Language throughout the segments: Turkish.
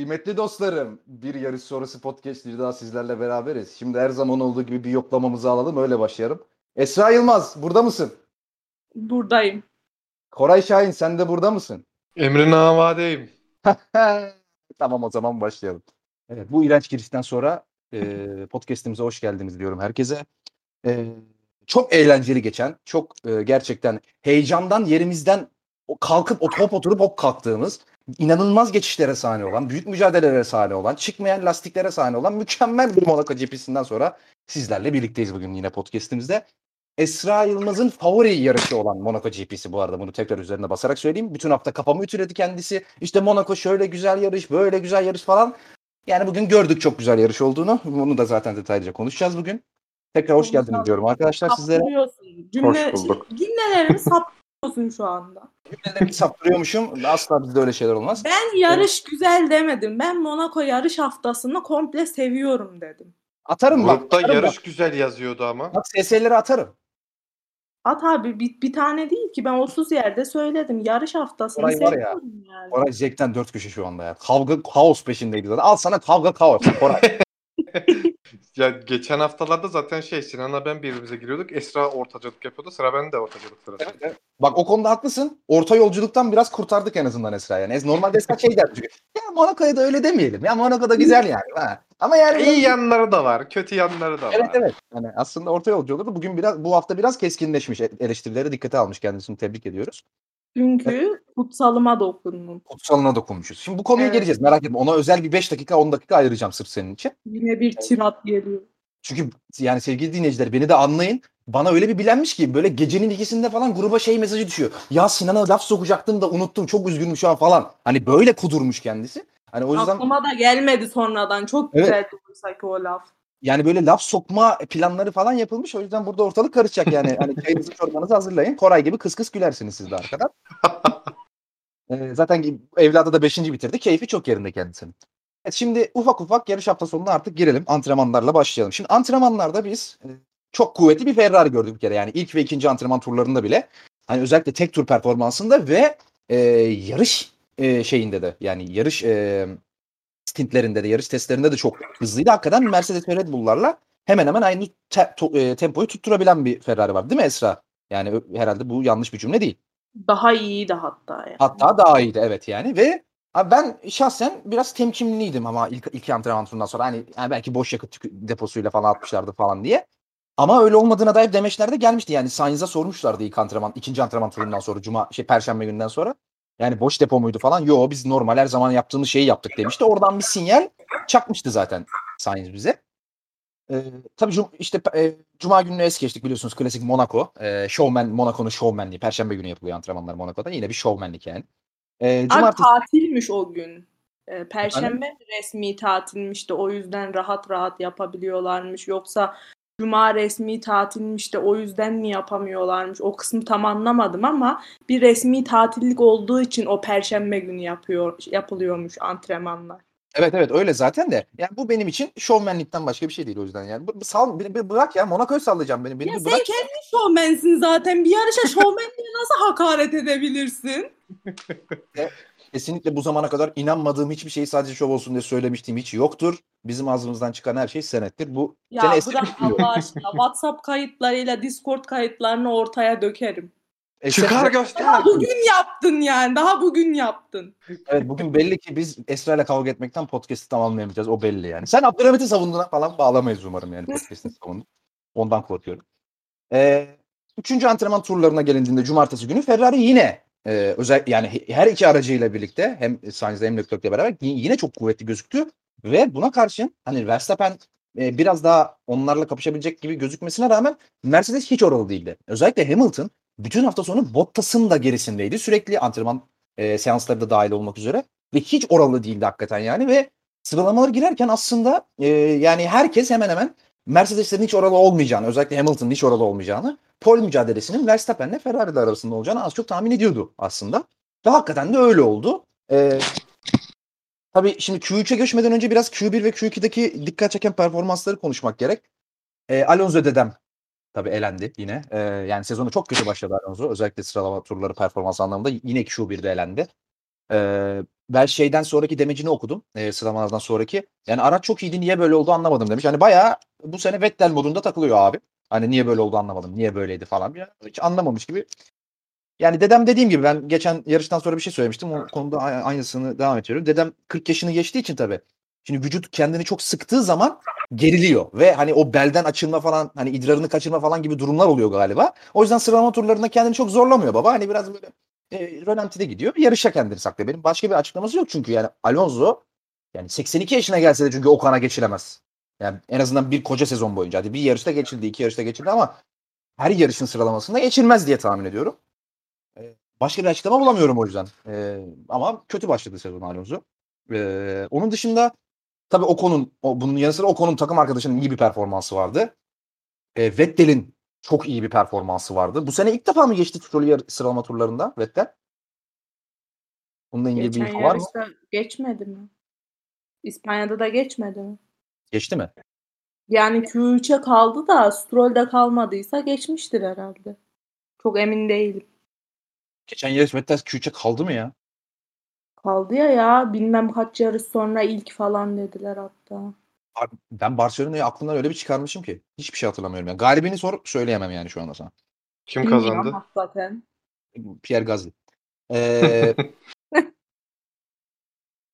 Kıymetli dostlarım, bir yarış sonrası podcast bir daha sizlerle beraberiz. Şimdi her zaman olduğu gibi bir yoklamamızı alalım, öyle başlayalım. Esra Yılmaz, burada mısın? Buradayım. Koray Şahin, sen de burada mısın? Emrin Avadeyim. tamam o zaman başlayalım. Evet, bu iğrenç girişten sonra e, podcastimize hoş geldiniz diyorum herkese. E, çok eğlenceli geçen, çok e, gerçekten heyecandan yerimizden kalkıp o top oturup hop kalktığımız, inanılmaz geçişlere sahne olan, büyük mücadelelere sahne olan, çıkmayan lastiklere sahne olan mükemmel bir Monaco GP'sinden sonra sizlerle birlikteyiz bugün yine podcastimizde. Esra Yılmaz'ın favori yarışı olan Monaco GP'si bu arada bunu tekrar üzerine basarak söyleyeyim. Bütün hafta kafamı ütüledi kendisi. İşte Monaco şöyle güzel yarış, böyle güzel yarış falan. Yani bugün gördük çok güzel yarış olduğunu. Bunu da zaten detaylıca konuşacağız bugün. Tekrar hoş geldiniz diyorum arkadaşlar sizlere. Cümle, Hoş bulduk. cümlelerimi saptırıyorsun şu anda. Cümlelerimi saptırıyormuşum. Asla bizde öyle şeyler olmaz. Ben yarış güzel demedim. Ben Monaco yarış haftasını komple seviyorum dedim. Atarım bak. Grupta Atarım yarış bak. güzel yazıyordu ama. Bak SS'leri atarım. At abi bir, bir tane değil ki ben 30 yerde söyledim. Yarış haftasını Olay var ya. yani. Koray zevkten dört köşe şu anda ya. Kavga, kaos peşindeydi zaten. Al sana kavga, kaos. Koray. Ya geçen haftalarda zaten şey Sinan'la ben birbirimize giriyorduk. Esra ortacılık yapıyordu. Sıra bende ortacılık sırası. Evet, evet. Bak o konuda haklısın. Orta yolculuktan biraz kurtardık en azından Esra yani. Es- Normalde Esra şey der çünkü. Ya Monaco'ya da öyle demeyelim. Ya Monaco'da güzel yani. Ha. Ama yani İyi yanları da var, kötü yanları da var. Evet evet. Yani aslında orta yolcu olurdu. Bugün biraz bu hafta biraz keskinleşmiş. E- Eleştirileri dikkate almış kendisini tebrik ediyoruz. Çünkü kutsalıma dokundum. Kutsalına dokunmuşuz. Şimdi bu konuya Evet. geleceğiz. Merak etme. Ona özel bir 5 dakika 10 dakika ayıracağım sırf senin için. Yine bir tirat geliyor. Çünkü yani sevgili dinleyiciler beni de anlayın. Bana öyle bir bilenmiş ki böyle gecenin ikisinde falan gruba şey mesajı düşüyor. Ya Sinan'a laf sokacaktım da unuttum. Çok üzgünüm şu an falan. Hani böyle kudurmuş kendisi. Hani o yüzden Aklıma da gelmedi sonradan. Çok Evet. güzel ki o laf. Yani böyle laf sokma planları falan yapılmış. O yüzden burada ortalık karışacak yani. Hani çayınızı çorbanızı hazırlayın. Koray gibi kıs kıs gülersiniz siz de arkadan. Ee, zaten evladı da 5. bitirdi. Keyfi çok yerinde kendisinin. Evet, şimdi ufak ufak yarış hafta sonuna artık girelim. Antrenmanlarla başlayalım. Şimdi antrenmanlarda biz e, çok kuvvetli bir Ferrari gördük bir kere. Yani ilk ve ikinci antrenman turlarında bile. Hani özellikle tek tur performansında ve e, yarış e, şeyinde de yani yarış e, stintlerinde de yarış testlerinde de çok hızlıydı. Hakikaten Mercedes ve Red Bull'larla hemen hemen aynı te- to- e, tempoyu tutturabilen bir Ferrari var değil mi Esra? Yani herhalde bu yanlış bir cümle değil. Daha iyiydi hatta yani. Hatta daha iyiydi evet yani ve abi ben şahsen biraz temkinliydim ama ilk, ilk antrenman turundan sonra hani yani belki boş yakıt deposuyla falan atmışlardı falan diye. Ama öyle olmadığına dair demeçler de gelmişti. Yani Sainz'a sormuşlardı ilk antrenman, ikinci antrenman turundan sonra, cuma şey perşembe günden sonra. Yani boş depo muydu falan. Yo biz normal her zaman yaptığımız şeyi yaptık demişti. Oradan bir sinyal çakmıştı zaten Sainz bize. Ee, tabii cum- işte e, cuma gününü es geçtik biliyorsunuz klasik Monaco. Ee, showman Monaco'nun showmanliği. Perşembe günü yapılıyor antrenmanlar Monaco'da. Yine bir showmanlik yani. Abi cumartesi tatilmiş o gün. Ee, Perşembe resmi tatilmiş de o yüzden rahat rahat yapabiliyorlarmış. Yoksa Cuma resmi tatilmiş de o yüzden mi yapamıyorlarmış? O kısmı tam anlamadım ama bir resmi tatillik olduğu için o Perşembe günü yapıyor yapılıyormuş antrenmanlar. Evet evet öyle zaten de. Yani bu benim için şovmenlikten başka bir şey değil o yüzden yani. Bu- bu Sal, beni, beni bırak ya Monaco'yu sallayacağım beni. beni Ya bir sen bırak. kendi şovmensin zaten. Bir yarışa şovmenliğe nasıl hakaret edebilirsin? Kesinlikle bu zamana kadar inanmadığım hiçbir şeyi sadece şov olsun diye söylemiştim hiç yoktur. Bizim ağzımızdan çıkan her şey senettir. Bu Ya biliyorum. Allah aşkına. WhatsApp kayıtlarıyla Discord kayıtlarını ortaya dökerim. Çıkar Esra- göster. Daha bugün yaptın yani. Daha bugün yaptın. Evet bugün belli ki biz Esra ile kavga etmekten podcast'i tamamlayamayacağız. O belli yani. Sen Abdülhamit'i savunduğuna falan bağlamayız umarım yani podcast'ini savundun. Ondan korkuyorum. Ee, üçüncü antrenman turlarına gelindiğinde cumartesi günü Ferrari yine e, özel yani he- her iki aracıyla birlikte hem Sainz'le hem Leclerc'le beraber yine çok kuvvetli gözüktü ve buna karşın hani Verstappen e, biraz daha onlarla kapışabilecek gibi gözükmesine rağmen Mercedes hiç oralı değildi. Özellikle Hamilton bütün hafta sonu Bottas'ın da gerisindeydi. Sürekli antrenman e, seansları da dahil olmak üzere ve hiç oralı değildi hakikaten yani ve sıralamaları girerken aslında e, yani herkes hemen hemen Mercedes'lerin hiç oralı olmayacağını özellikle Hamilton'ın hiç oralı olmayacağını pole mücadelesinin Verstappen'le Ferrari'ler arasında olacağını az çok tahmin ediyordu aslında. Ve hakikaten de öyle oldu. E, tabii şimdi Q3'e geçmeden önce biraz Q1 ve Q2'deki dikkat çeken performansları konuşmak gerek. E, Alonso dedem tabii elendi yine. E, yani sezonu çok kötü başladı Alonso. Özellikle sıralama turları performans anlamında yine Q1'de elendi. Ee, ben şeyden sonraki demecini okudum. E, sıralamalardan sonraki. Yani araç çok iyiydi niye böyle oldu anlamadım demiş. Hani bayağı bu sene Vettel modunda takılıyor abi. Hani niye böyle oldu anlamadım. Niye böyleydi falan. Ya, hiç anlamamış gibi. Yani dedem dediğim gibi ben geçen yarıştan sonra bir şey söylemiştim. O konuda aynısını devam ediyorum. Dedem 40 yaşını geçtiği için tabii. Şimdi vücut kendini çok sıktığı zaman geriliyor ve hani o belden açılma falan hani idrarını kaçırma falan gibi durumlar oluyor galiba. O yüzden sıralama turlarında kendini çok zorlamıyor baba. Hani biraz böyle e, rölantide gidiyor. Yarışa kendini saklıyor. Benim başka bir açıklaması yok çünkü yani Alonso yani 82 yaşına gelse de çünkü Okan'a geçilemez. Yani en azından bir koca sezon boyunca. Hadi bir yarışta geçildi, iki yarışta geçildi ama her yarışın sıralamasında geçilmez diye tahmin ediyorum. Ee, başka bir açıklama bulamıyorum o yüzden. Ee, ama kötü başladı sezon Alonso. Ee, onun dışında tabii Ocon'un, o, bunun yanı sıra Ocon'un takım arkadaşının iyi bir performansı vardı. Ee, Vettel'in çok iyi bir performansı vardı. Bu sene ilk defa mı geçti Tutorial sıralama turlarında Vettel? Bununla ilgili Geçen bir info var mı? geçmedi mi? İspanya'da da geçmedi mi? Geçti mi? Yani Q3'e kaldı da Stroll'de kalmadıysa geçmiştir herhalde. Çok emin değilim. Geçen yarış Vettel Q3'e kaldı mı ya? Kaldı ya ya. Bilmem kaç yarış sonra ilk falan dediler hatta. Ben Barcelona'yı aklımdan öyle bir çıkarmışım ki. Hiçbir şey hatırlamıyorum. Yani. Galibini sor söyleyemem yani şu anda sana. Kim kazandı? Zaten. Pierre Gasly. Ee,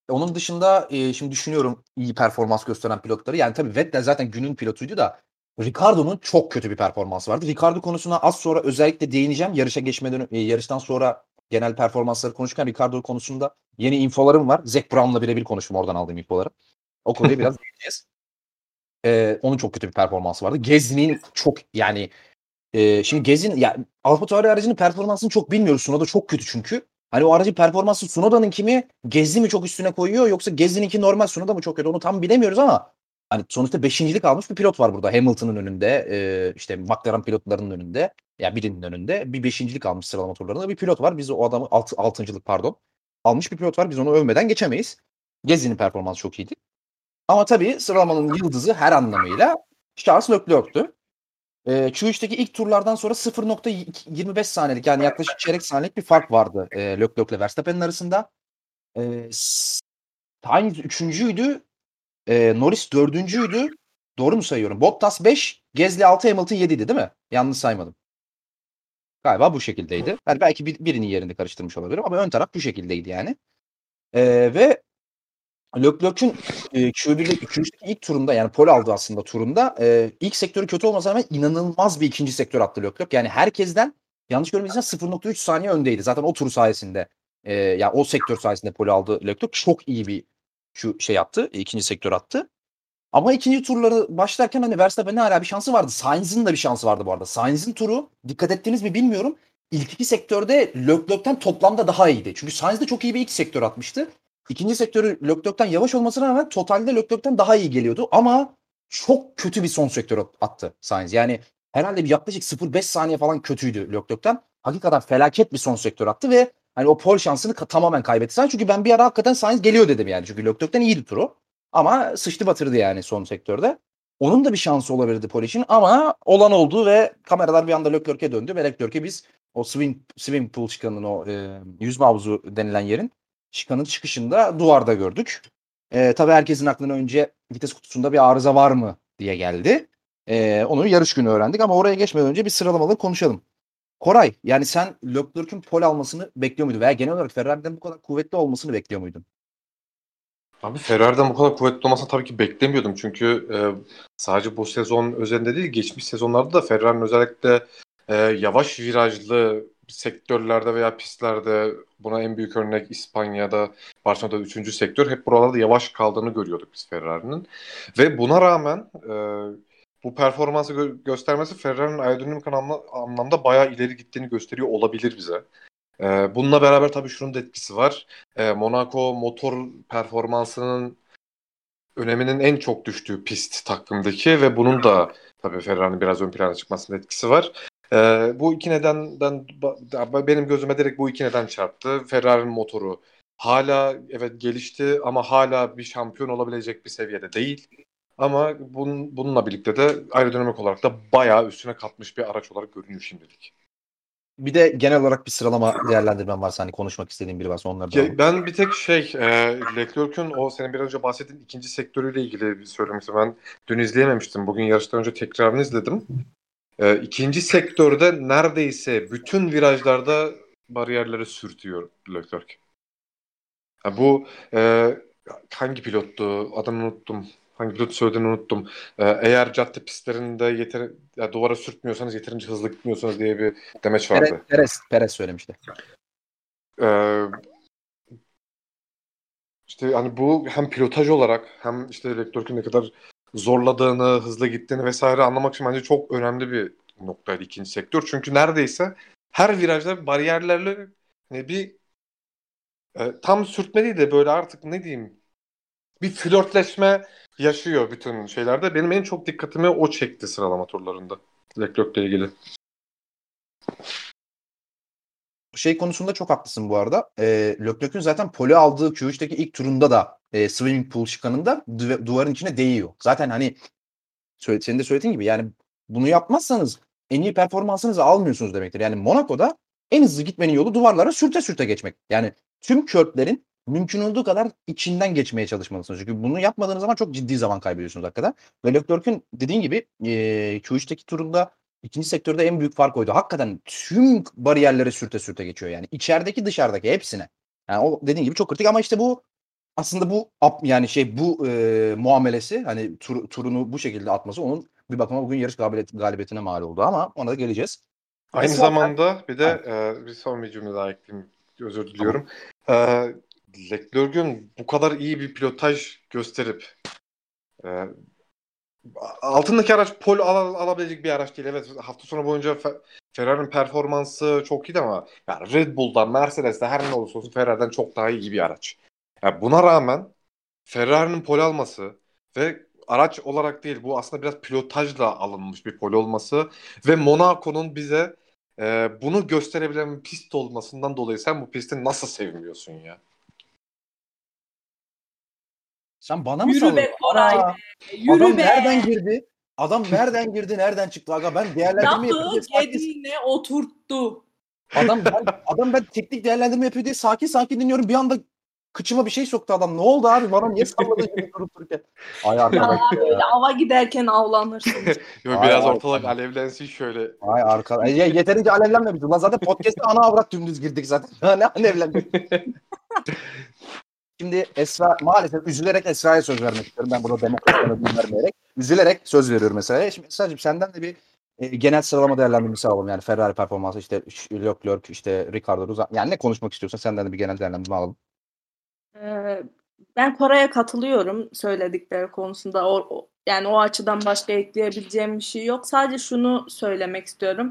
onun dışında e, şimdi düşünüyorum iyi performans gösteren pilotları. Yani tabii Vettel zaten günün pilotuydu da Ricardo'nun çok kötü bir performansı vardı. Ricardo konusuna az sonra özellikle değineceğim. Yarışa geçmeden e, yarıştan sonra genel performansları konuşurken Ricardo konusunda yeni infolarım var. Zac Brown'la birebir konuştum oradan aldığım infoları. O konuya biraz değineceğiz. Ee, onun çok kötü bir performansı vardı. Gezi'nin çok yani e, şimdi Gezi'nin ya Alfa Tauri aracının performansını çok bilmiyoruz. Sunoda çok kötü çünkü. Hani o aracın performansı Sunoda'nın kimi Gezdi mi çok üstüne koyuyor yoksa Gezdi'ninki normal Sunoda mı çok kötü onu tam bilemiyoruz ama hani sonuçta beşincilik almış bir pilot var burada. Hamilton'ın önünde, e, işte McLaren pilotlarının önünde, ya yani birinin önünde bir beşincilik almış sıralama turlarında bir pilot var. Biz o adamı alt, altıncılık pardon almış bir pilot var. Biz onu övmeden geçemeyiz. Gezi'nin performansı çok iyiydi. Ama tabii sıralamanın yıldızı her anlamıyla Charles Leclerc'tü. E, Q3'teki ilk turlardan sonra 0.25 saniyelik yani yaklaşık çeyrek saniyelik bir fark vardı e, Leclerc ile Verstappen'in arasında. E, Sainz üçüncüydü. E, Norris dördüncüydü. Doğru mu sayıyorum? Bottas 5, Gezli 6, Hamilton 7'ydi değil mi? Yanlış saymadım. Galiba bu şekildeydi. Yani belki bir, birinin yerini karıştırmış olabilirim ama ön taraf bu şekildeydi yani. Ee, ve Leclerc'ün e, Q1'de 2. ilk turunda yani pol aldı aslında turunda. E, ilk sektörü kötü olmasa rağmen inanılmaz bir ikinci sektör attı Leclerc. Yani herkesten yanlış görmediysem 0.3 saniye öndeydi. Zaten o tur sayesinde e, yani o sektör sayesinde pol aldı Leclerc. Çok iyi bir şu şey yaptı. ikinci sektör attı. Ama ikinci turları başlarken hani Verstappen'in hala bir şansı vardı. Sainz'in de bir şansı vardı bu arada. Sainz'in turu dikkat ettiniz mi bilmiyorum. İlk iki sektörde Leclerc'ten toplamda daha iyiydi. Çünkü Sainz de çok iyi bir ilk sektör atmıştı. İkinci sektörü Leclerc'ten yavaş olmasına rağmen totalde Leclerc'ten daha iyi geliyordu ama çok kötü bir son sektör attı Sainz. Yani herhalde bir yaklaşık 0.5 saniye falan kötüydü Leclerc'ten. Hakikaten felaket bir son sektör attı ve hani o pol şansını tamamen kaybetti Sainz. Çünkü ben bir ara hakikaten Sainz geliyor dedim yani. Çünkü Leclerc'ten iyiydi turu. Ama sıçtı batırdı yani son sektörde. Onun da bir şansı olabilirdi pol için ama olan oldu ve kameralar bir anda Leclerc'e döndü ve Leclerc'e biz o swing, swing pool çıkanın o e, yüzme havuzu denilen yerin Şikanın çıkışında duvarda gördük. E, tabii herkesin aklına önce vites kutusunda bir arıza var mı diye geldi. E, onu yarış günü öğrendik ama oraya geçmeden önce bir sıralamalı konuşalım. Koray yani sen Leclerc'ün pol almasını bekliyor muydun? Veya genel olarak Ferrari'den bu kadar kuvvetli olmasını bekliyor muydun? Abi Ferrari'den bu kadar kuvvetli olmasını tabii ki beklemiyordum. Çünkü e, sadece bu sezon özelinde değil geçmiş sezonlarda da Ferrari'nin özellikle e, yavaş virajlı sektörlerde veya pistlerde buna en büyük örnek İspanya'da Barcelona'da üçüncü sektör hep buralarda yavaş kaldığını görüyorduk biz Ferrari'nin. Ve buna rağmen e, bu performansı gö- göstermesi Ferrari'nin aerodinamik anlamda, anlamda bayağı ileri gittiğini gösteriyor olabilir bize. E, bununla beraber tabii şunun da etkisi var. E, Monaco motor performansının öneminin en çok düştüğü pist takvimdeki ve bunun da tabii Ferrari'nin biraz ön plana çıkmasının etkisi var. Ee, bu iki nedenden benim gözüme direkt bu iki neden çarptı. Ferrari'nin motoru hala evet gelişti ama hala bir şampiyon olabilecek bir seviyede değil. Ama bunun, bununla birlikte de aerodinamik olarak da bayağı üstüne katmış bir araç olarak görünüyor şimdilik. bir de genel olarak bir sıralama değerlendirmem varsa hani konuşmak istediğim biri varsa onları da. Ben bir tek şey, e, Leclerc'ün o senin bir önce bahsettiğin ikinci sektörüyle ilgili bir söylemiştim. Ben dün izleyememiştim. Bugün yarıştan önce tekrarını izledim. E, ikinci sektörde neredeyse bütün virajlarda bariyerleri sürtüyor Leclerc. Ha, bu e, hangi pilottu? Adını unuttum. Hangi pilot söylediğini unuttum. E, eğer cadde pistlerinde yeter ya duvara sürtmüyorsanız yeterince hızlı gitmiyorsanız diye bir demeç vardı. Perez, Perez, Perez söylemişti. Ee, işte hani bu hem pilotaj olarak hem işte Leclerc'in ne kadar zorladığını, hızlı gittiğini vesaire anlamak için bence çok önemli bir noktaydı ikinci sektör. Çünkü neredeyse her virajda bariyerlerle hani bir e, tam sürtme değil de böyle artık ne diyeyim bir flörtleşme yaşıyor bütün şeylerde. Benim en çok dikkatimi o çekti sıralama turlarında. Leclerc'le ilgili. Şey konusunda çok haklısın bu arada. E, Leclerc'ün zaten pole aldığı Q3'teki ilk turunda da e, swimming pool şıkanında du- duvarın içine değiyor. Zaten hani senin de söylediğin gibi yani bunu yapmazsanız en iyi performansınızı almıyorsunuz demektir. Yani Monaco'da en hızlı gitmenin yolu duvarlara sürte sürte geçmek. Yani tüm körtlerin mümkün olduğu kadar içinden geçmeye çalışmalısınız. Çünkü bunu yapmadığınız zaman çok ciddi zaman kaybediyorsunuz hakikaten. Ve Leclerc'ün dediğin gibi e, Q3'teki turunda ikinci sektörde en büyük fark oydu. Hakikaten tüm bariyerlere sürte sürte geçiyor yani. içerideki dışarıdaki hepsine. Yani o dediğin gibi çok kritik ama işte bu aslında bu yani şey bu e, muamelesi hani tur, turunu bu şekilde atması onun bir bakıma bugün yarış galibiyet, galibiyetine mal oldu ama ona da geleceğiz. Aynı Mesela, zamanda bir de e, bir son bir cümle daha ekleyeyim. Özür diliyorum. Tamam. E, Leclerc'ün bu kadar iyi bir pilotaj gösterip e, altındaki araç pol al, alabilecek bir araç değil. Evet hafta sonu boyunca Ferrari'nin performansı çok iyi ama yani Red Bull'dan, Mercedes'ten her ne olursa olsun Ferrari'den çok daha iyi bir araç. Yani buna rağmen Ferrari'nin pol alması ve araç olarak değil bu aslında biraz pilotajla alınmış bir pol olması ve Monaco'nun bize e, bunu gösterebilen bir pist olmasından dolayı sen bu pisti nasıl sevmiyorsun ya? Sen bana mı Yürü be Koray be. Yürü Adam be. nereden girdi? Adam nereden girdi, nereden çıktı? Aga ben değerlendirme yapıyor diye sakin... oturttu. Adam ben, adam ben teknik değerlendirme yapıyor diye sakin sakin dinliyorum. Bir anda kıçıma bir şey soktu adam. Ne oldu abi? Bana niye salladın gibi durup dururken? Ay arkadaş ya. Böyle ava giderken avlanırsın. Yok biraz Ay, ortalık arkadaş. alevlensin şöyle. Ay arkadaş. Ya, yeterince alevlenmemiştim. Lan zaten podcast'te ana avrat dümdüz girdik zaten. ne alevlendik. Şimdi Esra maalesef üzülerek Esra'ya söz vermek istiyorum. Ben burada demokrasiyona vermeyerek. Üzülerek söz veriyorum mesela. Şimdi Esra'cığım senden de bir e, genel sıralama değerlendirmesi alalım. Yani Ferrari performansı işte Leclerc, işte Ricardo Ruzan. Yani ne konuşmak istiyorsan senden de bir genel değerlendirme alalım. Ee, ben Koray'a katılıyorum söyledikleri konusunda. O, yani o açıdan başka ekleyebileceğim bir şey yok. Sadece şunu söylemek istiyorum.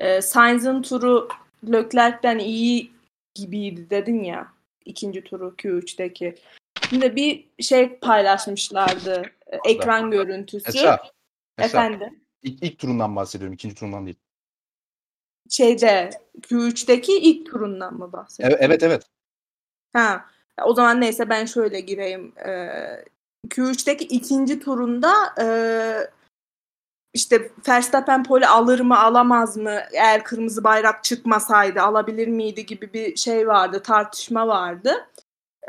Ee, Sainz'ın turu Leclerc'ten iyi gibiydi dedin ya ikinci turu Q3'teki. Şimdi bir şey paylaşmışlardı. E, ekran görüntüsü. Esra, Esra. Efendim. İlk, ilk turundan bahsediyorum. ikinci turundan değil. Şeyde Q3'teki ilk turundan mı bahsediyorsun? Evet evet. evet. Ha. O zaman neyse ben şöyle gireyim. Ee, Q3'teki ikinci turunda e, işte Verstappen pole alır mı alamaz mı eğer kırmızı bayrak çıkmasaydı alabilir miydi gibi bir şey vardı tartışma vardı.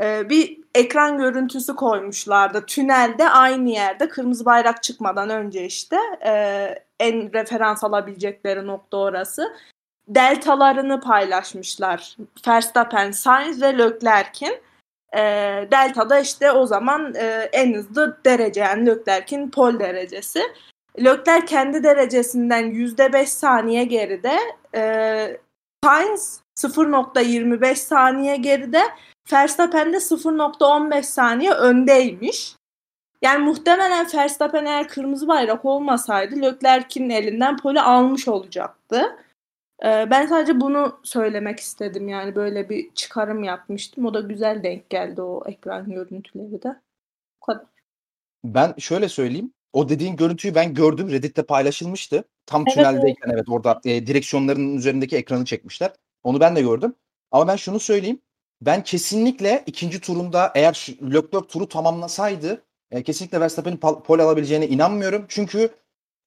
Ee, bir ekran görüntüsü koymuşlardı tünelde aynı yerde kırmızı bayrak çıkmadan önce işte e, en referans alabilecekleri nokta orası. Deltalarını paylaşmışlar Verstappen, Sainz ve Leclerc'in. E, Delta'da işte o zaman e, en hızlı derece yani Leclerc'in pol derecesi. Lökler kendi derecesinden %5 saniye geride. E, Sainz 0.25 saniye geride. Verstappen de 0.15 saniye öndeymiş. Yani muhtemelen Verstappen eğer kırmızı bayrak olmasaydı Leclerc'in elinden poli almış olacaktı. Ee, ben sadece bunu söylemek istedim yani böyle bir çıkarım yapmıştım. O da güzel denk geldi o ekran görüntüleri de. Bu kadar. Ben şöyle söyleyeyim. O dediğin görüntüyü ben gördüm. Reddit'te paylaşılmıştı. Tam evet, tüneldeyken evet, evet orada e, direksiyonların üzerindeki ekranı çekmişler. Onu ben de gördüm. Ama ben şunu söyleyeyim. Ben kesinlikle ikinci turunda eğer Leclerc turu tamamlasaydı e, kesinlikle Verstappen'in pol alabileceğine inanmıyorum. Çünkü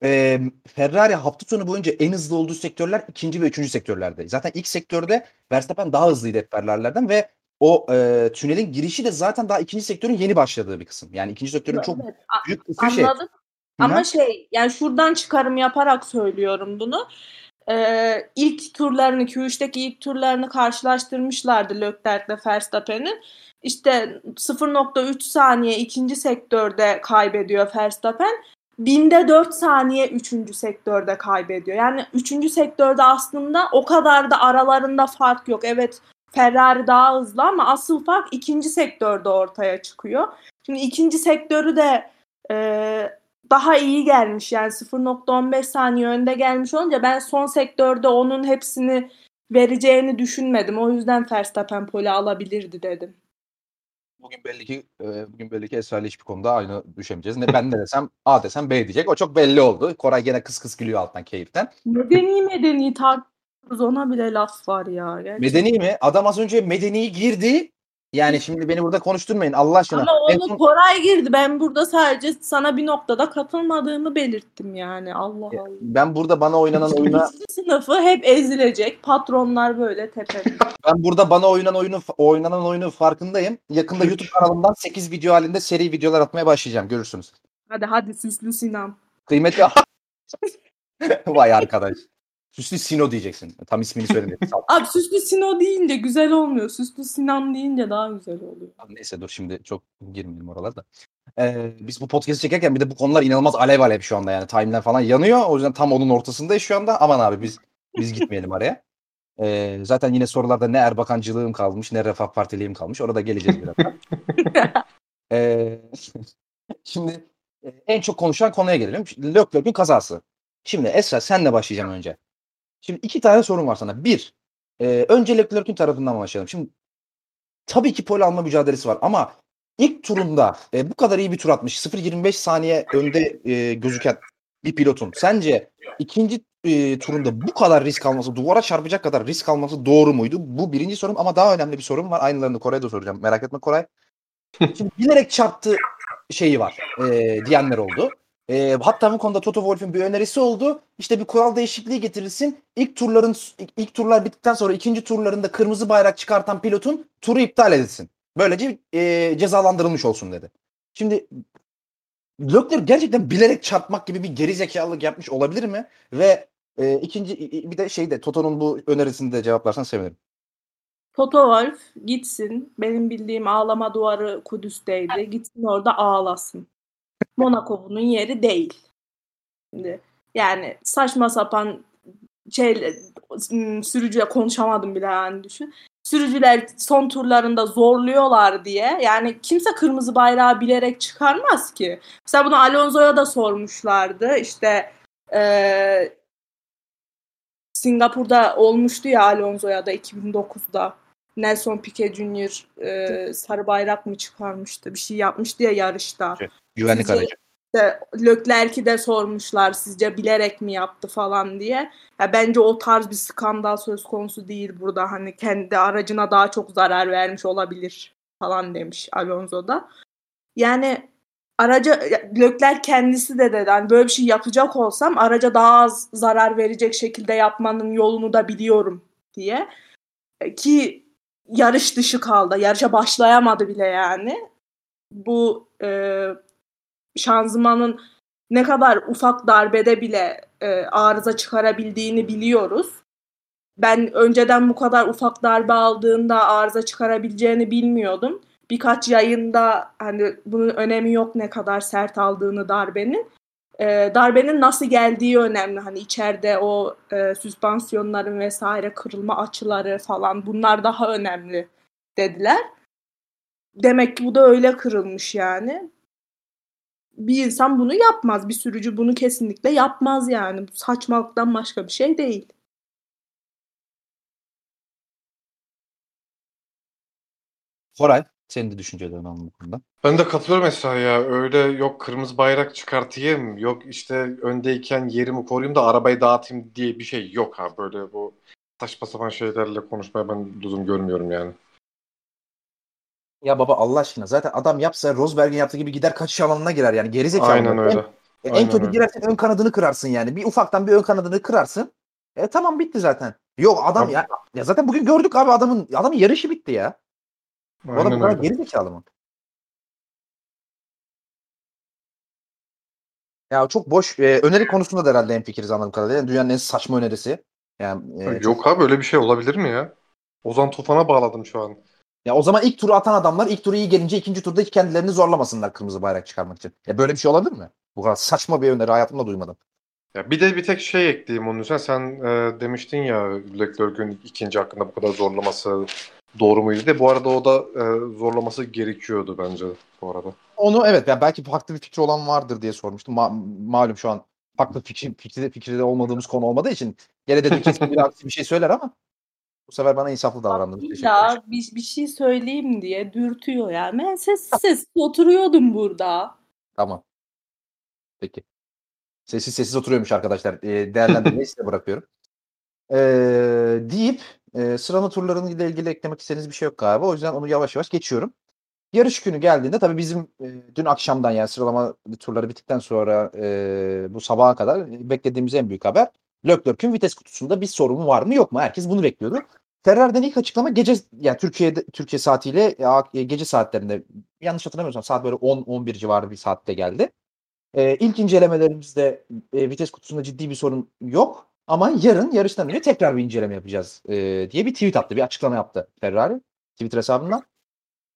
e, Ferrari hafta sonu boyunca en hızlı olduğu sektörler ikinci ve üçüncü sektörlerde. Zaten ilk sektörde Verstappen daha hızlıydı hep Ferrari'lerden ve o e, tünelin girişi de zaten daha ikinci sektörün yeni başladığı bir kısım. Yani ikinci sektörün çok Evet, büyük kısmı şey. Anladım. Ama şey yani şuradan çıkarım yaparak söylüyorum bunu. Ee, ilk turlarını Q3'teki ilk turlarını karşılaştırmışlardı Leclerc'le Verstappen'in. İşte 0.3 saniye ikinci sektörde kaybediyor Verstappen. Binde 4 saniye üçüncü sektörde kaybediyor. Yani üçüncü sektörde aslında o kadar da aralarında fark yok. Evet Ferrari daha hızlı ama asıl fark ikinci sektörde ortaya çıkıyor. Şimdi ikinci sektörü de e, daha iyi gelmiş yani 0.15 saniye önde gelmiş olunca ben son sektörde onun hepsini vereceğini düşünmedim. O yüzden Verstappen pole alabilirdi dedim. Bugün belli ki e, bugün belli ki Esra ile hiçbir konuda aynı düşemeyeceğiz. Ne ben ne desem A desem B diyecek. O çok belli oldu. Koray gene kıs kıs gülüyor alttan keyiften. Medeni medeni tartışıyoruz ona bile laf var ya. Gerçekten. Medeni mi? Adam az önce medeni girdi. Yani şimdi beni burada konuşturmayın Allah aşkına. Ama onu son- Koray girdi. Ben burada sadece sana bir noktada katılmadığımı belirttim yani. Allah Allah. ben burada bana oynanan oyuna sınıfı hep ezilecek. Patronlar böyle tepede. ben burada bana oynanan oyunu oynanan oyunu farkındayım. Yakında YouTube kanalımdan 8 video halinde seri videolar atmaya başlayacağım. Görürsünüz. hadi hadi süslü Sinan. Kıymetli Vay arkadaş. Süslü Sino diyeceksin. Tam ismini söylemedim. Abi süslü Sino deyince güzel olmuyor. Süslü Sinan deyince daha güzel oluyor. Neyse dur şimdi çok girmeyelim oralara da. Ee, biz bu podcast'i çekerken bir de bu konular inanılmaz alev alev şu anda yani. Timeline falan yanıyor. O yüzden tam onun ortasındayız şu anda. Aman abi biz biz gitmeyelim araya. Ee, zaten yine sorularda ne Erbakancılığım kalmış ne Refah Partiliyim kalmış. Orada geleceğiz birazdan. Ee, şimdi e, en çok konuşulan konuya gelelim. Leclerc'in kazası. Şimdi Esra senle başlayacağım önce. Şimdi iki tane sorun var sana. Bir, e, önce Leclerc'in tarafından başlayalım. Şimdi tabii ki pole alma mücadelesi var ama ilk turunda e, bu kadar iyi bir tur atmış. 0.25 saniye önde e, gözüken bir pilotun sence ikinci e, turunda bu kadar risk alması, duvara çarpacak kadar risk alması doğru muydu? Bu birinci sorum ama daha önemli bir sorum var. Aynılarını Koray'a da soracağım. Merak etme Koray. Şimdi bilerek çarptı şeyi var e, diyenler oldu. E, hatta bu konuda Toto Wolff'un bir önerisi oldu. İşte bir kural değişikliği getirilsin. İlk turların ilk, ilk turlar bittikten sonra ikinci turlarında kırmızı bayrak çıkartan pilotun turu iptal edilsin. Böylece e, cezalandırılmış olsun dedi. Şimdi Leclerc gerçekten bilerek çarpmak gibi bir geri zekalılık yapmış olabilir mi? Ve e, ikinci bir de şeyde Toto'nun bu önerisini de cevaplarsan sevinirim. Toto Wolff gitsin. Benim bildiğim ağlama duvarı Kudüs'teydi. Gitsin orada ağlasın. Monaco bunun yeri değil. Şimdi yani saçma sapan şey sürücüye konuşamadım bile yani düşün. Sürücüler son turlarında zorluyorlar diye. Yani kimse kırmızı bayrağı bilerek çıkarmaz ki. Mesela bunu Alonso'ya da sormuşlardı. İşte eee Singapur'da olmuştu ya Alonso'ya da 2009'da. Nelson Piquet Jr. e, sarı bayrak mı çıkarmıştı? Bir şey yapmıştı ya yarışta. Güvenlik Sizce- aracı. İşte de sormuşlar sizce bilerek mi yaptı falan diye. Ya bence o tarz bir skandal söz konusu değil burada. Hani kendi aracına daha çok zarar vermiş olabilir falan demiş Alonso da. Yani araca Leclerc kendisi de dedi hani böyle bir şey yapacak olsam araca daha az zarar verecek şekilde yapmanın yolunu da biliyorum diye. E, Ki yarış dışı kaldı. Yarışa başlayamadı bile yani. Bu e, şanzımanın ne kadar ufak darbede bile e, arıza çıkarabildiğini biliyoruz. Ben önceden bu kadar ufak darbe aldığında arıza çıkarabileceğini bilmiyordum. Birkaç yayında hani bunun önemi yok ne kadar sert aldığını darbenin. E, darbenin nasıl geldiği önemli. Hani içeride o e, süspansiyonların vesaire kırılma açıları falan bunlar daha önemli dediler. Demek ki bu da öyle kırılmış yani bir insan bunu yapmaz. Bir sürücü bunu kesinlikle yapmaz yani. Bu saçmalıktan başka bir şey değil. Koray senin de düşüncelerini alalım bu konuda. Ben de katılıyorum Esra ya. Öyle yok kırmızı bayrak çıkartayım, yok işte öndeyken yerimi koruyayım da arabayı dağıtayım diye bir şey yok ha. Böyle bu saçma sapan şeylerle konuşmaya ben lüzum görmüyorum yani. Ya baba Allah aşkına zaten adam yapsa Rosberg'in yaptığı gibi gider kaçış alanına girer yani geri zekalı. Aynen öyle. E, en Aynen kötü öyle. girersen ön kanadını kırarsın yani. Bir ufaktan bir ön kanadını kırarsın. E tamam bitti zaten. Yok adam Abi- ya, ya zaten bugün gördük abi adamın adamın yarışı bitti ya. Bu adam Aynen öyle. geri zekalı mı? Ya çok boş. e, öneri konusunda da herhalde en fikiriz anladığım kadarıyla. Yani dünyanın en saçma önerisi. Yani e, Yok abi öyle bir şey olabilir mi ya? Ozan Tufan'a bağladım şu an. Ya o zaman ilk turu atan adamlar ilk turu iyi gelince ikinci turda hiç kendilerini zorlamasınlar kırmızı bayrak çıkarmak için. Ya böyle bir şey olabilir mi? Bu kadar saçma bir öneri hayatımda duymadım. Ya bir de bir tek şey ekleyeyim onun üzerine. Sen e, demiştin ya Leclerc'ün ikinci hakkında bu kadar zorlaması doğru muydu diye. Bu arada o da e, zorlaması gerekiyordu bence bu arada. Onu evet ya belki farklı bir fikri olan vardır diye sormuştum. Ma- malum şu an farklı fikri, fikri, fikirde olmadığımız konu olmadığı için gene dedim kesin bir aksi bir şey söyler ama bu sefer bana insaflı ederim. Ya bir, bir şey söyleyeyim diye dürtüyor ya. Ben sessiz sessiz oturuyordum burada. Tamam. Peki. Sessiz sessiz oturuyormuş arkadaşlar. E, değerlendirmeyi size bırakıyorum. E, deyip e, sıralama turlarıyla ilgili eklemek istediğiniz bir şey yok galiba. O yüzden onu yavaş yavaş geçiyorum. Yarış günü geldiğinde tabii bizim e, dün akşamdan yani sıralama turları bittikten sonra e, bu sabaha kadar beklediğimiz en büyük haber Leclerc'ün vites kutusunda bir sorun var mı yok mu? Herkes bunu bekliyordu. Ferrari'den ilk açıklama gece yani Türkiye'de Türkiye saatiyle e, gece saatlerinde yanlış hatırlamıyorsam saat böyle 10-11 civarı bir saatte geldi. E, ilk incelemelerimizde e, vites kutusunda ciddi bir sorun yok. Ama yarın yarıştan önce tekrar bir inceleme yapacağız e, diye bir tweet attı. Bir açıklama yaptı Ferrari Twitter hesabından.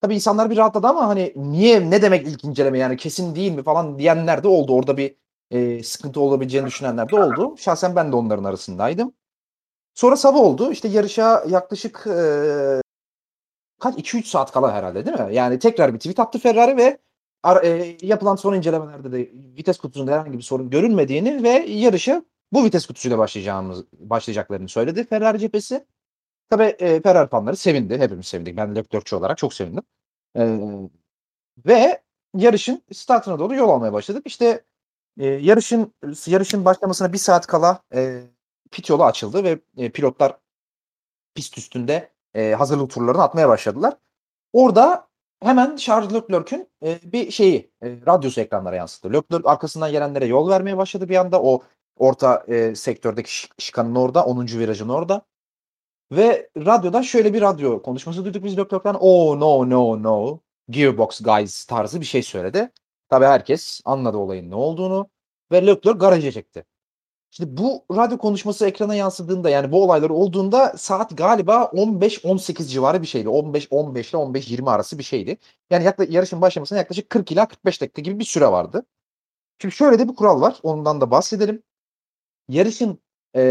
Tabii insanlar bir rahatladı ama hani niye ne demek ilk inceleme yani kesin değil mi falan diyenler de oldu. Orada bir e, sıkıntı olabileceğini düşünenler de oldu. Şahsen ben de onların arasındaydım. Sonra sabah oldu. İşte yarışa yaklaşık e, kaç 2-3 saat kala herhalde değil mi? Yani tekrar bir tweet attı Ferrari ve ar- e, yapılan son incelemelerde de vites kutusunda herhangi bir sorun görünmediğini ve yarışa bu vites kutusuyla başlayacağımız başlayacaklarını söyledi Ferrari cephesi. Tabii e, Ferrari fanları sevindi. Hepimiz sevindik. Ben Leclerc'çi olarak çok sevindim. E, ve yarışın startına doğru yol almaya başladık. İşte e, yarışın yarışın başlamasına bir saat kala e, pit yolu açıldı ve e, pilotlar pist üstünde e, hazırlık turlarını atmaya başladılar. Orada hemen Charles Leclerc'ün e, bir şeyi e, radyosu ekranlara yansıdı. Leclerc arkasından gelenlere yol vermeye başladı bir anda. O orta e, sektördeki şi- şikanın orada, 10. virajın orada. Ve radyodan şöyle bir radyo konuşması duyduk biz Leclerc'ten. Oh no no no. Gearbox guys tarzı bir şey söyledi. Tabii herkes anladı olayın ne olduğunu. Ve Leclerc garaja çekti. Şimdi bu radyo konuşması ekrana yansıdığında yani bu olaylar olduğunda saat galiba 15-18 civarı bir şeydi. 15-15 ile 15-20 arası bir şeydi. Yani yakla- yarışın başlamasına yaklaşık 40 ila 45 dakika gibi bir süre vardı. Şimdi şöyle de bir kural var. Ondan da bahsedelim. Yarışın e,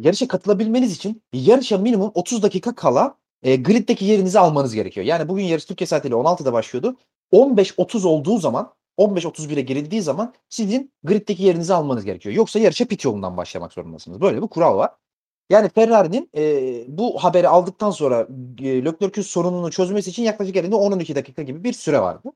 yarışa katılabilmeniz için yarışa minimum 30 dakika kala e, griddeki yerinizi almanız gerekiyor. Yani bugün yarış Türkiye saatiyle 16'da başlıyordu. 15.30 olduğu zaman 15.31'e girildiği zaman sizin griddeki yerinizi almanız gerekiyor. Yoksa yarışa pit yolundan başlamak zorundasınız. Böyle bir kural var. Yani Ferrari'nin e, bu haberi aldıktan sonra e, Leclerc'ün sorununu çözmesi için yaklaşık elinde 10-12 dakika gibi bir süre vardı.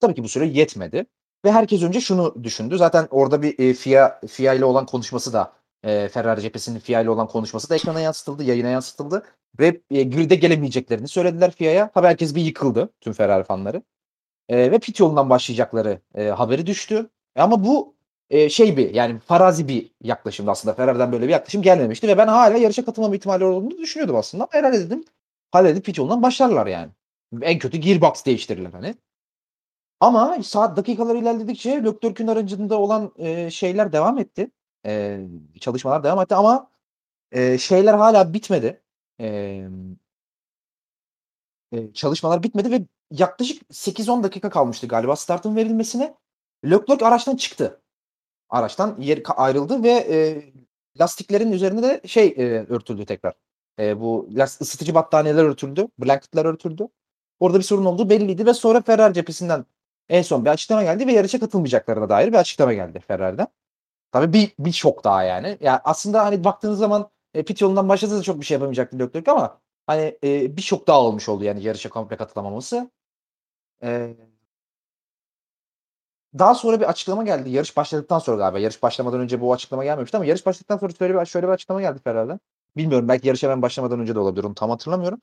Tabii ki bu süre yetmedi. Ve herkes önce şunu düşündü. Zaten orada bir e, FIA, FIA ile olan konuşması da e, Ferrari cephesinin FIA ile olan konuşması da ekrana yansıtıldı, yayına yansıtıldı. Ve e, grid'e gelemeyeceklerini söylediler FIA'ya. Tabii herkes bir yıkıldı tüm Ferrari fanları. E, ve pit yolundan başlayacakları e, haberi düştü. E, ama bu e, şey bir yani farazi bir yaklaşımdı aslında. Ferrari'den böyle bir yaklaşım gelmemişti ve ben hala yarışa katılmam ihtimali olduğunu düşünüyordum aslında. Ama herhalde dedim halledip pit yolundan başlarlar yani. En kötü gearbox değiştirirler hani. Ama saat dakikalar ilerledikçe Leclerc'ün aracında olan e, şeyler devam etti. E, çalışmalar devam etti ama e, şeyler hala bitmedi. E, çalışmalar bitmedi ve yaklaşık 8-10 dakika kalmıştı galiba startın verilmesine. Leclerc araçtan çıktı. Araçtan yer ayrıldı ve e, lastiklerin üzerine de şey e, örtüldü tekrar. E, bu las- ısıtıcı battaniyeler örtüldü. Blanketler örtüldü. Orada bir sorun olduğu belliydi ve sonra Ferrari cephesinden en son bir açıklama geldi ve yarışa katılmayacaklarına dair bir açıklama geldi Ferrari'den. Tabii bir, bir şok daha yani. Ya aslında hani baktığınız zaman e, pit yolundan başlasa da çok bir şey yapamayacaktı Leclerc ama hani e, bir şok daha olmuş oldu yani yarışa komple katılamaması. E, daha sonra bir açıklama geldi. Yarış başladıktan sonra galiba. Yarış başlamadan önce bu açıklama gelmemişti ama yarış başladıktan sonra şöyle bir, şöyle bir açıklama geldi Ferrari'den. Bilmiyorum belki yarışa ben başlamadan önce de olabilir onu tam hatırlamıyorum.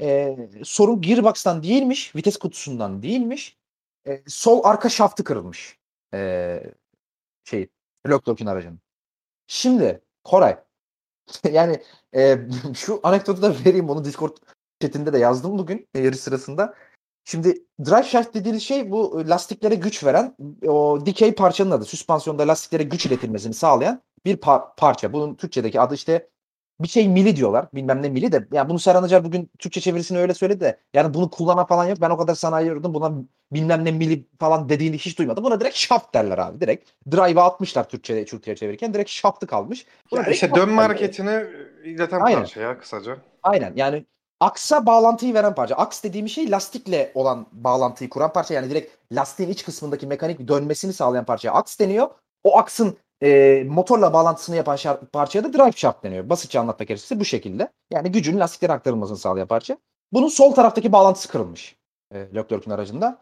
E, sorun gearbox'tan değilmiş, vites kutusundan değilmiş. E, sol arka şaftı kırılmış. E, Şey, Leclerc'in aracını. Şimdi Koray yani e, şu anekdotu da vereyim onu Discord chatinde de yazdım bugün e, yarış sırasında. Şimdi drive shaft dediğiniz şey bu lastiklere güç veren o dikey parçanın adı. Süspansiyonda lastiklere güç iletilmesini sağlayan bir par- parça. Bunun Türkçedeki adı işte bir şey mili diyorlar. Bilmem ne mili de. Yani bunu Serhan Acar bugün Türkçe çevirisini öyle söyledi de. Yani bunu kullanan falan yok. Ben o kadar sanayi yordum. Buna bilmem ne mili falan dediğini hiç duymadım. Buna direkt shaft derler abi. Direkt drive'a atmışlar Türkçe'de Türkçe'ye çevirirken. Direkt shaft'ı kalmış. Buna Yani işte dönme hareketini ileten Aynen. parça ya kısaca. Aynen yani aksa bağlantıyı veren parça. Aks dediğim şey lastikle olan bağlantıyı kuran parça. Yani direkt lastiğin iç kısmındaki mekanik dönmesini sağlayan parçaya aks deniyor. O aksın e, motorla bağlantısını yapan şar- parçaya da drive shaft deniyor. Basitçe anlatmak gerekirse bu şekilde. Yani gücün lastiklere aktarılmasını sağlayan parça. Bunun sol taraftaki bağlantısı kırılmış. E, Leclerc'in aracında.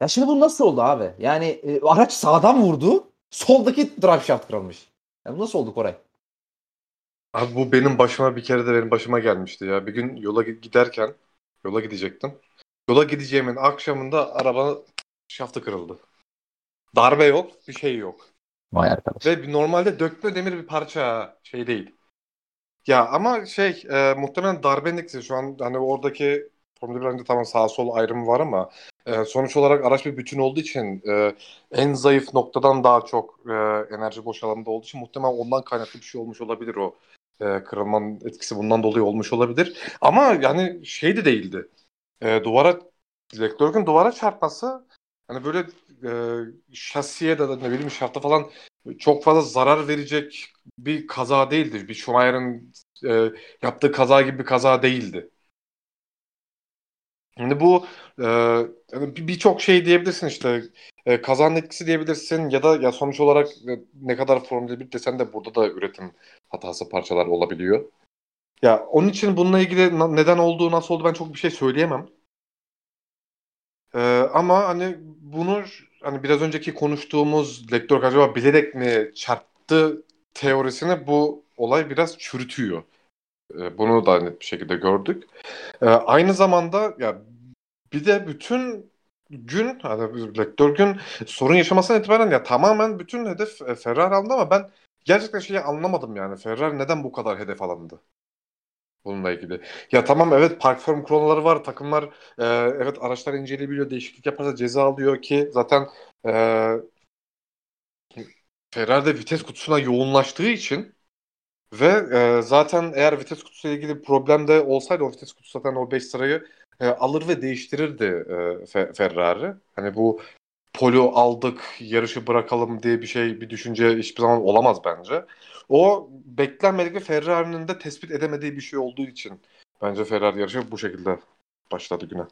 Ya şimdi bu nasıl oldu abi? Yani e, araç sağdan vurdu. Soldaki drive shaft kırılmış. Yani nasıl oldu Koray? Abi bu benim başıma bir kere de benim başıma gelmişti ya. Bir gün yola gi- giderken yola gidecektim. Yola gideceğimin akşamında araba şaftı kırıldı. Darbe yok, bir şey yok. Vay arkadaş. Ve normalde dökme demir bir parça şey değil. Ya ama şey e, muhtemelen darbenin etkisi şu an hani oradaki Formula 1'de tamam sağ sol ayrımı var ama e, sonuç olarak araç bir bütün olduğu için e, en zayıf noktadan daha çok e, enerji boşalımda olduğu için muhtemelen ondan kaynaklı bir şey olmuş olabilir o e, kırılmanın etkisi bundan dolayı olmuş olabilir. Ama yani şey de değildi. E, duvara Leclerc'in duvara çarpması hani böyle e, şasiye de ne bileyim şafta falan çok fazla zarar verecek bir kaza değildi. Bir Schumacher'ın e, yaptığı kaza gibi bir kaza değildi. Şimdi bu e, yani bir- birçok şey diyebilirsin işte e, kazanın etkisi diyebilirsin ya da ya sonuç olarak e, ne kadar Formula 1 desen de burada da üretim hatası parçalar olabiliyor. Ya onun için bununla ilgili neden olduğu nasıl oldu ben çok bir şey söyleyemem. E, ama hani bunu hani biraz önceki konuştuğumuz Leclerc acaba bilerek mi çarptı teorisini bu olay biraz çürütüyor. E, bunu da net bir şekilde gördük. E, aynı zamanda ya bir de bütün gün hani Leclerc'ün sorun yaşamasına itibaren ya tamamen bütün hedef e, Ferrari alındı ama ben gerçekten şeyi anlamadım yani Ferrari neden bu kadar hedef alındı bununla ilgili. Ya tamam evet park firm kuralları var takımlar e, evet araçlar inceleyebiliyor değişiklik yaparsa ceza alıyor ki zaten e, Ferrari'de vites kutusuna yoğunlaştığı için ve e, zaten eğer vites kutusuyla ilgili problem de olsaydı o vites kutusu zaten o 5 sırayı e, alır ve değiştirirdi e, Fe- Ferrari. Hani bu polo aldık yarışı bırakalım diye bir şey bir düşünce hiçbir zaman olamaz bence. O beklenmedik ve Ferrari'nin de tespit edemediği bir şey olduğu için bence Ferrari yarışı bu şekilde başladı güne.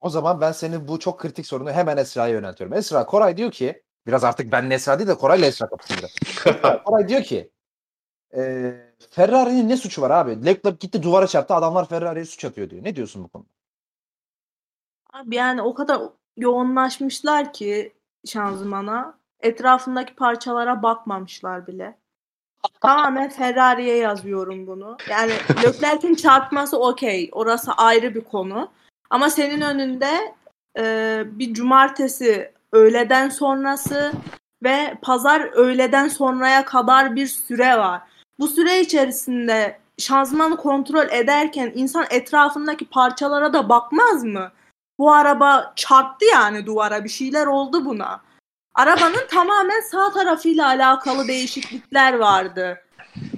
O zaman ben senin bu çok kritik sorunu hemen Esra'ya yöneltiyorum. Esra, Koray diyor ki biraz artık ben Esra değil de Koray'la Esra kapışıyor. Koray diyor ki e, Ferrari'nin ne suçu var abi? Leclerc gitti duvara çarptı adamlar Ferrari'ye suç atıyor diyor. Ne diyorsun bu konuda? Abi yani o kadar yoğunlaşmışlar ki şanzımana etrafındaki parçalara bakmamışlar bile. Tamamen Ferrari'ye yazıyorum bunu. Yani Leclerc'in çarpması okey. Orası ayrı bir konu. Ama senin önünde e, bir cumartesi öğleden sonrası ve pazar öğleden sonraya kadar bir süre var. Bu süre içerisinde şanzımanı kontrol ederken insan etrafındaki parçalara da bakmaz mı? Bu araba çarptı yani duvara bir şeyler oldu buna. Arabanın tamamen sağ tarafıyla alakalı değişiklikler vardı.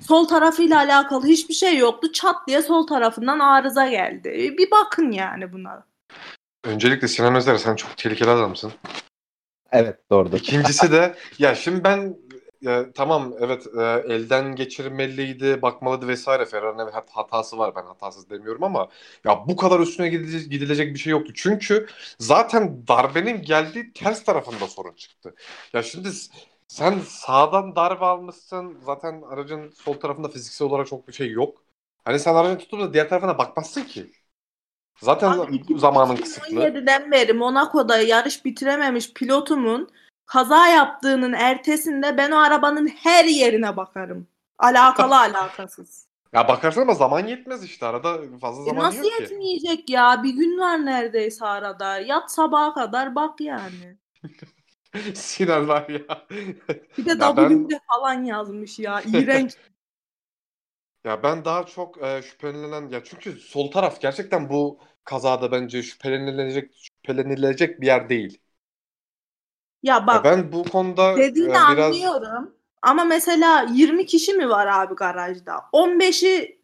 Sol tarafıyla alakalı hiçbir şey yoktu. Çat diye sol tarafından arıza geldi. Bir bakın yani buna. Öncelikle Sinan Özer sen çok tehlikeli adamsın. Evet doğrudur. İkincisi de ya şimdi ben ya, tamam evet e, elden geçirmeliydi, bakmalıydı vesaire. Ferrari'nin evet hatası var ben hatasız demiyorum ama ya bu kadar üstüne gidilecek, gidilecek bir şey yoktu. Çünkü zaten darbenin geldiği ters tarafında sorun çıktı. Ya şimdi sen sağdan darbe almışsın. Zaten aracın sol tarafında fiziksel olarak çok bir şey yok. Hani sen aracın tutup da diğer tarafına bakmazsın ki. Zaten Abi, za- zamanın kısıtlı. 2017'den beri Monaco'da yarış bitirememiş pilotumun kaza yaptığının ertesinde ben o arabanın her yerine bakarım. Alakalı alakasız. Ya bakarsın ama zaman yetmez işte. Arada fazla E zaman nasıl yok ki. yetmeyecek ya? Bir gün var neredeyse arada. Yat sabaha kadar bak yani. Sinan var ya. Bir de Ya ben- W'de falan yazmış ya. İğrenç. Ya ben daha çok e, şüphelenen ya çünkü sol taraf gerçekten bu kazada bence şüphelenilecek şüphelenilecek bir yer değil. Ya Ya bak ben bu konuda dediğini e, biraz anlıyorum. Ama mesela 20 kişi mi var abi garajda? 15'i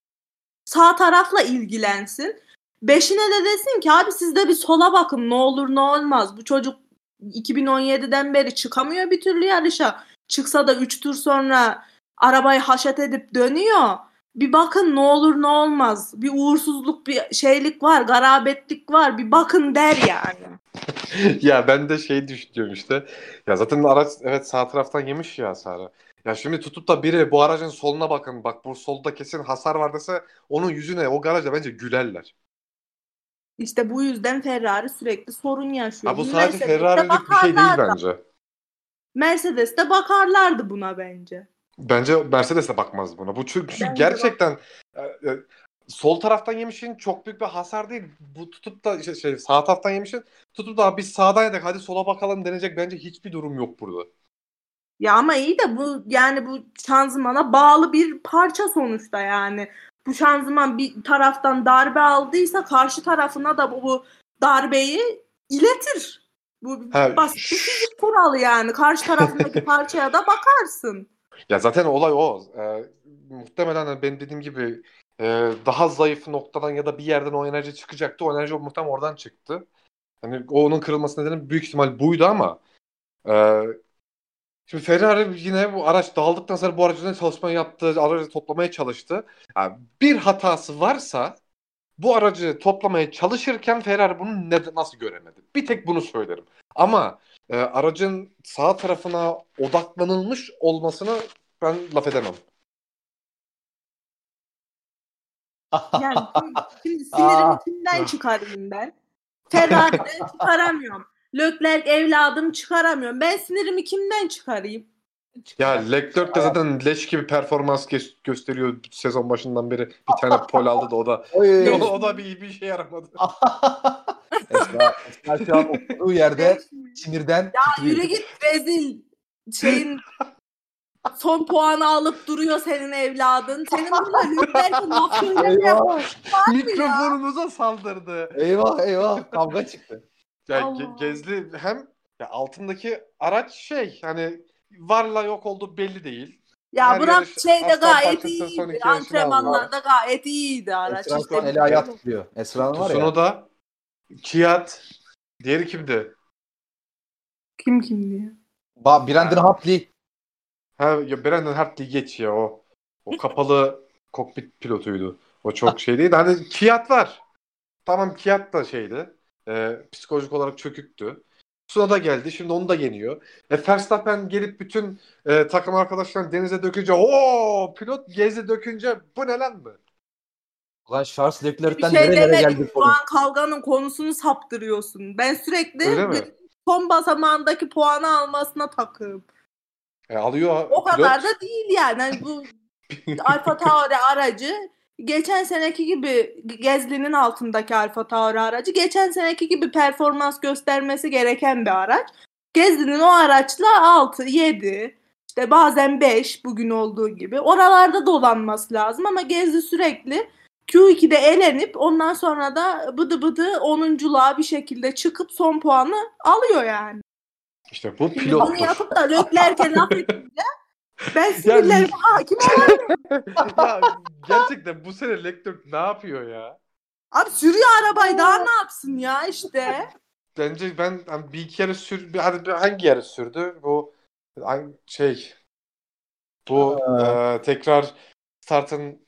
sağ tarafla ilgilensin. Beşine de desin ki abi siz de bir sola bakın ne olur ne olmaz. Bu çocuk 2017'den beri çıkamıyor bir türlü yarışa. Çıksa da 3 tur sonra arabayı haşet edip dönüyor. Bir bakın ne olur ne olmaz. Bir uğursuzluk bir şeylik var, garabetlik var. Bir bakın der yani. ya ben de şey düşünüyorum işte. Ya zaten araç evet sağ taraftan yemiş ya hasarı. Ya şimdi tutup da biri bu aracın soluna bakın bak bu solda kesin hasar var dese onun yüzüne o garajda bence gülerler. İşte bu yüzden Ferrari sürekli sorun yaşıyor. Ha bu sadece Mercedes'te Ferrari'lik bir şey değil bakarlardı. bence. Mercedes'te bakarlardı buna bence. Bence Mercedes de bakmaz buna. Bu çünkü Bence gerçekten e, e, sol taraftan yemişin çok büyük bir hasar değil. Bu tutup da şey, şey, sağ taraftan yemişin tutup da biz sağdan yedik hadi sola bakalım denecek bence hiçbir durum yok burada. Ya ama iyi de bu yani bu şanzımana bağlı bir parça sonuçta yani. Bu şanzıman bir taraftan darbe aldıysa karşı tarafına da bu, bu darbeyi iletir. Bu Ha, basit bir fizik kuralı yani. Karşı tarafındaki parçaya da bakarsın. Ya zaten olay o. E, muhtemelen hani benim dediğim gibi e, daha zayıf noktadan ya da bir yerden o enerji çıkacaktı. O enerji muhtemelen oradan çıktı. Hani onun kırılması nedeni büyük ihtimal buydu ama e, şimdi Ferrari yine bu araç dağıldıktan sonra bu aracın çalışma yaptı, aracı toplamaya çalıştı. Yani bir hatası varsa bu aracı toplamaya çalışırken Ferrari bunu ne, nasıl göremedi? Bir tek bunu söylerim. Ama e, aracın sağ tarafına odaklanılmış olmasını ben laf edemem. Yani şimdi sinirimi kimden çıkarayım ben? Ferrari'den çıkaramıyorum. Leclerc evladım çıkaramıyorum. Ben sinirimi kimden çıkarayım? Ya Leclerc de zaten leş gibi performans gösteriyor sezon başından beri. Bir tane pol aldı da o da Oy. o, o da bir, bir şey yaramadı. Esra, Esra şu an oturduğu yerde sinirden Ya titriyor. yürü git rezil. Şeyin son puanı alıp duruyor senin evladın. Senin burada söylemeye Eyvah, Mikrofonumuza saldırdı. eyvah, eyvah. Kavga çıktı. Ya Allah. Ge- Gezli hem ya altındaki araç şey hani varla yok olduğu belli değil. Ya Her bırak yarış şeyde aslan gayet parçası son iyiydi. iki yarışını Antrenmanlarda gayet iyiydi araç. Esra İşte şu an eli ayağı titriyor. Esra'nın var ya. Tsunoda, Kiat, diğeri kimdi? kim kim diye. Ba Brandon Hartley. Ha ya Brandon Hartley geç ya o. O kapalı kokpit pilotuydu. O çok şey değil. Hani Kiat var. Tamam Kiat da şeydi. Ee, psikolojik olarak çöküktü. Tsunoda geldi. Şimdi onu da yeniyor. E, Verstappen gelip bütün e, takım arkadaşlarını denize dökünce o pilot gezi dökünce bu ne lan mı? Ulan Charles Leclerc'ten şey nerelere demedim. geldik Şu an kavganın konusunu saptırıyorsun. Ben sürekli Öyle mi? son basamağındaki puanı almasına takığım. E, alıyor O pilot. kadar da değil yani. Hani bu Alfa Tauri aracı geçen seneki gibi Gezli'nin altındaki Alfa Tauri aracı geçen seneki gibi performans göstermesi gereken bir araç. Gezli'nin o araçla 6, 7, işte bazen 5 bugün olduğu gibi oralarda dolanması lazım ama Gezli sürekli Q2'de elenip ondan sonra da bıdı bıdı 10'unculuğa bir şekilde çıkıp son puanı alıyor yani. İşte bu Şimdi bunu yapıp da Leclerc'e laf edince ben sinirlerime hakim olamıyorum. gerçekten bu sene Leclerc ne yapıyor ya? Abi sürüyor arabayı daha ne yapsın ya işte. Bence ben hani bir iki yarış sür bir- hadi bir- hangi yarış sürdü? Bu şey bu e, tekrar startın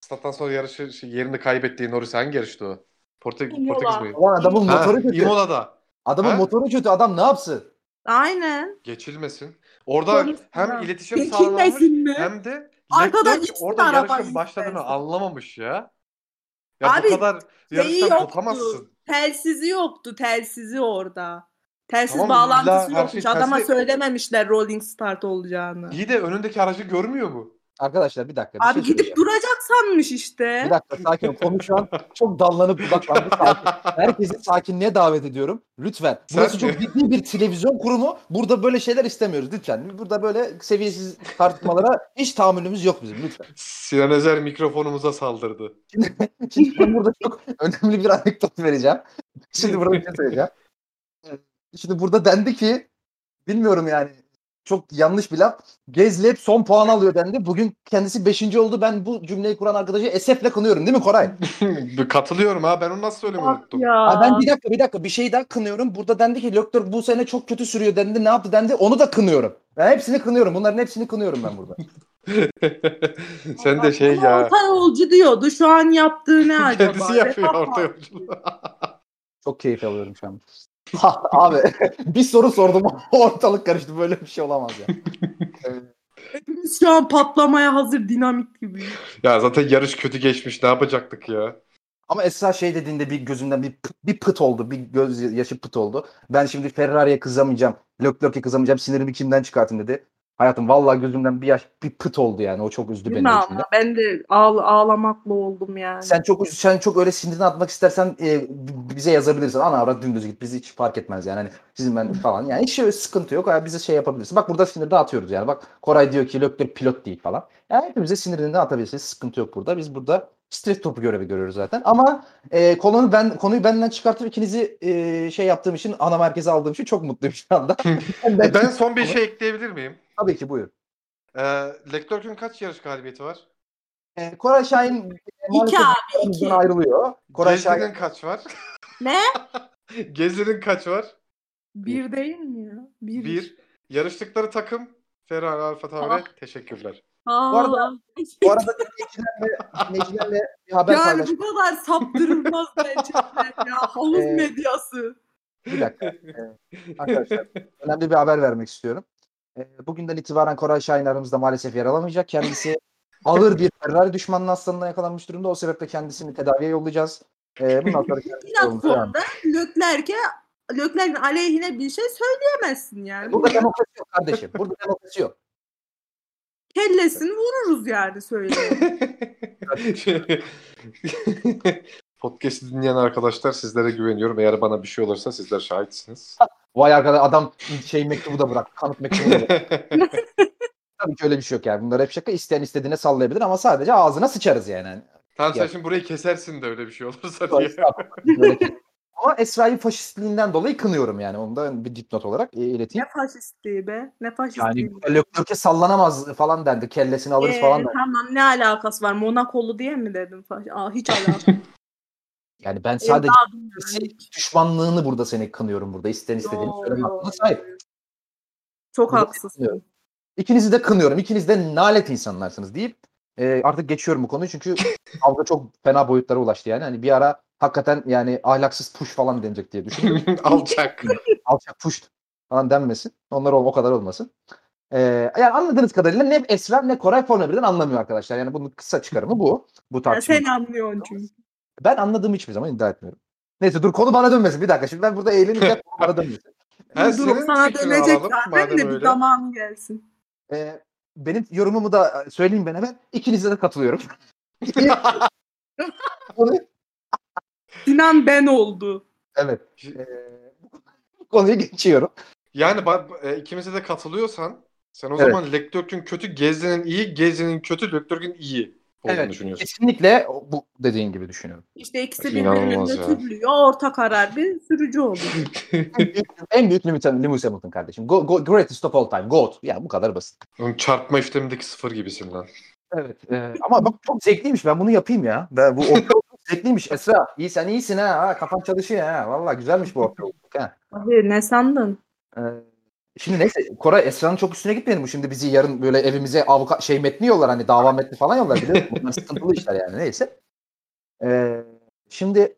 starttan sonra yarışı şey, yerini kaybettiği Norris hangi yarıştı o? Portek Imola. Portekiz mi? Ulan adamın Ha, motoru kötü. Imola'da. Adamın Ha? motoru kötü. Adam ne yapsın? Aynen. Geçilmesin. Orada Konuşma. hem iletişim sağlanamamış Geçilmesin mi? hem de Arkadan Leclerc gitsin orada yarışın başladığını istersen. anlamamış ya. Ya Abi, bu kadar Şeyi yarıştan yoktu. kopamazsın. Telsizi yoktu. Telsizi orada. Telsiz Tamam, bağlantısı her yokmuş. şey Adama telsiz- söylememişler rolling start olacağını. İyi de önündeki aracı görmüyor mu? Arkadaşlar bir dakika. Bir Abi şey gidip duracak sanmış işte. Bir dakika sakin ol. Konu şu an çok dallanıp budaklandı. Sakin. Herkesi sakinliğe davet ediyorum. Lütfen. Burası Sen- çok ciddi bir televizyon kurumu. Burada böyle şeyler istemiyoruz lütfen. Burada böyle seviyesiz tartışmalara hiç tahammülümüz yok bizim lütfen. Sinan Özer mikrofonumuza saldırdı. Şimdi ben burada çok önemli bir anekdot vereceğim. Şimdi burada bir şey söyleyeceğim. Şimdi burada dendi ki bilmiyorum yani çok yanlış bir laf. Gezli hep son puan alıyor dendi. Bugün kendisi 5. oldu. Ben bu cümleyi kuran arkadaşı esefle kınıyorum değil mi Koray? Katılıyorum ha ben onu nasıl söylemeyi Bak unuttum. ya. Ha ben bir dakika bir dakika bir şey daha kınıyorum. Burada dendi ki Lökler bu sene çok kötü sürüyor dendi. Ne yaptı dendi. Onu da kınıyorum. Ben hepsini kınıyorum. Bunların hepsini kınıyorum ben burada. Sen de şey ya. Orta yolcu diyordu. Şu an yaptığı ne acaba? Kendisi yapıyor orta yolculuğu. Çok keyif alıyorum şu an. Ha, abi bir soru sordum ortalık karıştı. Böyle bir şey olamaz ya. Hepimiz şu an patlamaya hazır dinamit gibi. ya zaten yarış kötü geçmiş ne yapacaktık ya? Ama Esra şey dediğinde bir gözümden bir, bir pıt oldu. Bir göz yaşı pıt oldu. Ben şimdi Ferrari'ye kızamayacağım. Leclerc'e kızamayacağım. Sinirimi kimden çıkartayım dedi. Hayatım vallahi gözümden bir yaş bir pıt oldu yani. O çok üzdü Değil beni. ama? Ben de ağl- ağlamakla oldum yani. Sen çok sen çok öyle sinirini atmak istersen e, bize yazabilirsin. Ana avrat dümdüz git. Bizi hiç fark etmez yani. Hani sizin ben falan. Yani hiç şey, sıkıntı yok. Yani bize şey yapabilirsin. Bak burada sinir dağıtıyoruz yani. Bak Koray diyor ki Leclerc pilot değil falan. Yani hepimize sinirini atabilirsiniz. Sıkıntı yok burada. Biz burada stres topu görevi görüyoruz zaten. Ama e, konuyu ben konuyu benden çıkartıp ikinizi e, şey yaptığım için ana merkeze aldığım için çok mutluyum şu anda. E, ben son bir şey ekleyebilir miyim? Tabii ki buyur. Ee, Leclerc'ün kaç yarış galibiyeti var? E, Koray Şahin İki abi, iki. ayrılıyor. Koray Gezli'nin Şahin kaç var? Ne? Gezli'nin kaç var? Bir değil mi ya? Bir. Bir. Yarıştıkları takım Ferrari Alfa Tauri. Teşekkürler. Aa. Bu arada- Bu arada dinleyicilerle, dinleyicilerle bir haber yani paylaşmak bu kadar saptırılmaz gerçekten ya. Havuz Ee, medyası. Bir dakika. Ee, arkadaşlar önemli bir haber vermek istiyorum. Ee, bugünden itibaren Koray Şahin aramızda maalesef yer alamayacak. Kendisi ağır bir Ferrari düşmanının hastalığına yakalanmış durumda. O sebeple kendisini tedaviye yollayacağız. Ee, bundan sonra sonra Lökler'e Lökler'in aleyhine bir şey söyleyemezsin yani. Burada demokrasi yok kardeşim. Burada demokrasi yok. Kellesini vururuz yani söyleyeyim. Podcast'i dinleyen arkadaşlar sizlere güveniyorum. Eğer bana bir şey olursa sizler şahitsiniz. Vay arkadaş adam şey mektubu da bırak. Kanıt mektubu da bırak. Tabii ki öyle bir şey yok yani. Bunlar hep şaka. İsteyen istediğine sallayabilir ama sadece ağzına sıçarız yani. Hani tamam sen şimdi burayı kesersin de öyle bir şey olursa diye. Ama Esra'yı faşistliğinden dolayı kınıyorum yani. Onu da bir dipnot olarak e, ileteyim. ne faşistliği be? Ne faşistliği? Yani Leclerc'e sallanamaz falan dendi. Kellesini alırız Ee, falan dendi. Tamam ne alakası var? Monakolu diye mi dedim? Faş- Aa, hiç alakası. Yani ben sadece düşmanlığını burada seni kınıyorum burada. İsteyen istediğini söyleme hakkına sahip. Çok Burada haksızsın. kınıyorum. İkinizi de kınıyorum. İkiniz de nalet insanlarsınız deyip e, artık geçiyorum bu konuyu çünkü kavga çok fena boyutlara ulaştı yani. Hani bir ara hakikaten yani ahlaksız push falan denecek diye düşündüm. Alçak. Alçak push falan denmesin. Onlar o, o kadar olmasın. Ee, yani anladığınız kadarıyla ne Esra ne Koray Formula 1'den anlamıyor arkadaşlar. Yani bunun kısa çıkarımı bu. Bu tartışma. sen anlıyorsun çünkü. Ben anladığımı hiçbir zaman iddia etmiyorum. Neyse dur konu bana dönmesin. Bir dakika şimdi ben burada eğleneceğim. konu bana dönmesin. Durum senin sana dönecek zaten de bir öyle. zamanı gelsin. Ee, benim yorumumu da söyleyeyim ben hemen. İkinize de katılıyorum. Sinan ben oldu. evet. Ee, bu konuyu geçiyorum. Yani bak, e, ikimize de katılıyorsan sen o Evet. zaman Leclerc'ün kötü, Gezli'nin iyi, Gezli'nin kötü, Leclerc'ün iyi olduğunu Evet. düşünüyorsun. Kesinlikle bu dediğin gibi düşünüyorum. İşte ikisi ya. götürüyor. Orta karar bir sürücü oldu. en büyük, Lewis Hamilton kardeşim. Go, go, greatest of all time. GOAT. Ya bu kadar basit. Onun çarpma işlemindeki sıfır gibisin lan. Evet. e, ama bak çok zevkliymiş. Ben bunu yapayım ya. Ben bu zevkliymiş. Esra iyi sen iyisin ha. ha kafan çalışıyor ha. Vallahi güzelmiş bu orta. Ha. Abi ne sandın? Ee, şimdi neyse Koray Esra'nın çok üstüne gitmeyelim. Şimdi bizi yarın böyle evimize avukat şey metni yollar hani dava metni falan yollar biliyor? Bunlar sıkıntılı işler yani neyse. Ee, şimdi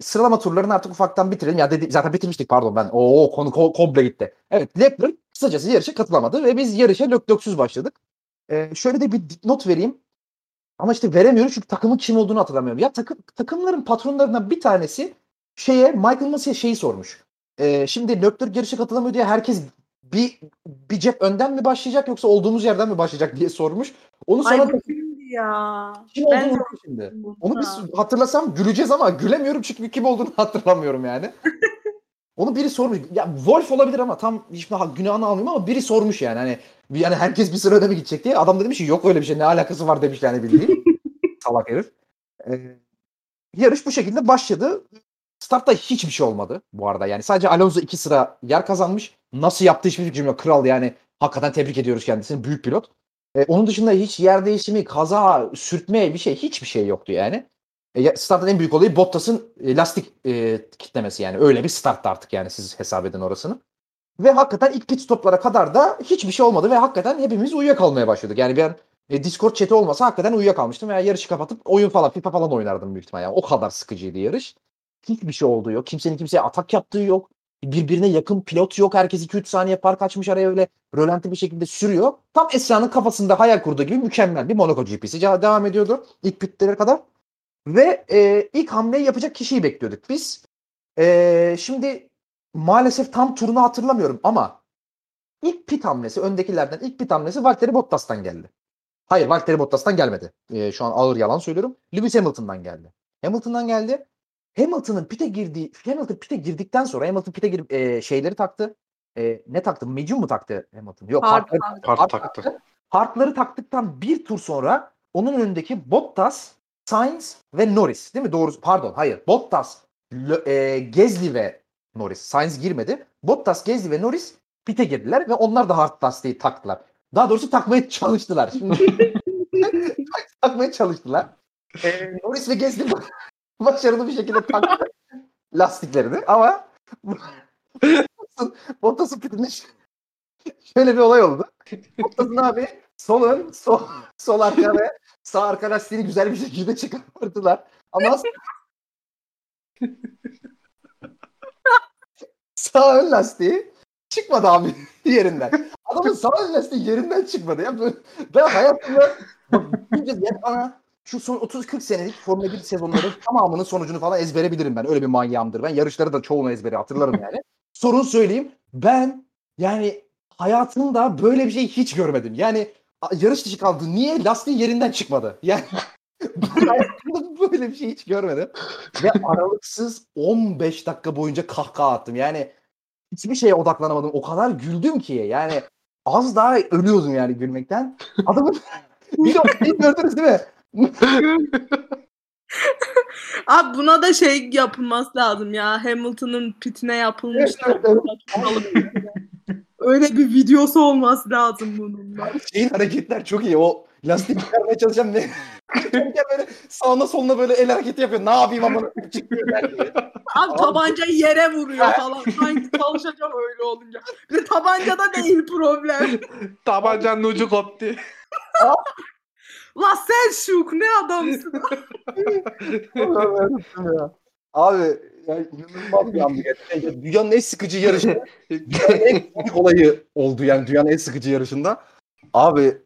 sıralama turlarını artık ufaktan bitirelim. Ya dedi, zaten bitirmiştik pardon ben. Oo konu ko- komple gitti. Evet Leclerc kısacası yarışa katılamadı ve biz yarışa Leclerc'süz başladık. Ee, şöyle de bir not vereyim. Ama işte veremiyorum çünkü takımın kim olduğunu hatırlamıyorum. Ya takım, takımların patronlarından bir tanesi şeye Michael Massey'e şeyi sormuş. Ee, şimdi Leclerc yarışa katılamıyor diye herkes bir bir cep önden mi başlayacak yoksa olduğumuz yerden mi başlayacak diye sormuş. Onu sonra Ay ya? kim ben olduğunu de şimdi. Onu biz hatırlasam güleceğiz ama gülemiyorum çünkü kim olduğunu hatırlamıyorum yani. Onu biri sormuş. Ya Wolf olabilir ama tam hiçbir günahını almıyorum ama biri sormuş yani. Hani bir- yani herkes bir sıra öne mi gidecek diye. Adam da demiş ki yok öyle bir şey ne alakası var demiş yani bildiğin. Salak herif. Ee, yarış bu şekilde başladı. Startta hiçbir şey olmadı bu arada. Yani sadece Alonso iki sıra yer kazanmış. Nasıl yaptığı hiçbir fikrim yok. Kral yani. Hakikaten tebrik ediyoruz kendisini. Büyük pilot. Ee, onun dışında hiç yer değişimi, kaza, sürtme bir şey hiçbir şey yoktu yani. E, startın en büyük olayı Bottas'ın e, lastik e, kitlemesi yani. Öyle bir starttı artık yani siz hesap edin orasını. Ve hakikaten ilk pit stoplara kadar da hiçbir şey olmadı ve hakikaten hepimiz uyuyakalmaya başladık. Yani ben e, Discord chat'i olmasa hakikaten uyuyakalmıştım veya yarışı kapatıp oyun falan FIFA falan oynardım büyük ihtimalle. Yani o kadar sıkıcıydı yarış. Hiçbir şey olduğu yok. Kimsenin kimseye atak yaptığı yok. Birbirine yakın pilot yok. Herkes 2-3 saniye fark açmış araya öyle rölanti bir şekilde sürüyor. Tam Esra'nın kafasında hayal kurduğu gibi mükemmel bir Monaco GP'si devam ediyordu ilk pitlere kadar. Ve e, ilk hamleyi yapacak kişiyi bekliyorduk biz. E, şimdi maalesef tam turunu hatırlamıyorum ama ilk pit hamlesi öndekilerden ilk pit hamlesi Valtteri Bottas'tan geldi. Hayır Valtteri Bottas'tan gelmedi. E, şu an ağır yalan söylüyorum. Lewis Hamilton'dan geldi. Hamilton'dan geldi. Hamilton'ın pite girdiği Hamilton pite girdikten sonra Hamilton pite girip e, şeyleri taktı. E, ne taktı? Medium mu taktı Hamilton? Yok, Hard, hardları- hard. Part hard taktı. Hardları taktıktan bir tur sonra onun önündeki Bottas, Sainz ve Norris değil mi? Doğru. Pardon hayır. Bottas, Lo- e, Gezli ve Norris. Sainz girmedi. Bottas, Gezli ve Norris pite girdiler ve onlar da hard lastiği taktılar. Daha doğrusu takmaya çalıştılar. Şimdi takmaya çalıştılar. E, Norris ve Gezli başarılı bir şekilde taktı lastiklerini ama Bottas'ın, pitinde şöyle bir olay oldu. Bottas'ın abi sol ön, sol, sol arka ve sağ arka lastiğini güzel bir şekilde çıkarttılar. Ama sağ ön lastiği çıkmadı abi yerinden. Adamın sağ ön lastiği yerinden çıkmadı. Ya böyle, ben hayatımda ya bana şu son 30-40 senelik Formula 1 sezonların tamamının sonucunu falan ezbere bilirim ben. Öyle bir manyağımdır. Ben yarışları da çoğunu ezbere hatırlarım yani. Sorun söyleyeyim. Ben yani hayatımda böyle bir şey hiç görmedim. Yani yarış dışı kaldı. Niye? Lastiği yerinden çıkmadı. Yani hayatımda böyle bir şey hiç görmedim. Ve aralıksız 15 dakika boyunca kahkaha attım. Yani hiçbir şeye odaklanamadım. O kadar güldüm ki yani az daha ölüyordum yani gülmekten. Adamın bir de gördünüz değil mi? Abi buna da şey yapılması lazım ya. Hamilton'ın pitine yapılmış. Öyle bir videosu olması lazım bunun da. Şeyin hareketler çok iyi. O lastik çıkarmaya çalışan ne? Çıkarken böyle sağına soluna böyle el hareketi yapıyor. Ne yapayım ama çıkıyor belki. Abi tabancayı yere vuruyor falan. Sanki çalışacak öyle olunca. Ve tabancada değil problem. Tabancanın ucu koptu. La sen şuk ne adamsın. ya. Abi yani inanılmaz bir gerçekten. Dünyanın en sıkıcı yarışı. dünyanın en komik olayı oldu yani dünyanın en sıkıcı yarışında. Abi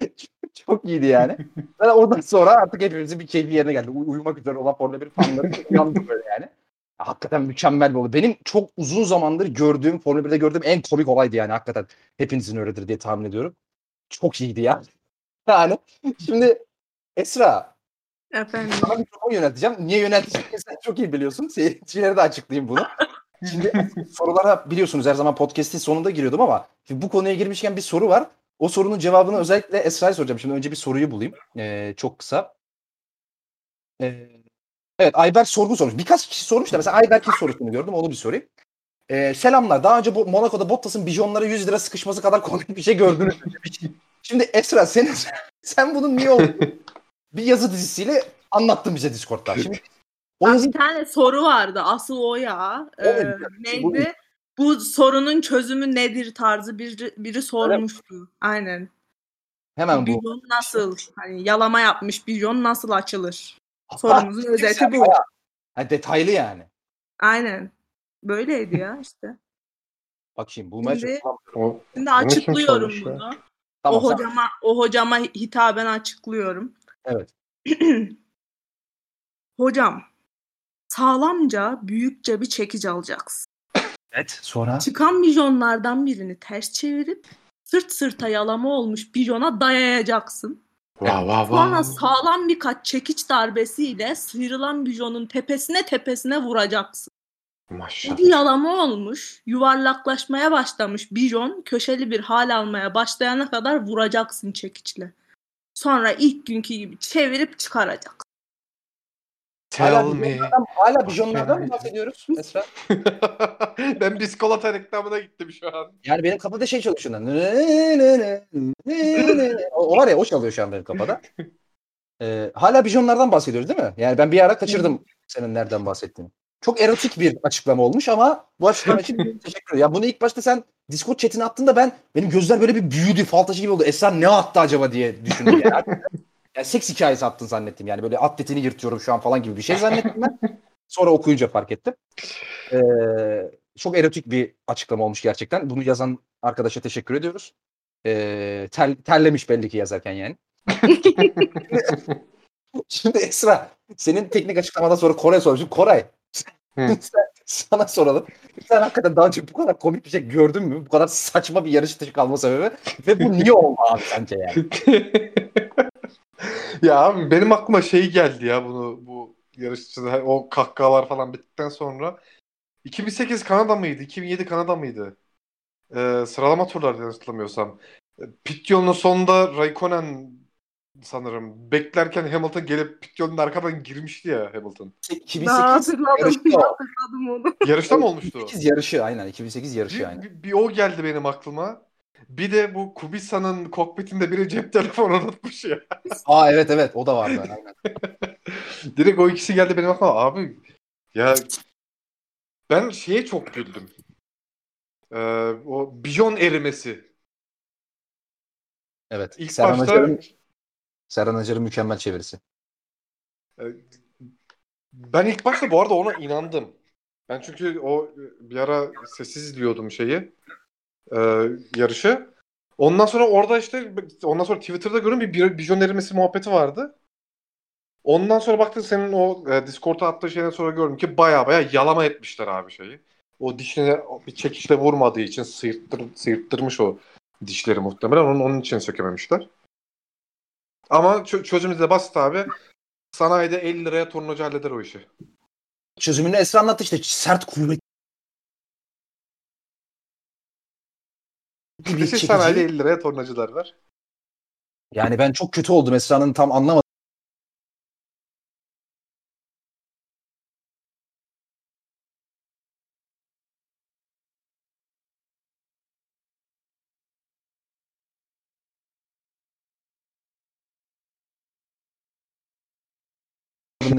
çok iyiydi yani. Ben oradan sonra artık hepimizin bir keyfi yerine geldi. Uy- uyumak üzere olan Formula 1 fanları uyandı böyle yani. Hakikaten mükemmel bir olay. Benim çok uzun zamandır gördüğüm, Formula 1'de gördüğüm en komik olaydı yani hakikaten. Hepinizin öyledir diye tahmin ediyorum. Çok iyiydi ya. Yani şimdi Esra Efendim. sana mikrofon yönelteceğim. Niye yönelteceğimi sen çok iyi biliyorsun. Seyircilere de açıklayayım bunu. Şimdi sorulara biliyorsunuz her zaman podcast'in sonunda giriyordum ama şimdi bu konuya girmişken bir soru var. O sorunun cevabını özellikle Esra'ya soracağım. Şimdi önce bir soruyu bulayım. Ee, çok kısa. Ee, evet Ayberk sorgu sormuş. Birkaç kişi sormuş da mesela Ayberk'in sorusunu gördüm. Onu bir sorayım. Ee, selamlar. Daha önce bu Monaco'da Bottas'ın bijonlara 100 lira sıkışması kadar komik bir şey gördünüz. mü? Şimdi Esra sen, sen bunun niye olduğunu bir yazı dizisiyle anlattın bize Discord'da. Şimdi o yazı bir tane soru vardı. Asıl o ya. O Ee, neydi? Bu sorunun çözümü nedir tarzı biri, biri sormuştu. Aynen. hemen bu. Bijon nasıl? Hani yalama yapmış bijon nasıl açılır? Sorumuzun özeti bu. Ha, detaylı yani. Aynen. Böyleydi ya işte. Bak şimdi bu maç Şimdi- O, Şimdi açıklıyorum bunu. Tamam o sen- hocama o hocama hitaben açıklıyorum. Evet. Hocam sağlamca büyükçe bir çekici alacaksın. Evet sonra? Çıkan bijonlardan birini ters çevirip sırt sırta yalama olmuş bijona dayayacaksın. Vav vav Sonra vav. sağlam birkaç çekiç darbesiyle sıyrılan bijonun tepesine tepesine vuracaksın. Maşallah. Bir yalama olmuş, yuvarlaklaşmaya başlamış bijon köşeli bir hal almaya başlayana kadar vuracaksın çekiçle. Sonra ilk günkü gibi çevirip çıkaracaksın. Tell hala me. bijonlardan, hala bijonlardan mı bahsediyoruz Esra? ben biskolata reklamına gittim şu an. Yani benim kafada şey çalışıyor. O var ya o çalıyor şu an benim kafada. Ee, hala bijonlardan bahsediyoruz değil mi? Yani ben bir ara kaçırdım senin nereden bahsettiğini. Çok erotik bir açıklama olmuş ama bu açıklama için teşekkür ederim. Ya bunu ilk başta sen Discord chatine attığında ben benim gözler böyle bir büyüdü, fal taşı gibi oldu. Esra ne attı acaba diye düşündüm yani. yani seks hikayesi attın zannettim yani böyle atletini yırtıyorum şu an falan gibi bir şey zannettim ben. Sonra okuyunca fark ettim. Ee, çok erotik bir açıklama olmuş gerçekten. Bunu yazan arkadaşa teşekkür ediyoruz. Ee, tel, terlemiş belli ki yazarken yani. Şimdi Esra senin teknik açıklamadan sonra Koray sormuşum. Koray. sen, sana soralım. Sen hakikaten daha önce bu kadar komik bir şey gördün mü? Bu kadar saçma bir yarış dışı kalma sebebi. Ve bu niye oldu abi sence yani? ya abi benim aklıma şey geldi ya bunu bu yarışçıda o kahkahalar falan bittikten sonra 2008 Kanada mıydı? 2007 Kanada mıydı? Ee, sıralama turları hatırlamıyorsam. Pit yolunun sonunda Raikkonen sanırım beklerken Hamilton gelip pit yolunun arkadan girmişti ya Hamilton. 2008 Daha hatırladım, yarışı o. hatırladım onu. Yarışta mı olmuştu? 2008 yarışı aynen 2008 Bir, yarışı aynen. bir, bir o geldi benim aklıma. Bir de bu Kubica'nın kokpitinde biri cep telefonu unutmuş ya. Aa evet evet o da vardı aynen. Direkt o ikisi geldi benim aklıma. Abi ya ben şeye çok güldüm. Ee, o bijon erimesi. Evet. İlk Serhan başta Acar'ın Serhan Acar'ın mükemmel çevirisi. e, ben ilk başta bu arada ona inandım. Ben çünkü o bir ara sessiz izliyordum şeyi e, yarışı. Ondan sonra orada işte ondan sonra Twitter'da gördüm bir bijon erimesi muhabbeti vardı. Ondan sonra baktım senin o e, Discord'a attığı şeyden sonra gördüm ki baya baya yalama etmişler abi şeyi. O dişine bir çekişle vurmadığı için sıyırttır, sıyırttırmış o dişleri muhtemelen. Onun, onun için sökememişler. Ama çö- çözümümüz de basit abi. Sanayide 50 liraya tornacı halleder o işi. Çözümünü Esra anlattı işte sert kuvvetli bir çekici. sanayide 50 liraya tornacılar var. Yani ben çok kötü oldum Esra'nın tam anlamadım.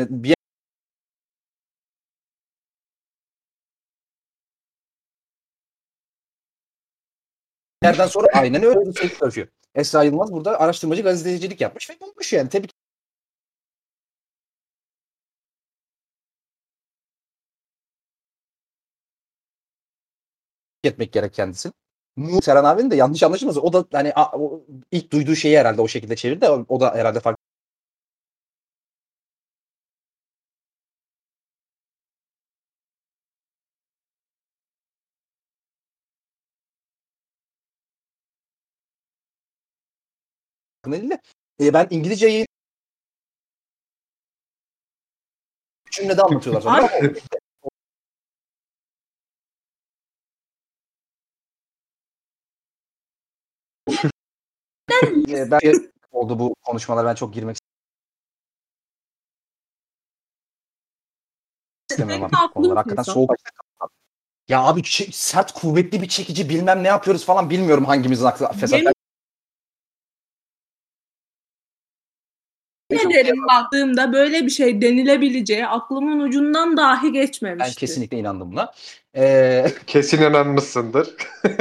Bir yerden sonra aynen öyle bir şey çalışıyor. Esra Yılmaz burada araştırmacı gazetecilik yapmış ve bulmuş yani. Tebrik etmek gerek kendisini. Mu Serhan abinin de yanlış anlaşılmasın. O da hani a- o ilk duyduğu şeyi herhalde o şekilde çevirdi. O, o da herhalde farklı. De. E, ben İngilizceyi cümlede anlatıyorlar sonra. E, ben oldu bu konuşmalar ben çok girmek istemiyorum konulara. aklım Hakikaten soğuk. Ya abi sert kuvvetli bir çekici bilmem ne yapıyoruz falan bilmiyorum hangimizin aklı fesat. Yemin ederim baktığımda böyle bir şey denilebileceği aklımın ucundan dahi Ben geçmemişti. kesinlikle inandım buna. Ee, Kesin inanmışsındır.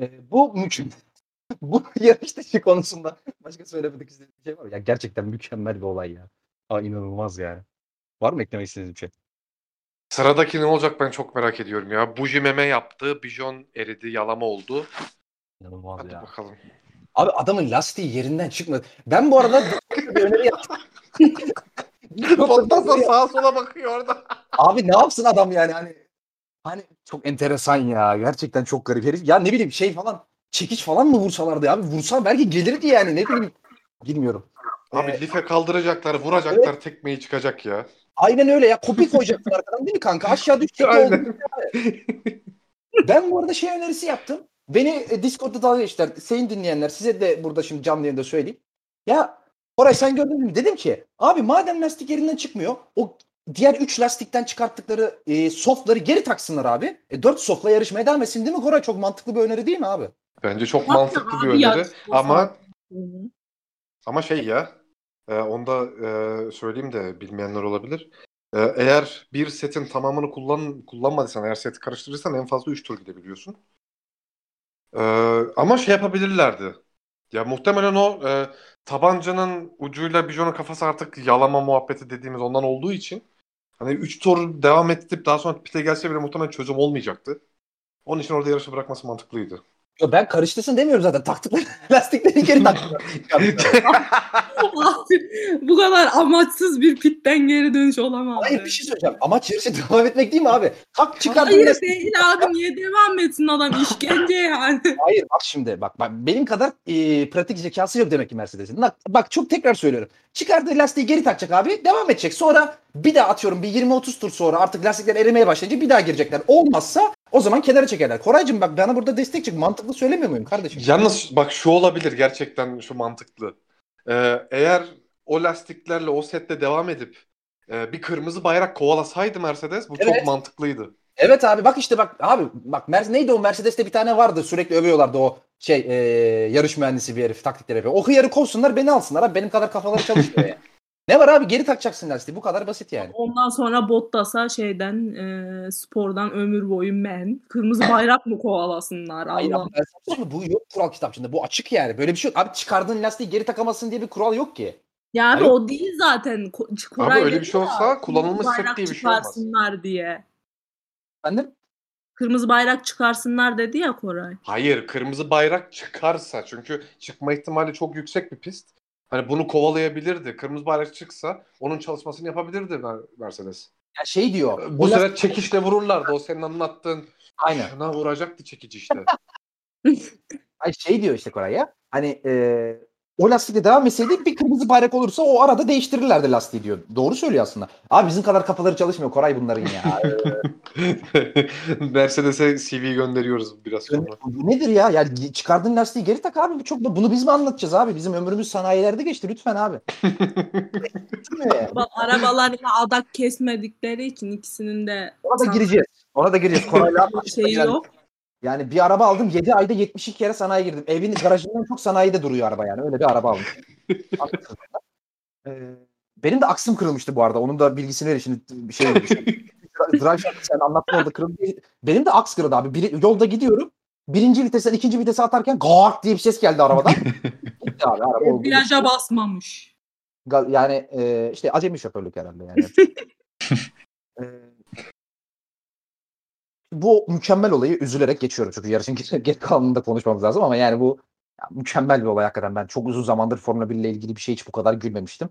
e, bu mükemmel. bu yarış dışı konusunda başka söylemedik istediğim bir şey var mı? Ya gerçekten mükemmel bir olay ya. Aa, inanılmaz yani. Var mı eklemek istediğiniz bir şey? Sıradaki ne olacak ben çok merak ediyorum ya. Buji meme yaptı, bijon eridi, yalama oldu. İnanılmaz Hadi ya. bakalım. Abi adamın lastiği yerinden çıkmadı. Ben bu arada bir öneri yaptım. Bottas da sağa sola bakıyor orada. Abi ne yapsın adam yani hani Hani çok enteresan ya. Gerçekten çok garip herif. Ya ne bileyim şey falan çekiç falan mı vursalardı abi? Vursa belki gelirdi yani ne bileyim. Bilmiyorum. Abi Ee, life kaldıracaklar, vuracaklar, tekmeyi çıkacak ya. Aynen öyle ya. Kopi koyacaksın arkadan değil mi kanka? Aşağı düşecek oldu. Ben bu arada şey önerisi yaptım. Beni e, Discord'da dalga geçtiler. Senin dinleyenler size de burada şimdi canlı yayında söyleyeyim. Ya Koray sen gördün mü? Dedim ki abi madem lastik yerinden çıkmıyor o diğer 3 lastikten çıkarttıkları e, softları geri taksınlar abi. E, 4 softla yarışmaya devam etsin değil mi Koray? Çok mantıklı bir öneri değil mi abi? Bence çok Hatta mantıklı bir öneri. yarışma Ama ama şey ya, e, onu da e, söyleyeyim de bilmeyenler olabilir. E, eğer bir setin tamamını kullan kullanmadıysan, eğer seti karıştırırsan en fazla 3 tur gidebiliyorsun. E, ama şey yapabilirlerdi. Ya muhtemelen o e, tabancanın ucuyla bijonun kafası artık yalama muhabbeti dediğimiz ondan olduğu için hani 3 tur devam edip daha sonra pite gelse bile muhtemelen çözüm olmayacaktı. Onun için orada yarışı bırakması mantıklıydı. Yo, ben karıştırsın demiyorum zaten. Taktıkları lastikleri geri taktılar. Bu kadar amaçsız bir pitten geri dönüş olamaz. Hayır bir şey söyleyeceğim. Amaç yarışa devam etmek değil mi abi? Tak çıkar. Hayır değil abi niye devam etsin adam işkence yani. Hayır bak şimdi bak, bak benim kadar e, pratik zekası yok demek ki Mercedes'in. Bak, bak çok tekrar söylüyorum. Çıkardığı lastiği geri takacak abi devam edecek. Sonra bir daha atıyorum bir 20-30 tur sonra artık lastikler erimeye başlayınca bir daha girecekler. Olmazsa o zaman kenara çekerler. Koraycığım bak bana burada destek çık. Mantıklı söylemiyor muyum kardeşim? Yalnız bak şu olabilir gerçekten şu mantıklı. Ee, eğer o lastiklerle o sette devam edip e, bir kırmızı bayrak kovalasaydı Mercedes bu Evet. çok mantıklıydı. Evet abi bak işte bak abi bak Mer neydi o Mercedes'te bir tane vardı sürekli övüyorlardı o şey e, yarış mühendisi bir herif taktikleri yapıyor. O hıyarı kovsunlar beni alsınlar abi benim kadar kafaları çalışmıyor ya. Ne var abi geri takacaksın lastiği bu kadar basit yani. Ondan sonra Bottas'a şeyden e, spordan ömür boyu men. Kırmızı bayrak mı kovalasınlar Hayır Allah. mi? bu yok kural kitapçığında bu açık yani böyle bir şey yok. Abi çıkardığın lastiği geri takamazsın diye bir kural yok ki. Ya abi Hayır. o değil zaten. Ko- Koray öyle bir şey olsa kullanılmış set diye bir şey olmaz. çıkarsınlar diye. Efendim? Kırmızı bayrak çıkarsınlar dedi ya Koray. Hayır kırmızı bayrak çıkarsa çünkü çıkma ihtimali çok yüksek bir pist. Hani bunu kovalayabilirdi. Kırmızı bayrak çıksa onun çalışmasını yapabilirdi Mer- Mercedes. Ya şey diyor. Bu sefer çekişle vururlardı. O senin anlattığın Aynen. şuna vuracaktı çekici işte. Ay şey diyor işte Koray ya. Hani e, o lastikle devam etseydi bir kırmızı bayrak olursa o arada değiştirirlerdi lastiği diyor. Doğru söylüyor aslında. Abi bizim kadar kafaları çalışmıyor Koray bunların ya. Mercedes'e CV gönderiyoruz biraz sonra. Bu nedir ya? Yani çıkardığın lastiği geri tak abi. Bu Çok bunu biz mi anlatacağız abi? Bizim ömrümüz sanayilerde geçti lütfen abi. Arabalarına adak kesmedikleri için ikisinin de Ona da gireceğiz. Ona da gireceğiz. Korayla şeyi yani, yok. Yani bir araba aldım 7 ayda 72 kere sanayiye girdim. Evin garajından çok sanayide duruyor araba yani. Öyle bir araba aldım. Ee, benim de aksım kırılmıştı bu arada. Onun da bilgisini ver şimdi bir şey olmuş. Drive Shaft sen anlattın orada kırıldı. Benim de aks kırıldı abi. Bir, yolda gidiyorum. Birinci vitesten ikinci vitese atarken gak diye bir ses geldi arabadan. Gitti abi araba oldu. Viraja basmamış. Yani e, işte acemi şoförlük herhalde yani. E, bu mükemmel olayı üzülerek geçiyorum. Çünkü yarışın geri kalanını da konuşmamız lazım ama yani bu ya, mükemmel bir olay hakikaten. Ben çok uzun zamandır Formula 1 ile ilgili bir şey hiç bu kadar gülmemiştim.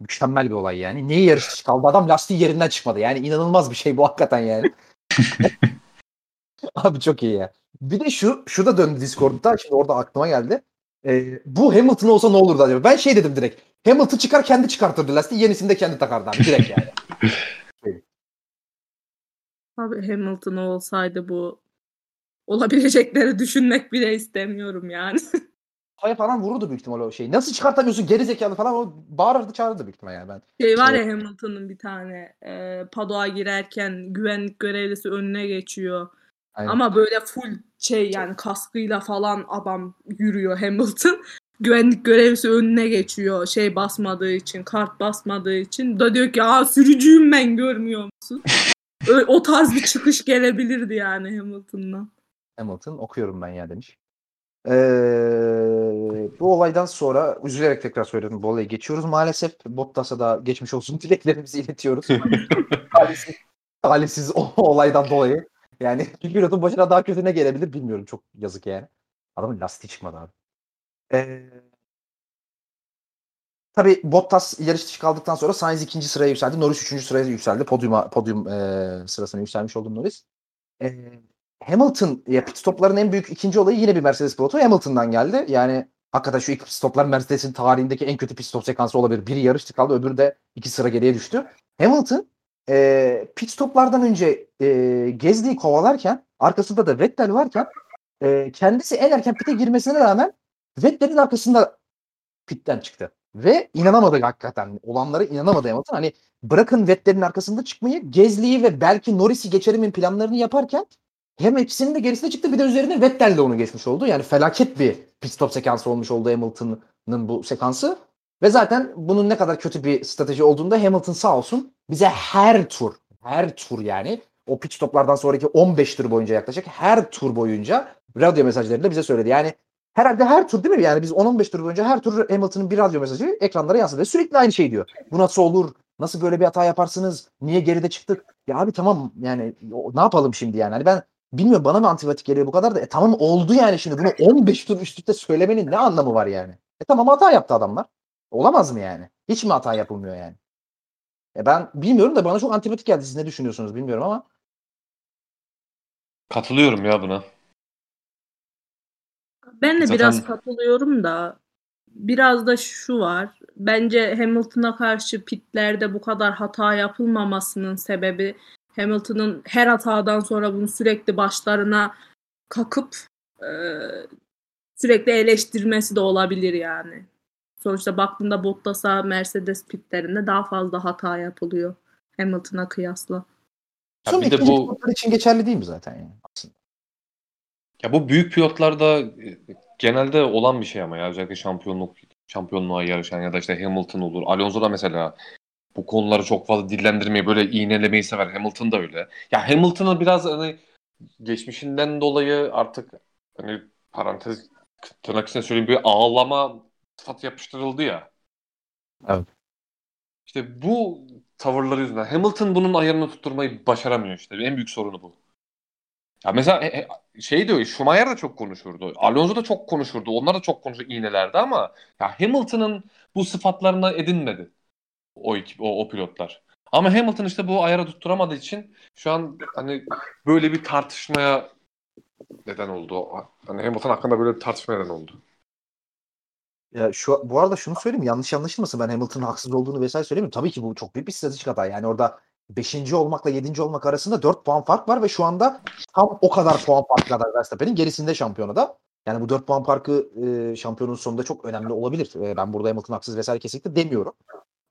Mükemmel bir olay yani. Niye yarış dışı kaldı? Adam lastiği yerinden çıkmadı. Yani inanılmaz bir şey bu hakikaten yani. Abi çok iyi ya. Bir de şu şu da döndü Discord'da. Şimdi orada aklıma geldi. Ee, bu Hamilton olsa ne olurdu acaba? Ben şey dedim direkt. Hamilton çıkar kendi çıkartırdı lastiği. Yenisini de kendi takardı abi. Direkt yani. Abi Hamilton olsaydı bu olabilecekleri düşünmek bile istemiyorum yani. Kafaya falan vururdu büyük ihtimal o şey. Nasıl çıkartamıyorsun geri zekalı falan o bağırırdı çağırırdı büyük ihtimal yani ben. Şey var ya Hamilton'ın bir tane e, padoğa girerken güvenlik görevlisi önüne geçiyor. Aynen. Ama böyle full şey yani kaskıyla falan adam yürüyor Hamilton. Güvenlik görevlisi önüne geçiyor şey basmadığı için, kart basmadığı için. Da diyor ki aa sürücüyüm ben görmüyor musun? Ö- o tarz bir çıkış gelebilirdi yani Hamilton'dan. Hamilton okuyorum ben ya demiş. Ee, bu olaydan sonra üzülerek tekrar söyledim bu olayı geçiyoruz. Maalesef Bottas'a da geçmiş olsun dileklerimizi iletiyoruz. talihsiz, talihsiz o olaydan dolayı. Yani bir pilotun başına daha kötü ne gelebilir bilmiyorum. Çok yazık yani. Adamın lastiği çıkmadı abi. Ee, tabii Bottas yarış dışı kaldıktan sonra Sainz ikinci sıraya yükseldi. Norris üçüncü sıraya yükseldi. Podyuma, podyum e, sırasına yükselmiş oldu Norris. e, Hamilton ya pit stopların en büyük ikinci olayı yine bir Mercedes pilotu Hamilton'dan geldi. Yani hakikaten şu ilk pit stoplar Mercedes'in tarihindeki en kötü pit stop sekansı olabilir. Biri yarıştı kaldı öbürü de iki sıra geriye düştü. Hamilton e, pit stoplardan önce e, Gezdi'yi kovalarken arkasında da Vettel varken e, kendisi en erken pite girmesine rağmen Vettel'in arkasında pitten çıktı. Ve inanamadı hakikaten. Olanlara inanamadı Hamilton. Hani bırakın Vettel'in arkasında çıkmayı Gezli'yi ve belki Norris'i geçerimin planlarını yaparken hem ikisinin de gerisine çıktı bir de üzerine Vettel de onu geçmiş oldu. Yani felaket bir pit stop sekansı olmuş oldu Hamilton'ın bu sekansı. Ve zaten bunun ne kadar kötü bir strateji olduğunda Hamilton sağ olsun bize her tur, her tur yani o pit stoplardan sonraki 15 tur boyunca yaklaşık her tur boyunca radyo mesajlarında bize söyledi. Yani herhalde her tur değil mi? Yani biz 10-15 tur boyunca her tur Hamilton'ın bir radyo mesajı ekranlara yansıdı. Sürekli aynı şey diyor. Bu nasıl olur? Nasıl böyle bir hata yaparsınız? Niye geride çıktık? Ya abi tamam yani ne yapalım şimdi yani? Hani ben bilmiyorum bana mı antipatik geliyor bu kadar da e tamam oldu yani şimdi bunu 15 tur üst söylemenin ne anlamı var yani? E tamam hata yaptı adamlar. Olamaz mı yani? Hiç mi hata yapılmıyor yani? E ben bilmiyorum da bana çok antipatik geldi. Siz ne düşünüyorsunuz bilmiyorum ama. Katılıyorum ya buna. Ben de Zaten... biraz katılıyorum da biraz da şu var. Bence Hamilton'a karşı pitlerde bu kadar hata yapılmamasının sebebi Hamilton'ın her hatadan sonra bunu sürekli başlarına kakıp e, sürekli eleştirmesi de olabilir yani. Sonuçta baktığında Bottas'a Mercedes pitlerinde daha fazla hata yapılıyor Hamilton'a kıyasla. Ya bir de bu için geçerli değil mi zaten yani aslında? Ya bu büyük pilotlarda e, genelde olan bir şey ama ya özellikle şampiyonluk şampiyonluğa yarışan ya da işte Hamilton olur. Alonso da mesela bu konuları çok fazla dillendirmeyi böyle iğnelemeyi sever. Hamilton da öyle. Ya Hamilton'ın biraz hani geçmişinden dolayı artık hani parantez tırnak içinde söyleyeyim bir ağlama sıfatı yapıştırıldı ya. Evet. İşte bu tavırları yüzünden Hamilton bunun ayarını tutturmayı başaramıyor işte. En büyük sorunu bu. Ya mesela şey diyor Schumacher da çok konuşurdu. Alonso da çok konuşurdu. Onlar da çok konuşurdu iğnelerdi ama ya Hamilton'ın bu sıfatlarına edinmedi o, ekip, o, o pilotlar. Ama Hamilton işte bu ayara tutturamadığı için şu an hani böyle bir tartışmaya neden oldu. Hani Hamilton hakkında böyle bir tartışma neden oldu. Ya şu bu arada şunu söyleyeyim yanlış anlaşılmasın ben Hamilton'ın haksız olduğunu vesaire söylemiyorum. Tabii ki bu çok büyük bir stratejik hata. Yani orada 5. olmakla 7. olmak arasında 4 puan fark var ve şu anda tam o kadar puan farkı kadar Verstappen'in gerisinde şampiyonada. Yani bu 4 puan farkı e, şampiyonun sonunda çok önemli olabilir. E, ben burada Hamilton haksız vesaire kesinlikle demiyorum.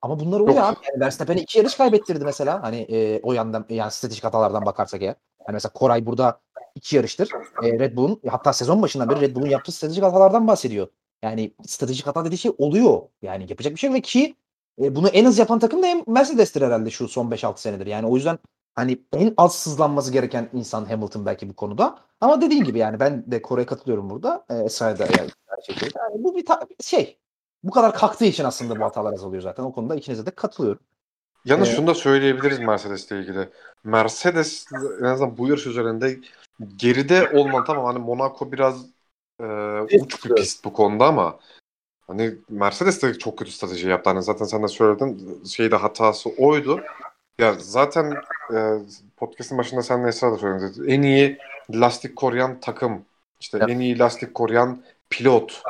Ama bunlar oluyor abi. Yani Verstappen'e iki yarış kaybettirdi mesela. Hani e, o yandan yani stratejik hatalardan bakarsak eğer. Yani mesela Koray burada iki yarıştır. E, Red Bull'un hatta sezon başından beri Red Bull'un yaptığı stratejik hatalardan bahsediyor. Yani stratejik hata dediği şey oluyor. Yani yapacak bir şey ve ki e, bunu en az yapan takım da Mercedes'tir herhalde şu son 5-6 senedir. Yani o yüzden hani en az sızlanması gereken insan Hamilton belki bu konuda. Ama dediğin gibi yani ben de Kore'ye katılıyorum burada. E, Esra'ya da yani, yani bu bir şey bu kadar kalktığı için aslında bu hatalar azalıyor zaten. O konuda ikinize de katılıyorum. Yalnız ee, şunu da söyleyebiliriz Mercedes'le ilgili. Mercedes en azından bu yarış üzerinde geride olman tamam hani Monaco biraz e, uç bir pist bu konuda ama hani Mercedes de çok kötü strateji yaptı. Hani zaten sen de söyledin şeyde hatası oydu. Ya zaten e, podcast'ın başında sen Esra da söyledin. En iyi lastik koruyan takım. işte evet. en iyi lastik koruyan pilot.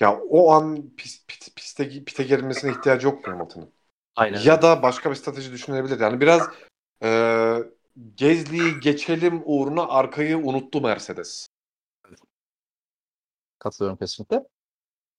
Ya o an pist, pist, piste, pite girmesine ihtiyacı yok Hamilton'ın. Aynen. Ya da başka bir strateji düşünebilir. Yani biraz e, Gezli'yi geçelim uğruna arkayı unuttu Mercedes. Katılıyorum kesinlikle.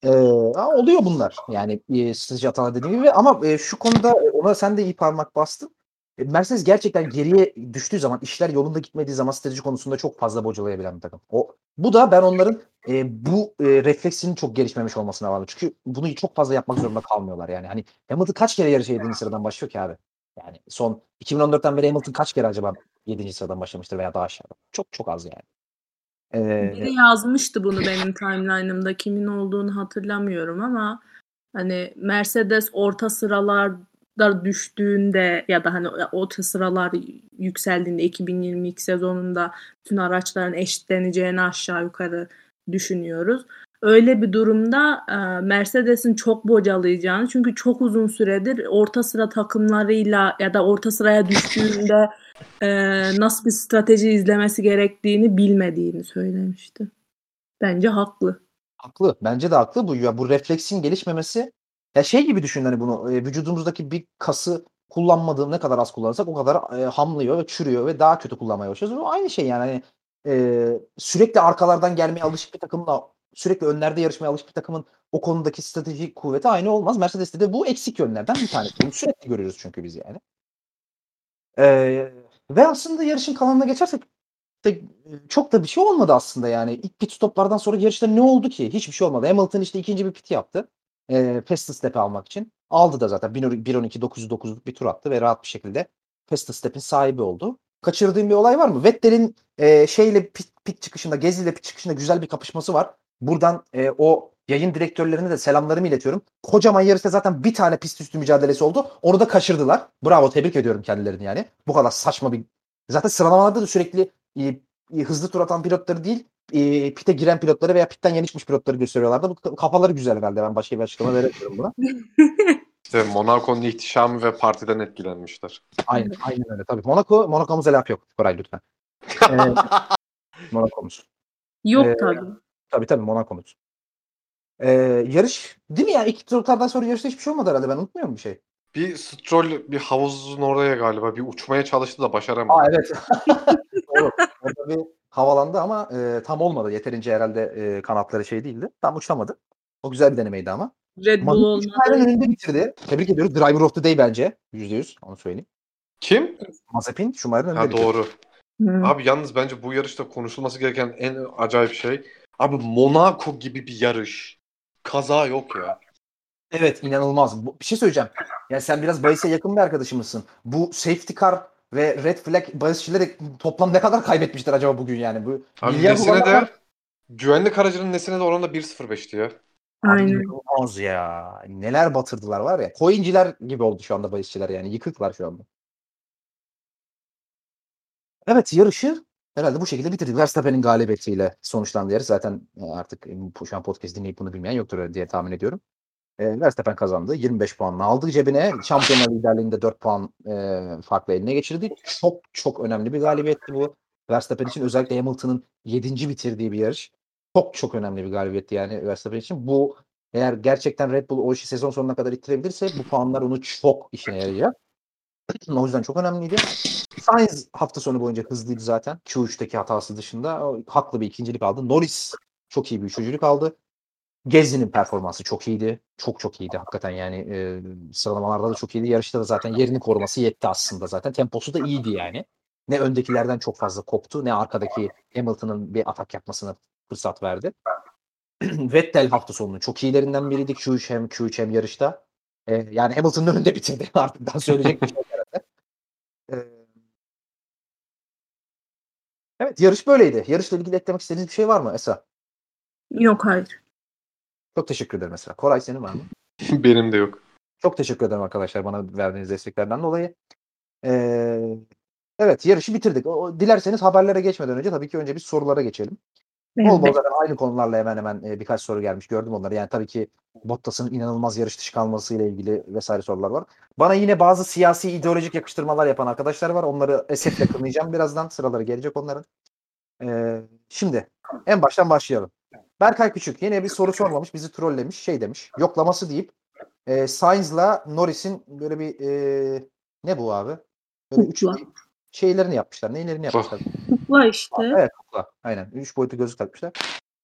Ee, oluyor bunlar. Yani e, strateji hatalar dediğim gibi ama e, şu konuda ona sen de iyi parmak bastın. E, Mercedes gerçekten geriye düştüğü zaman, işler yolunda gitmediği zaman strateji konusunda çok fazla bocalayabilen bir takım. O bu da ben onların e, bu e, refleksinin çok gelişmemiş olmasına bağlı. Çünkü bunu çok fazla yapmak zorunda kalmıyorlar yani. Hani Hamilton kaç kere yarışa 7. sıradan başlıyor ki abi? Yani son 2014'ten beri Hamilton kaç kere acaba 7. sıradan başlamıştır veya daha aşağıda? Çok çok az yani. Ee, Biri yazmıştı bunu benim timeline'ımda. Kimin olduğunu hatırlamıyorum ama hani Mercedes orta sıralar da düştüğünde ya da hani o sıralar yükseldiğinde 2022 sezonunda bütün araçların eşitleneceğini aşağı yukarı düşünüyoruz. Öyle bir durumda e, Mercedes'in çok bocalayacağını çünkü çok uzun süredir orta sıra takımlarıyla ya da orta sıraya düştüğünde e, nasıl bir strateji izlemesi gerektiğini bilmediğini söylemişti. Bence haklı. Haklı. Bence de haklı. Bu ya bu refleksin gelişmemesi ya şey gibi düşün hani bunu e, vücudumuzdaki bir kası kullanmadığım ne kadar az kullanırsak o kadar e, hamlıyor ve çürüyor ve daha kötü kullanmaya başlıyoruz. Bu aynı şey yani. Hani, e, sürekli arkalardan gelmeye alışık bir takımla sürekli önlerde yarışmaya alışık bir takımın o konudaki stratejik kuvveti aynı olmaz. Mercedes'te de bu eksik yönlerden bir tanesi. Bunu sürekli görüyoruz çünkü biz yani. E, ve aslında yarışın kalanına geçersek de, çok da bir şey olmadı aslında yani. İlk pit stoplardan sonra yarışta ne oldu ki? Hiçbir şey olmadı. Hamilton işte ikinci bir pit yaptı. E, fast step'i almak için. Aldı da zaten 1.12 909'luk bir tur attı ve rahat bir şekilde fast step'in sahibi oldu. Kaçırdığım bir olay var mı? Vettel'in e, şeyle pit, pit çıkışında, Gezi ile pit çıkışında güzel bir kapışması var. Buradan e, o yayın direktörlerine de selamlarımı iletiyorum. Kocaman yarışta zaten bir tane pist üstü mücadelesi oldu. Onu da kaçırdılar. Bravo tebrik ediyorum kendilerini yani. Bu kadar saçma bir... Zaten sıralamalarda da sürekli e, e, hızlı tur atan pilotları değil e, pite giren pilotları veya pitten yeni çıkmış pilotları gösteriyorlardı. Bu kafaları güzel herhalde. Ben başka bir açıklama veremiyorum buna. İşte Monaco'nun ihtişamı ve partiden etkilenmişler. Aynen, aynen öyle. Tabii Monaco, Monaco'muza laf yok. Koray lütfen. Ee, Monaco'muz. Yok Ee, tabii. Tabii tabii Monaco'muz. Ee, yarış değil mi ya? İlk turlardan sonra yarışta hiçbir şey olmadı herhalde. Ben unutmuyorum bir şey. Bir Stroll bir havuzun oraya galiba bir uçmaya çalıştı da başaramadı. Aa evet. Doğru. Orada bir havalandı ama e, tam olmadı. Yeterince herhalde e, kanatları şey değildi. Tam uçamadı. O güzel bir denemeydi ama. Red Bull olmadı. Önünde bitirdi. Tebrik ediyoruz. Driver of the Day bence. %100. Onu söyleyeyim. Kim? Mazepin Schumacher'ın önünde Ha bitirdi. doğru. Hı. Abi yalnız bence bu yarışta konuşulması gereken en acayip şey abi Monaco gibi bir yarış. Kaza yok ya. Evet inanılmaz. Bir şey söyleyeceğim. Yani sen biraz bahise yakın bir arkadaşımızsın. Bu safety car ve red flag bahisçileri toplam ne kadar kaybetmişler acaba bugün yani? Bu Abi nesine de güvenlik aracının nesine de oranda 1.05'ti ya. Aynen. inanılmaz ya. Neler batırdılar var ya. Coinciler gibi oldu şu anda bahisçiler yani. Yıkıklar şu anda. Evet yarışı herhalde bu şekilde bitirdik. Verstappen'in galibiyetiyle sonuçlandı yarış. Zaten e, artık e, şu an podcast dinleyip bunu bilmeyen yoktur diye tahmin ediyorum. E, Verstappen kazandı. 25 puanla aldı cebine. Şampiyonlar liderliğinde 4 puan e, farklı eline geçirdi. Çok çok önemli bir galibiyetti bu. Verstappen için özellikle Hamilton'ın 7. bitirdiği bir yarış. Çok çok önemli bir galibiyetti yani Verstappen için. Bu eğer gerçekten Red Bull o işi sezon sonuna kadar ittirebilirse bu puanlar onu çok işine yarayacak. O yüzden çok önemliydi. Sainz hafta sonu boyunca hızlıydı zaten. Q3'teki hatası dışında. O, haklı bir ikincilik aldı. Norris çok iyi bir üçüncülük aldı. Gezi'nin performansı çok iyiydi. Çok çok iyiydi hakikaten yani e, sıralamalarda da çok iyiydi. Yarışta da zaten yerini koruması yetti aslında zaten. Temposu da iyiydi yani. Ne öndekilerden çok fazla koptu ne arkadaki Hamilton'ın bir atak yapmasına fırsat verdi. Vettel hafta sonunun çok iyilerinden biriydi. Q3 hem Q3 hem yarışta. E, yani Hamilton'ın önünde bitirdi. Artık daha söyleyecek bir şey evet yarış böyleydi. Yarışla ilgili eklemek istediğiniz bir şey var mı Esa? Yok hayır. Çok teşekkür ederim mesela. Koray senin var mı? Benim de yok. Çok teşekkür ederim arkadaşlar bana verdiğiniz desteklerden dolayı. Ee, evet yarışı bitirdik. O, dilerseniz haberlere geçmeden önce tabii ki önce bir sorulara geçelim. Bol bol aynı konularla hemen hemen e, birkaç soru gelmiş. Gördüm onları. Yani tabii ki Bottas'ın inanılmaz yarış dışı kalmasıyla ilgili vesaire sorular var. Bana yine bazı siyasi ideolojik yakıştırmalar yapan arkadaşlar var. Onları esefle kınayacağım birazdan. Sıraları gelecek onların. Ee, şimdi en baştan başlayalım. Berkay Küçük yine bir soru sormamış. Bizi trollemiş. Şey demiş. Yoklaması deyip e, Sainz'la Norris'in böyle bir e, ne bu abi? Böyle üç şeylerini yapmışlar. Neylerini yapmışlar? Kukla işte. Evet kukla. Aynen. Üç boyutlu gözlük takmışlar.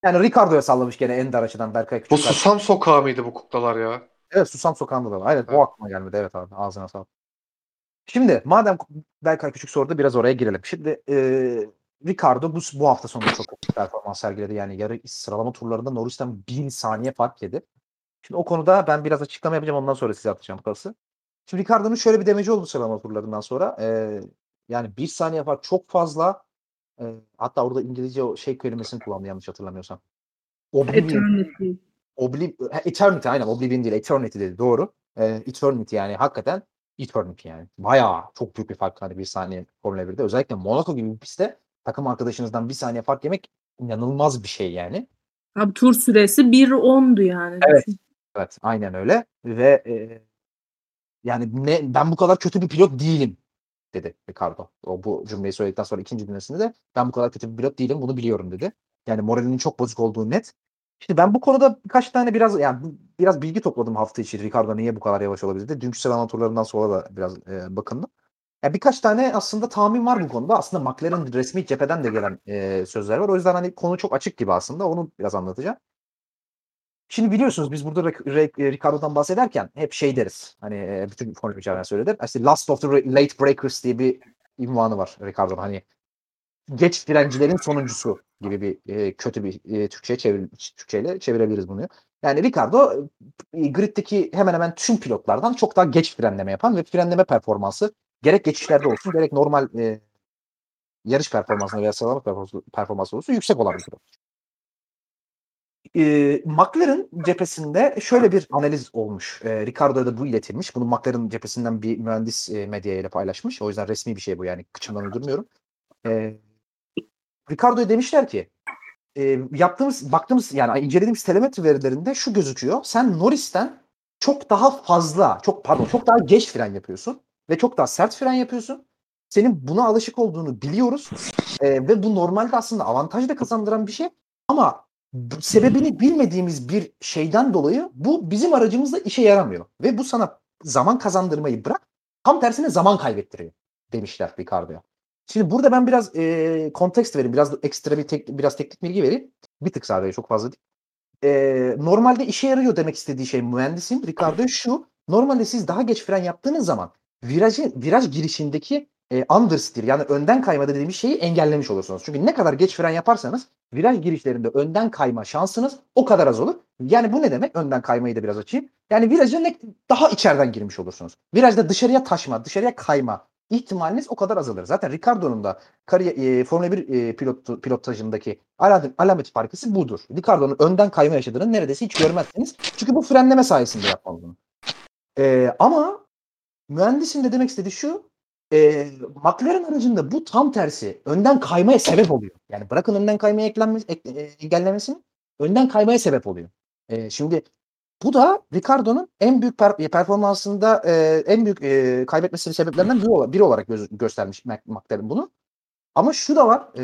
Yani Ricardo'ya sallamış gene en dar açıdan Berkay Küçük. Bu susam sokağı mıydı bu kuklalar ya? Evet Susam Sokağı'nda da var. Evet, o aklıma gelmedi. Evet abi ağzına sağlık. Şimdi madem Berkay Küçük sordu biraz oraya girelim. Şimdi e, Ricardo bu, bu hafta sonu çok bir performans sergiledi. Yani yarı sıralama turlarında Norris'ten bir saniye fark yedi. Şimdi o konuda ben biraz açıklama yapacağım ondan sonra size atacağım pası. Şimdi Ricardo'nun şöyle bir demeci oldu sıralama turlarından sonra. E, yani bir saniye fark çok fazla. E, hatta orada İngilizce o şey kelimesini kullandı yanlış hatırlamıyorsam. Oblivion Eternity. Obliv Eternity aynen Oblivion değil Eternity dedi doğru. Ee, Eternity yani hakikaten Eternity yani. Bayağı çok büyük bir fark hani bir saniye Formula 1'de. Özellikle Monaco gibi bir pistte takım arkadaşınızdan bir saniye fark yemek inanılmaz bir şey yani. Abi tur süresi 1.10'du yani. Evet. Evet aynen öyle ve e, yani ne ben bu kadar kötü bir pilot değilim dedi Ricardo. O bu cümleyi söyledikten sonra ikinci cümlesinde de ben bu kadar kötü bir pilot değilim bunu biliyorum dedi. Yani moralinin çok bozuk olduğu net. Şimdi ben bu konuda birkaç tane biraz yani biraz bilgi topladım hafta içi Ricardo niye bu kadar yavaş olabildi. Dünkü sıralama turlarından sonra da biraz e, bakındım. Yani birkaç tane aslında tahmin var bu konuda. Aslında McLaren resmi cepheden de gelen e, sözler var. O yüzden hani konu çok açık gibi aslında. Onu biraz anlatacağım. Şimdi biliyorsunuz biz burada Ricardo'dan bahsederken hep şey deriz. Hani e, bütün Formula 1 söyledir. İşte Last of the Late Breakers diye bir ünvanı var Ricardo'nun. Hani geç frencilerin sonuncusu gibi bir e, kötü bir e, Türkçe'ye çevir, Türkçeyle çevirebiliriz bunu. Yani Ricardo e, griddeki hemen hemen tüm pilotlardan çok daha geç frenleme yapan ve frenleme performansı gerek geçişlerde olsun gerek normal e, yarış performansında veya sıralama performansı olsun yüksek olan bir pilot. E, McLaren cephesinde şöyle bir analiz olmuş. E, Ricardo'ya da bu iletilmiş. Bunu McLaren cephesinden bir mühendis e, medyaya ile paylaşmış. O yüzden resmi bir şey bu yani kıçımdan uydurmuyorum. E, Ricardo'ya demişler ki e, yaptığımız, baktığımız yani incelediğimiz telemetri verilerinde şu gözüküyor. Sen Norris'ten çok daha fazla, çok pardon, çok daha geç fren yapıyorsun ve çok daha sert fren yapıyorsun. Senin buna alışık olduğunu biliyoruz e, ve bu normalde aslında avantaj da kazandıran bir şey ama sebebini bilmediğimiz bir şeyden dolayı bu bizim aracımızda işe yaramıyor ve bu sana zaman kazandırmayı bırak tam tersine zaman kaybettiriyor demişler Ricardo'ya. Şimdi burada ben biraz e, kontekst vereyim. Biraz ekstra bir tek, biraz teknik bilgi vereyim. Bir tık sadece çok fazla değil. E, normalde işe yarıyor demek istediği şey mühendisin. Ricardo şu. Normalde siz daha geç fren yaptığınız zaman virajı, viraj girişindeki e, understeer yani önden kayma dediğimiz şeyi engellemiş olursunuz. Çünkü ne kadar geç fren yaparsanız viraj girişlerinde önden kayma şansınız o kadar az olur. Yani bu ne demek? Önden kaymayı da biraz açayım. Yani viraja ne, daha içeriden girmiş olursunuz. Virajda dışarıya taşma, dışarıya kayma ihtimaliniz o kadar azalır. Zaten Ricardo'nun da kariyer, e, Formula 1 e, pilot, pilotajındaki alamet, alamet farkısı budur. Ricardo'nun önden kayma yaşadığını neredeyse hiç görmezsiniz. Çünkü bu frenleme sayesinde yapmalı. E, ama mühendisin de demek istediği şu e, McLaren aracında bu tam tersi önden kaymaya sebep oluyor. Yani bırakın önden kaymaya eklenmesi, ek, e, engellemesini önden kaymaya sebep oluyor. E, şimdi bu da Ricardo'nun en büyük per- performansında e, en büyük e, kaybetmesinin sebeplerinden biri, biri olarak gö- göstermiş McLaren bunu. Ama şu da var. E,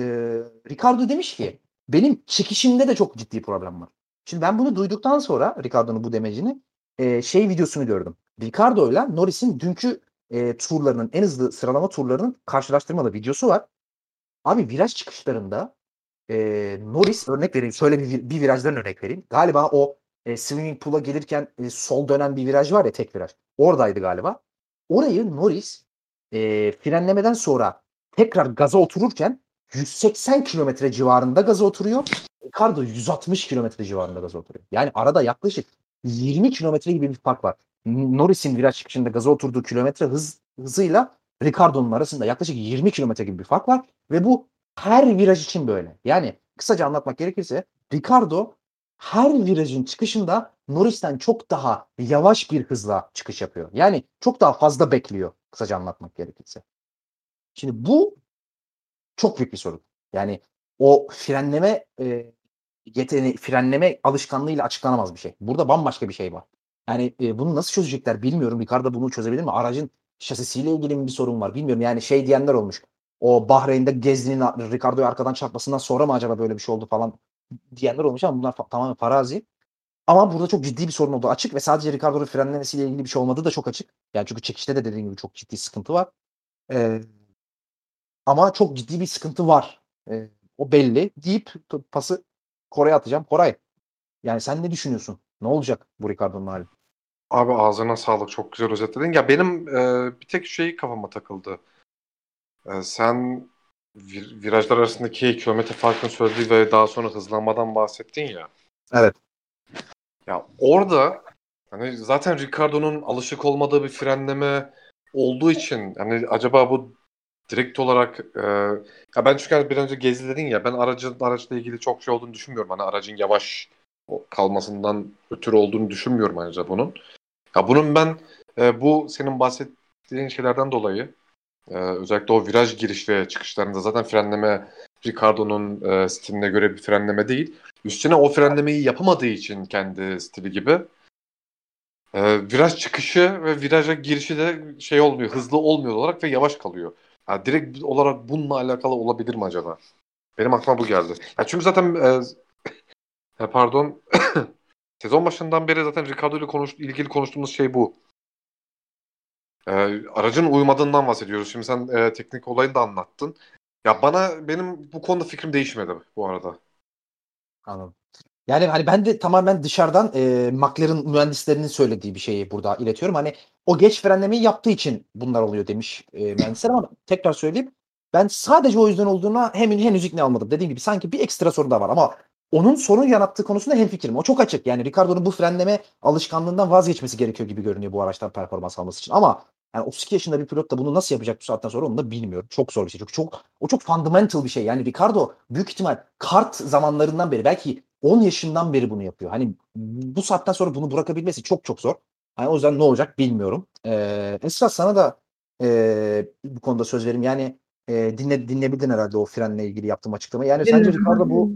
Ricardo demiş ki benim çekişimde de çok ciddi problem var. Şimdi ben bunu duyduktan sonra Ricardo'nun bu demecini e, şey videosunu gördüm. Ricardo ile Norris'in dünkü e, turlarının en hızlı sıralama turlarının karşılaştırmalı videosu var. Abi viraj çıkışlarında e, Norris örnek vereyim. Şöyle bir, bir virajdan örnek vereyim. Galiba o e, swimming pool'a gelirken e, sol dönen bir viraj var ya tek viraj. Oradaydı galiba. Orayı Norris e, frenlemeden sonra tekrar gaza otururken 180 kilometre civarında gaza oturuyor. Ricardo 160 kilometre civarında gaza oturuyor. Yani arada yaklaşık 20 kilometre gibi bir fark var. Norris'in viraj çıkışında gaza oturduğu kilometre hız hızıyla Ricardo'nun arasında yaklaşık 20 kilometre gibi bir fark var ve bu her viraj için böyle. Yani kısaca anlatmak gerekirse Ricardo her virajın çıkışında Norris'ten çok daha yavaş bir hızla çıkış yapıyor. Yani çok daha fazla bekliyor kısaca anlatmak gerekirse. Şimdi bu çok büyük bir sorun. Yani o frenleme e, yeteneği, frenleme alışkanlığıyla açıklanamaz bir şey. Burada bambaşka bir şey var. Yani e, bunu nasıl çözecekler bilmiyorum. Ricardo bunu çözebilir mi? Aracın şasisiyle ilgili mi bir sorun var bilmiyorum. Yani şey diyenler olmuş. O Bahreyn'de Gezdi'nin Ricardo'yu arkadan çarpmasından sonra mı acaba böyle bir şey oldu falan diyenler olmuş ama bunlar fa- tamamen farazi. Ama burada çok ciddi bir sorun oldu açık ve sadece Ricardo'nun frenlemesiyle ilgili bir şey olmadığı da çok açık. Yani çünkü çekişte de dediğim gibi çok ciddi sıkıntı var. Ee, ama çok ciddi bir sıkıntı var. Ee, o belli deyip pası Koray'a atacağım. Koray yani sen ne düşünüyorsun? Ne olacak bu Ricardo'nun hali? Abi ağzına sağlık. Çok güzel özetledin. Ya benim e, bir tek şey kafama takıldı. E, sen vir, virajlar arasındaki kilometre farkını söylediği ve daha sonra hızlanmadan bahsettin ya. Evet. Ya orada hani zaten Ricardo'nun alışık olmadığı bir frenleme olduğu için hani acaba bu direkt olarak e, ya ben çünkü hani bir önce gezi dedin ya ben aracın araçla ilgili çok şey olduğunu düşünmüyorum. Hani aracın yavaş kalmasından ötürü olduğunu düşünmüyorum ayrıca bunun. Ya bunun ben e, bu senin bahsettiğin şeylerden dolayı e, özellikle o viraj giriş ve çıkışlarında zaten frenleme Ricardo'nun e, stiline göre bir frenleme değil. Üstüne o frenlemeyi yapamadığı için kendi stili gibi e, viraj çıkışı ve viraja girişi de şey olmuyor, hızlı olmuyor olarak ve yavaş kalıyor. Yani direkt olarak bununla alakalı olabilir mi acaba? Benim aklıma bu geldi. Ya çünkü zaten e, pardon sezon başından beri zaten Ricardo ile konuş, ilgili konuştuğumuz şey bu. E, aracın uymadığından bahsediyoruz. Şimdi sen e, teknik olayını da anlattın. Ya bana benim bu konuda fikrim değişmedi bu arada. Anladım. Yani hani ben de tamamen dışarıdan e, McLaren mühendislerinin söylediği bir şeyi burada iletiyorum. Hani o geç frenlemeyi yaptığı için bunlar oluyor demiş e, mühendisler ama tekrar söyleyeyim. Ben sadece o yüzden olduğuna hemen henüz ikna almadım. Dediğim gibi sanki bir ekstra sorun da var ama onun sorun yarattığı konusunda hemfikirim. O çok açık. Yani Ricardo'nun bu frenleme alışkanlığından vazgeçmesi gerekiyor gibi görünüyor bu araçtan performans alması için. Ama yani 32 yaşında bir pilot da bunu nasıl yapacak bu saatten sonra onu da bilmiyorum. Çok zor bir şey. Çok, çok o çok fundamental bir şey. Yani Ricardo büyük ihtimal kart zamanlarından beri belki 10 yaşından beri bunu yapıyor. Hani bu saatten sonra bunu bırakabilmesi çok çok zor. Yani o yüzden ne olacak bilmiyorum. Ee, Esra sana da e, bu konuda söz verim. Yani e, dinle, dinlebildin herhalde o frenle ilgili yaptığım açıklamayı. Yani sence Ricardo bu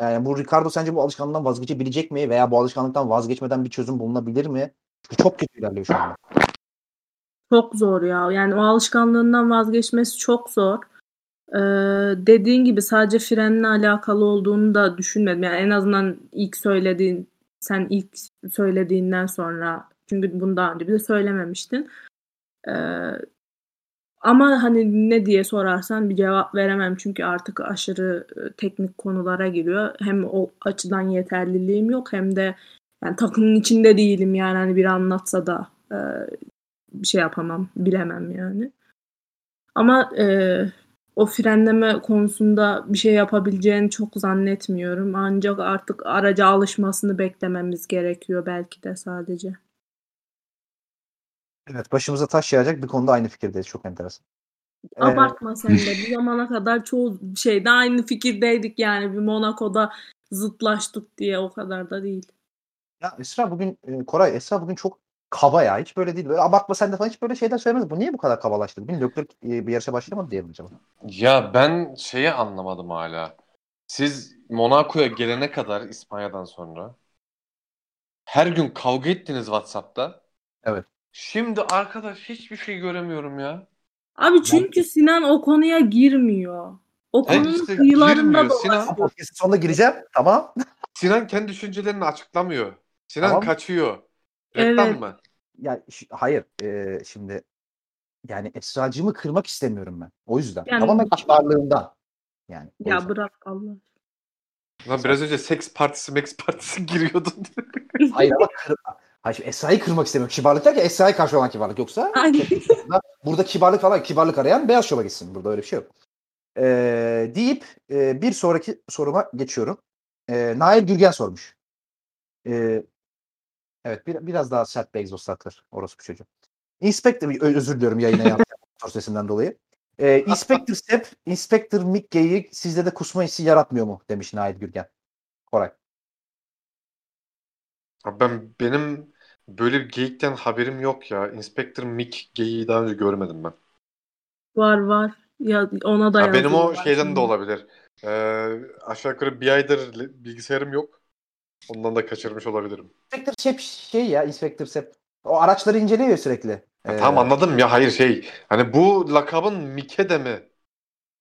yani bu Ricardo sence bu alışkanlıktan vazgeçebilecek mi veya bu alışkanlıktan vazgeçmeden bir çözüm bulunabilir mi? Çünkü çok kötü ilerliyor şu anda. Çok zor ya. Yani o alışkanlığından vazgeçmesi çok zor. Ee, dediğin gibi sadece frenle alakalı olduğunu da düşünmedim. Yani en azından ilk söylediğin, sen ilk söylediğinden sonra çünkü bunu daha önce bize söylememiştin. Ee, ama hani ne diye sorarsan bir cevap veremem çünkü artık aşırı e, teknik konulara giriyor. Hem o açıdan yeterliliğim yok hem de yani takımın içinde değilim yani hani bir anlatsa da e, bir şey yapamam, bilemem yani. Ama e, o frenleme konusunda bir şey yapabileceğini çok zannetmiyorum. Ancak artık araca alışmasını beklememiz gerekiyor belki de sadece. Evet başımıza taş yağacak bir konuda aynı fikirdeyiz. Çok enteresan. Ee, Abartma sen de. Bu zamana kadar çoğu şeyde aynı fikirdeydik yani. Bir Monaco'da zıtlaştık diye o kadar da değil. Ya Esra bugün e, Koray Esra bugün çok kaba ya. Hiç böyle değil. Böyle abartma sen de falan hiç böyle şeyler söylemedi. Bu niye bu kadar kabalaştı? Bilmiyorum. Leclerc e, bir yarışa başlamadı diyelim acaba. Ya ben şeyi anlamadım hala. Siz Monaco'ya gelene kadar İspanya'dan sonra her gün kavga ettiniz WhatsApp'ta. Evet. Şimdi arkadaş hiçbir şey göremiyorum ya. Abi çünkü Sinan o konuya girmiyor. O Evet, konunun işte kıyılarında girmiyor. dolaşıyor. Sinan- Podcast'ın sonunda gireceğim. Tamam. Sinan kendi düşüncelerini açıklamıyor. Sinan Tamam. kaçıyor. Reklam Evet. mı? Ya ş- hayır. e, şimdi yani Esra'cığımı kırmak istemiyorum ben. O yüzden. Yani- Tamamen kibarlığından. Yani. o Ya yüzden. bırak Allah. Lan biraz önce seks partisi, Max partisi giriyordun. Hayır ama kır, Hayır, şimdi Esra'yı kırmak istemiyorum. Kibarlık derken Esra'ya karşı olan kibarlık. Yoksa Aynen. burada, burada kibarlık falan kibarlık arayan beyaz şova gitsin. Burada öyle bir şey yok. Ee, deyip e, bir sonraki soruma geçiyorum. Ee, Nail Gürgen sormuş. Ee, evet bir, biraz daha sert bir egzoz takır. Orası bir çocuğu. Inspector, özür diliyorum yayına yaptığım sesinden dolayı. Ee, Inspector Step, Inspector Mickey'i sizde de kusma hissi yaratmıyor mu? Demiş Nail Gürgen. Koray. Abi Ben benim böyle bir geyikten haberim yok ya. Inspector Mick geyiği daha önce görmedim ben. Var var. Ya ona da Ha, benim o şeyden şimdi. de olabilir. Ee, aşağı yukarı bir aydır bilgisayarım yok. Ondan da kaçırmış olabilirim. Inspector Step şey ya Inspector Step. O araçları inceliyor ya sürekli. Ya Ee, tamam anladım ya hayır şey. Hani bu lakabın Mick'e de mi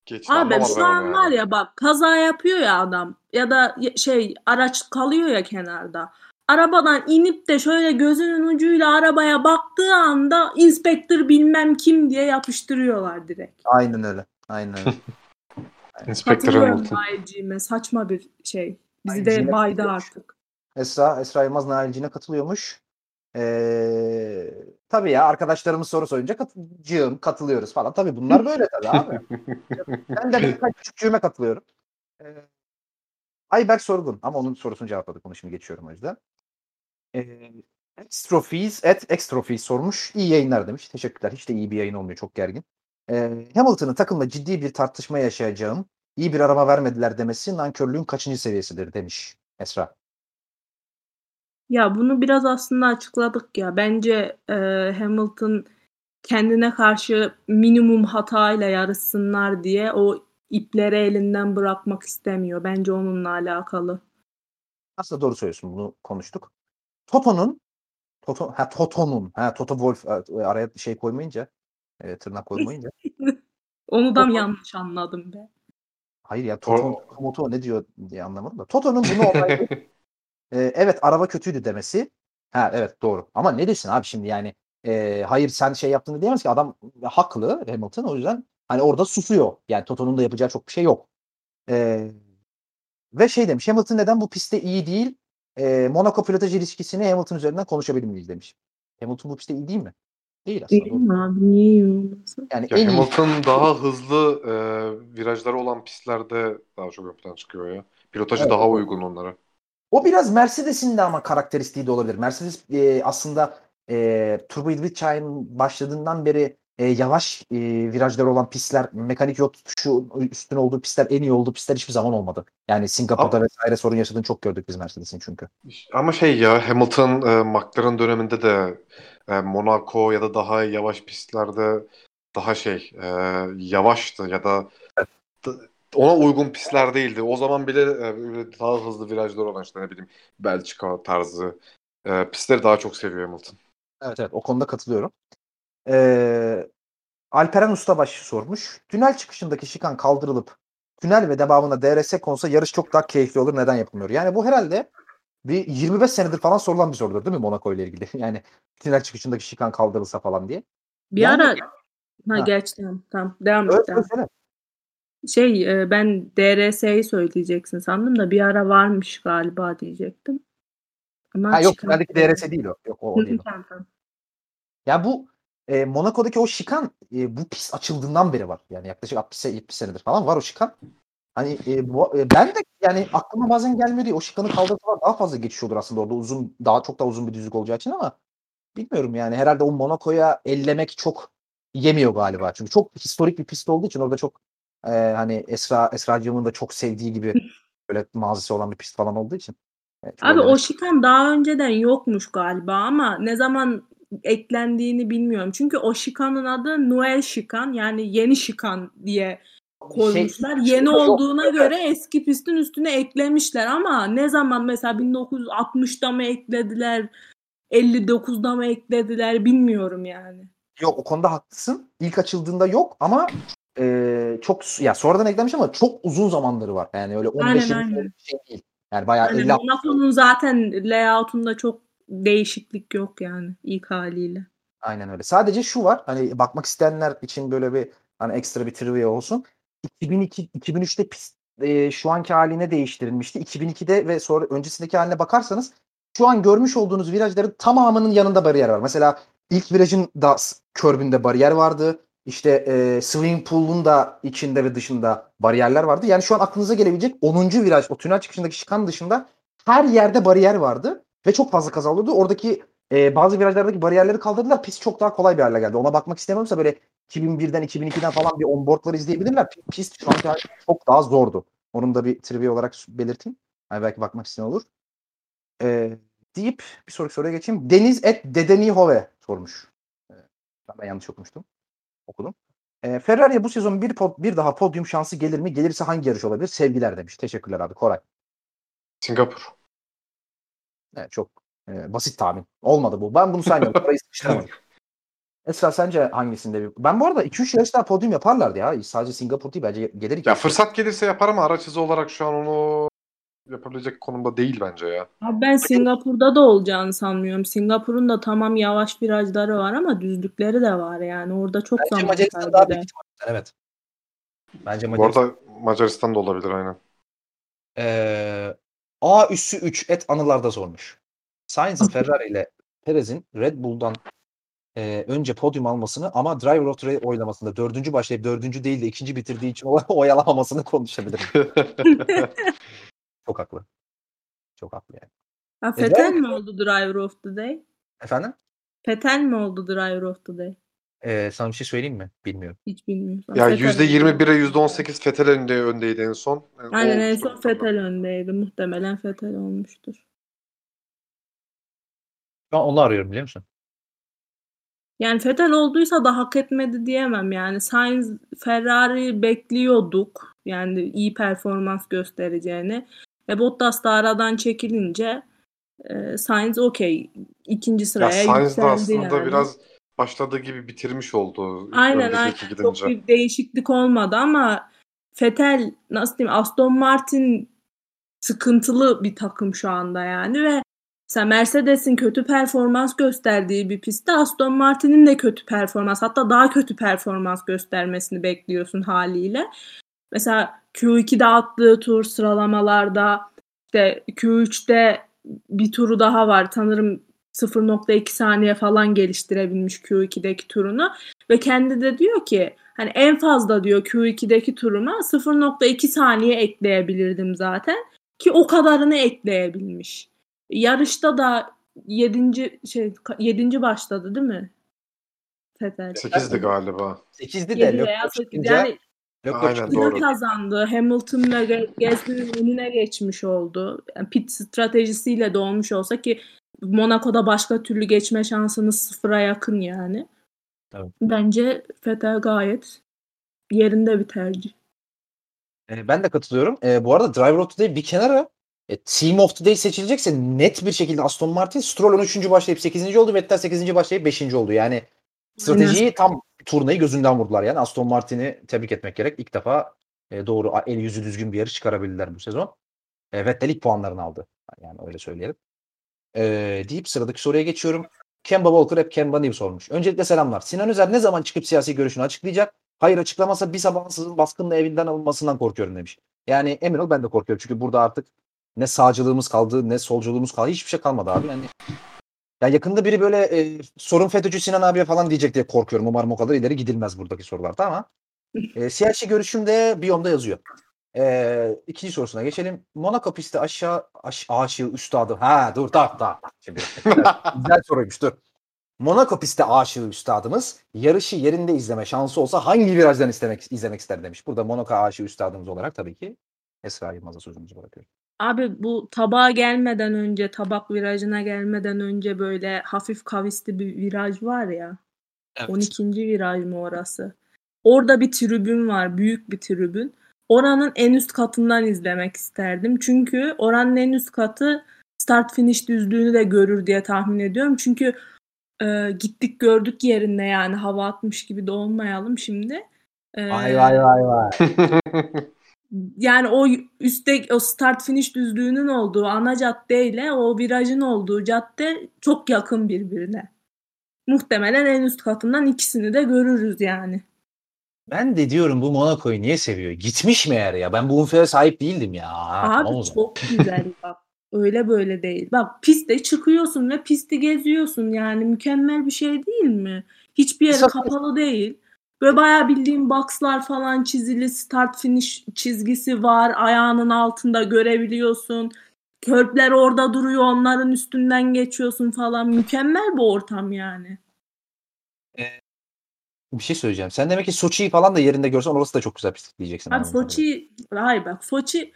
geçti Abi şu an yani. var ya bak kaza yapıyor ya adam ya da şey araç kalıyor ya kenarda. Arabadan inip de şöyle gözünün ucuyla arabaya baktığı anda inspektör bilmem kim diye yapıştırıyorlar direkt. Aynen öyle. Aynen öyle. Hamilton. Nail'ciğime. Saçma bir şey. Bizi de baydı artık. Esra, Esra Yılmaz Nailciğine katılıyormuş. Ee, tabii ya arkadaşlarımız soru sorunca katılcığım, katılıyoruz falan. Tabii bunlar böyle tabii abi. ben de birkaç küçükçüğüme katılıyorum. Ee, Ayberk Sorgun ama onun sorusunu cevapladık. Onu şimdi geçiyorum o yüzden. Ee, Extrofees at Extrofees sormuş. İyi yayınlar demiş. Teşekkürler. Hiç de iyi bir yayın olmuyor. Çok gergin. Ee, Hamilton'ın takımla ciddi bir tartışma yaşayacağım. İyi bir araba vermediler demesi nankörlüğün kaçıncı seviyesidir demiş Esra. Ya bunu biraz aslında açıkladık ya. Bence e, Hamilton kendine karşı minimum hatayla yarışsınlar diye o ipleri elinden bırakmak istemiyor. Bence onunla alakalı. Aslında doğru söylüyorsun. Bunu konuştuk. Toto'nun Toto, ha Toto'nun ha Toto Wolf e, araya şey koymayınca e, tırnak koymayınca. Onu da Toto- yanlış anladım be? Hayır ya Toto, Toto ne diyor diye anlamadım da. Toto'nun bunu onaylayıp e, evet araba kötüydü demesi. Ha evet doğru. Ama ne desin abi şimdi yani e, hayır sen şey yaptığını diyemez ki adam haklı Hamilton o yüzden hani orada susuyor. Yani Toto'nun da yapacağı çok bir şey yok. E, ve şey demiş Hamilton neden bu pistte iyi değil? E, Monaco pilotaj ilişkisini Hamilton üzerinden konuşabilir miyiz demiş. Hamilton bu pistte iyi değil mi? Değil aslında. Değil mi abi? Niye iyi olmasın? Yani Ya en iyi Hamilton daha hızlı e, virajları olan pistlerde daha çok ön plana çıkıyor ya. Pilotajı Evet. daha uygun onlara. O biraz Mercedes'in de ama karakteristiği de olabilir. Mercedes e, aslında e, Turbo Hibrit çağının başladığından beri e, yavaş e, virajları olan pistler, mekanik yol tutuşu üstün olduğu pistler, en iyi olduğu pistler hiçbir zaman olmadı. Yani Singapur'da Ama- vesaire sorun yaşadığını çok gördük biz Mercedes'in çünkü. Ama şey ya Hamilton e, McLaren döneminde de e, Monaco ya da daha yavaş pistlerde daha şey e, yavaştı ya da da- ona uygun pistler değildi. O zaman bile e, daha hızlı virajlar olan işte ne bileyim Belçika tarzı e, pistleri daha çok seviyor Hamilton. Evet evet o konuda katılıyorum. Ee, Alperen Ustabaş sormuş. Tünel çıkışındaki şikan kaldırılıp tünel ve devamında DRS konsa yarış çok daha keyifli olur. Neden yapılmıyor? Yani bu herhalde bir 25 senedir falan sorulan bir sorudur değil mi Monaco ile ilgili? Yani tünel çıkışındaki şikan kaldırılsa falan diye. Bir Yani- ara ha, Ha. geç tamam tamam devam et. devam. söyle. Şey e, ben DRS'yi söyleyeceksin sandım da bir ara varmış galiba diyecektim. Ama Ha yok tüneldeki DRS değil o. Yok o, o değil. o. Ya bu e, Monaco'daki o şikan e, bu pist açıldığından beri var. Yani yaklaşık 60 se- 70 senedir falan var o şikan. Hani e, bu, e, ben de yani aklıma bazen gelmiyor değil. O şikanı kaldırsalar daha fazla geçiş olur aslında orada uzun daha çok daha uzun bir düzlük olacağı için ama bilmiyorum yani herhalde o Monaco'ya ellemek çok yemiyor galiba. Çünkü çok historik bir pist olduğu için orada çok e, hani Esra Esracığımın da çok sevdiği gibi böyle mazisi olan bir pist falan olduğu için. e, çok Abi o şikan daha önceden yokmuş galiba ama ne zaman eklendiğini bilmiyorum. Çünkü o şikanın adı Noel şikan yani yeni şikan diye koymuşlar. Şey- yeni yok. olduğuna göre eski pistin üstüne eklemişler ama ne zaman mesela 1960'da mı eklediler 59'da mı eklediler bilmiyorum yani. Yok o konuda haklısın. İlk açıldığında yok ama e, çok ya sonradan eklenmiş ama çok uzun zamanları var. Yani öyle 15 Aynen, 20 aynen. senelik bir şey değil. Yani bayağı Yani 50 Monaco'nun zaten layout'unda çok değişiklik yok yani ilk haliyle. aynen öyle. Sadece şu var. Hani bakmak isteyenler için böyle bir hani ekstra bir trivia olsun. 2002 2003'te pist e, şu anki haline değiştirilmişti. 2002'de ve sonra öncesindeki haline bakarsanız şu an görmüş olduğunuz virajların tamamının yanında bariyer var. Mesela ilk virajın da körbünde bariyer vardı. İşte e, swimming pool'un da içinde ve dışında bariyerler vardı. Yani şu an aklınıza gelebilecek 10. viraj, o tünel çıkışındaki şikan dışında her yerde bariyer vardı ve çok fazla kaza oluyordu. Oradaki e, bazı virajlardaki bariyerleri kaldırdılar. Pist çok daha kolay bir hale geldi. Ona bakmak istemiyorsa böyle 2001'den 2002'den falan bir onboardları izleyebilirler. Pist şu hali çok daha zordu. Onun da bir trivia olarak belirteyim. Yani belki bakmak isteyen olur. E, deyip bir sonraki soruya geçeyim. Deniz et Dedenihove sormuş. E, ben yanlış okumuştum. Okudum. E, Ferrari'ye bu sezon bir, pod- bir daha podyum şansı gelir mi? Gelirse hangi yarış olabilir? Sevgiler demiş. Teşekkürler abi. Koray. Singapur. Evet, çok e, basit tahmin. Olmadı bu. Ben bunu saymıyorum. Parayı sıkıştıramadım. Esra sence hangisinde bir... Ben bu arada 2-3 yarış daha podyum yaparlardı ya. Sadece Singapur değil bence gelir. Ya fırsat gelirse yapar ama araç hızı olarak şu an onu yapabilecek konumda değil bence ya. Abi ben Singapur'da da olacağını sanmıyorum. Singapur'un da tamam yavaş virajları var ama düzlükleri de var yani. Orada çok Bence zaman Macaristan daha büyük. Evet. Bence Bu Macaristan. arada Macaristan da olabilir aynen. Ee, A üssü 3 et anılarda sormuş. Sainz'in Ferrari ile Perez'in Red Bull'dan e, önce podyum almasını ama Driver of the Day oylamasında dördüncü başlayıp dördüncü değil de ikinci bitirdiği için oy- oyalamamasını konuşabilirim. Çok haklı. Çok haklı yani. Ha, E, Fetel driver- mi oldu Driver of the Day? Efendim? Fetel mi oldu Driver of the Day? Ee, sana bir şey söyleyeyim mi? Bilmiyorum. Hiç bilmiyorum. ya Fetel %21'e oldu. %18 Fetel önde, öndeydi en son. Yani Aynen en son Fetel öndeydi. Muhtemelen Fetel olmuştur. Ben onu arıyorum biliyor musun? Yani Fetel olduysa da hak etmedi diyemem yani. Sainz Ferrari bekliyorduk. Yani iyi performans göstereceğini. Ve Bottas da aradan çekilince e, Sainz okey. ikinci Ya sıraya Sainz de aslında yani. biraz başladığı gibi bitirmiş oldu. Aynen aynen. iki Çok gidince. bir değişiklik olmadı ama Vettel nasıl diyeyim Aston Martin sıkıntılı bir takım şu anda yani ve mesela Mercedes'in kötü performans gösterdiği bir pistte Aston Martin'in de kötü performans hatta daha kötü performans göstermesini bekliyorsun haliyle. Mesela Q2'de attığı tur sıralamalarda işte Q3'te bir turu daha var. Sanırım 0.2 saniye falan geliştirebilmiş Q2'deki turunu ve kendi de diyor ki hani en fazla diyor Q2'deki turuma 0.2 saniye ekleyebilirdim zaten ki o kadarını ekleyebilmiş. Yarışta da 7. şey 7. başladı değil mi? Vettel. 8'di galiba. 8'di de 7 Leclerc veya 8 çıkınca yani Leclerc Aynen, doğru. kazandı. Hamilton ve Gasly'nin önüne geçmiş oldu. Yani pit stratejisiyle de olmuş olsa ki Monaco'da başka türlü geçme şansınız sıfıra yakın yani. Evet. Bence Vettel gayet yerinde bir tercih. E, ben de katılıyorum. E, bu arada Driver of the Day bir kenara e, Team of the Day seçilecekse net bir şekilde Aston Martin, Stroll 13. başlayıp 8. oldu, Vettel 8. başlayıp 5. oldu. Yani stratejiyi tam turnayı gözünden vurdular. Yani Aston Martin'i tebrik etmek gerek. İlk defa e, doğru el yüzü düzgün bir yarış çıkarabildiler bu sezon. E, Vettel ilk puanlarını aldı. Yani öyle söyleyelim. E, deyip sıradaki soruya geçiyorum. Kemba Walker hep Kemba News olmuş. Öncelikle selamlar. Sinan Özer ne zaman çıkıp siyasi görüşünü açıklayacak? Hayır açıklamasa bir sabahsızın baskınla evinden alınmasından korkuyorum demiş. Yani emin ol ben de korkuyorum. Çünkü burada artık ne sağcılığımız kaldı ne solculuğumuz kaldı. Hiçbir şey kalmadı abi. Yani ya yakında biri böyle e, sorun FETÖ'cü Sinan abiye falan diyecek diye korkuyorum. Umarım o kadar ileri gidilmez buradaki sorularda ama e, siyasi görüşümde biyomda yazıyor. E, ikinci sorusuna geçelim. Monaco pisti aşağı aş, aşığı üstadı. Ha dur tamam tamam. Şimdi, güzel soruymuş dur. Monaco pistte aşığı üstadımız yarışı yerinde izleme şansı olsa hangi virajdan istemek, izlemek ister demiş. Burada Monaco aşığı üstadımız olarak tabii ki Esra Yılmaz'a sözümüzü bırakıyorum. Abi bu tabağa gelmeden önce, tabak virajına gelmeden önce böyle hafif kavisli bir viraj var ya. 12. viraj mı orası? Orada bir tribün var, büyük bir tribün. Oranın en üst katından izlemek isterdim. Çünkü oranın en üst katı start finish düzlüğünü de görür diye tahmin ediyorum. Çünkü e, gittik gördük yerinde yani hava atmış gibi de olmayalım şimdi. E, Vay vay vay vay. yani o üstte o start finish düzlüğünün olduğu ana caddeyle o virajın olduğu cadde çok yakın birbirine. Muhtemelen en üst katından ikisini de görürüz yani. Ben de diyorum bu Monaco'yu niye seviyor? Gitmiş meğer ya. Ben bu unfaya sahip değildim ya. Abi çok güzel bak. Öyle böyle değil. Bak pistte çıkıyorsun ve pisti geziyorsun yani mükemmel bir şey değil mi? Hiçbir yeri kapalı değil. Böyle bayağı bildiğim boxlar falan çizili start finish çizgisi var. Ayağının altında görebiliyorsun. Körpler orada duruyor onların üstünden geçiyorsun falan. Mükemmel bir ortam yani. Bir şey söyleyeceğim. Sen demek ki Soçi'yi falan da yerinde görsen orası da çok güzel pislik diyeceksin. Abi. Soçi, hayır bak Soçi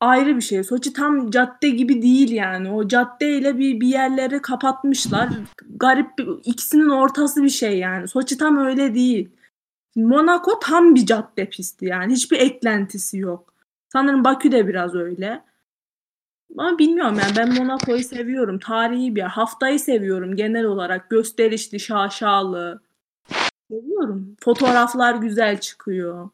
ayrı bir şey. Soçi tam cadde gibi değil yani. O caddeyle bir bir yerleri kapatmışlar. Garip bir, ikisinin ortası bir şey yani. Soçi tam öyle değil. Monaco tam bir cadde pisti yani. Hiçbir eklentisi yok. Sanırım Bakü de biraz öyle. Ama bilmiyorum yani ben Monaco'yu seviyorum. Tarihi bir yer. Haftayı seviyorum genel olarak. Gösterişli, şaşalı. Seviyorum. Fotoğraflar güzel çıkıyor.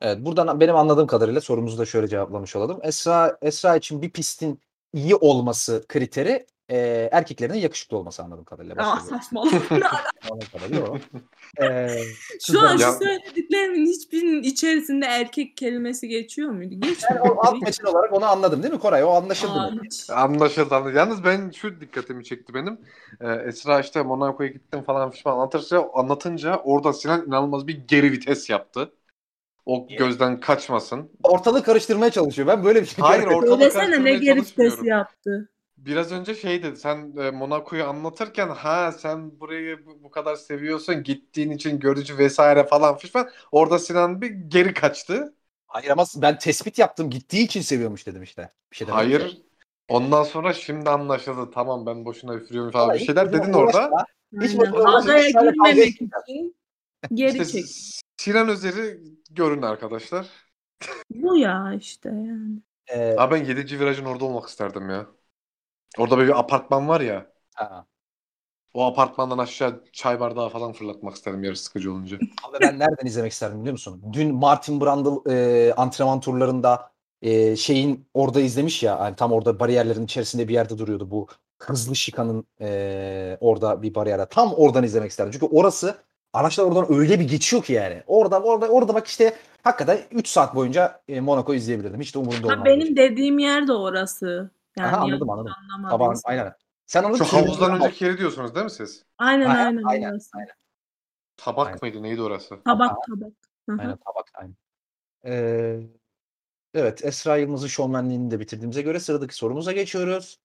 Evet, buradan benim anladığım kadarıyla sorumuzu da şöyle cevaplamış olalım. Esra Esra için bir pistin iyi olması kriteri e, erkeklerin yakışıklı olması anladığım kadarıyla. Aa saçmalama. Anladığım kadarıyla o. E, Şu an şu söylediklerimin hiçbirinin içerisinde erkek kelimesi geçiyor muydu? yani Geçmiyor. o alt metin olarak onu anladım değil mi Koray? O anlaşıldı Aa, mı? hiç. Anlaşıldı. anlaşıldı. Yalnız ben şu dikkatimi çekti benim. Ee, Esra işte Monaco'ya gittim falan fişman anlatırsa anlatınca orada Sinan inanılmaz bir geri vites yaptı. O gözden kaçmasın. Ortalığı karıştırmaya çalışıyor. Ben böyle bir şey Hayır, ortalığı Söylesene ne geri vitesi yaptı. Biraz önce şey dedi sen e, Monaco'yu anlatırken ha sen burayı bu, bu kadar seviyorsun gittiğin için görücü vesaire falan fişman. Orada Sinan bir geri kaçtı. Hayır ama ben tespit yaptım. Gittiği için seviyormuş dedim işte. Bir şey. Hayır. Ondan sonra şimdi anlaşıldı. Tamam ben boşuna üfürüyorum falan Vallahi bir şeyler hiç dedin orada. Hiç Adaya girmemek için geri İşte çek. Sinan Özer'i görün arkadaşlar. Bu ya işte yani. Ee, Abi ben 7. virajın orada olmak isterdim ya. Orada böyle bir apartman var ya. ha. O apartmandan aşağı çay bardağı falan fırlatmak isterim yarış sıkıcı olunca. Abi ben nereden izlemek isterdim biliyor musun? Dün Martin Brundle e, antrenman turlarında e, şeyin orada izlemiş ya. Yani tam orada bariyerlerin içerisinde bir yerde duruyordu bu hızlı şikanın e, orada bir bariyerde. Tam oradan izlemek isterdim. Çünkü orası araçlar oradan öyle bir geçiyor ki yani. Orada orada orada bak işte hakikaten 3 saat boyunca e, Monaco izleyebilirdim. Hiç de umurumda Ha, olmazdı. benim dediğim yer de orası. Yani Aha, anladım, anladım. Taban, aynen. Sen onu Şu havuzdan önceki yeri diyorsunuz değil mi siz? Aynen Aynen, aynen, aynen, orası. Tabak Aynen. mıydı neydi orası? Tabak tabak. Hı hı. Aynen tabak aynen. Ee, evet Esra Yılmaz'ın şovmenliğini de bitirdiğimize göre sıradaki sorumuza geçiyoruz.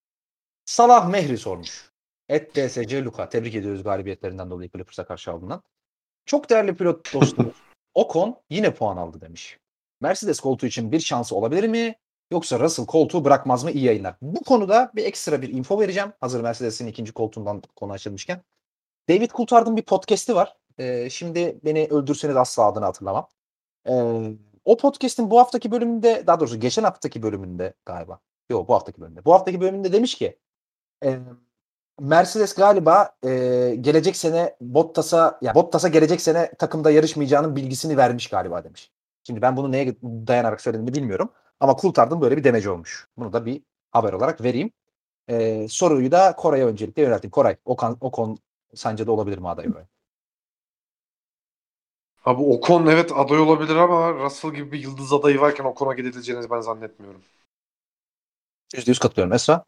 Salah Mehri sormuş. Et DSC Luka. Tebrik ediyoruz galibiyetlerinden dolayı Clippers'a karşı alınan. Çok değerli pilot dostumuz Ocon yine puan aldı demiş. Mercedes koltuğu için bir şansı olabilir mi? Yoksa Russell koltuğu bırakmaz mı? İyi yayınlar. Bu konuda bir ekstra bir info vereceğim. Hazır Mercedes'in ikinci koltuğundan konu açılmışken. David Coulthard'ın bir podcast'i var. Ee, şimdi beni öldürseniz asla adını hatırlamam. Ee, o podcast'in bu haftaki bölümünde daha doğrusu geçen haftaki bölümünde galiba. Yok bu haftaki bölümünde. Bu haftaki bölümünde demiş ki e, Mercedes galiba e, gelecek sene Bottas'a ya Bottas'a gelecek sene takımda yarışmayacağının bilgisini vermiş galiba demiş. Şimdi ben bunu neye dayanarak söylediğimi bilmiyorum. Ama Coulthard'ın böyle bir demeci olmuş. Bunu da bir haber olarak vereyim. Ee, soruyu da Koray'a öncelikle yönelteyim. Koray, Okan, Okon sence de olabilir mi aday oraya? Abi Ocon evet aday olabilir ama Russell gibi bir yıldız adayı varken Ocon'a gidileceğini ben zannetmiyorum. %100 katılıyorum. Esra?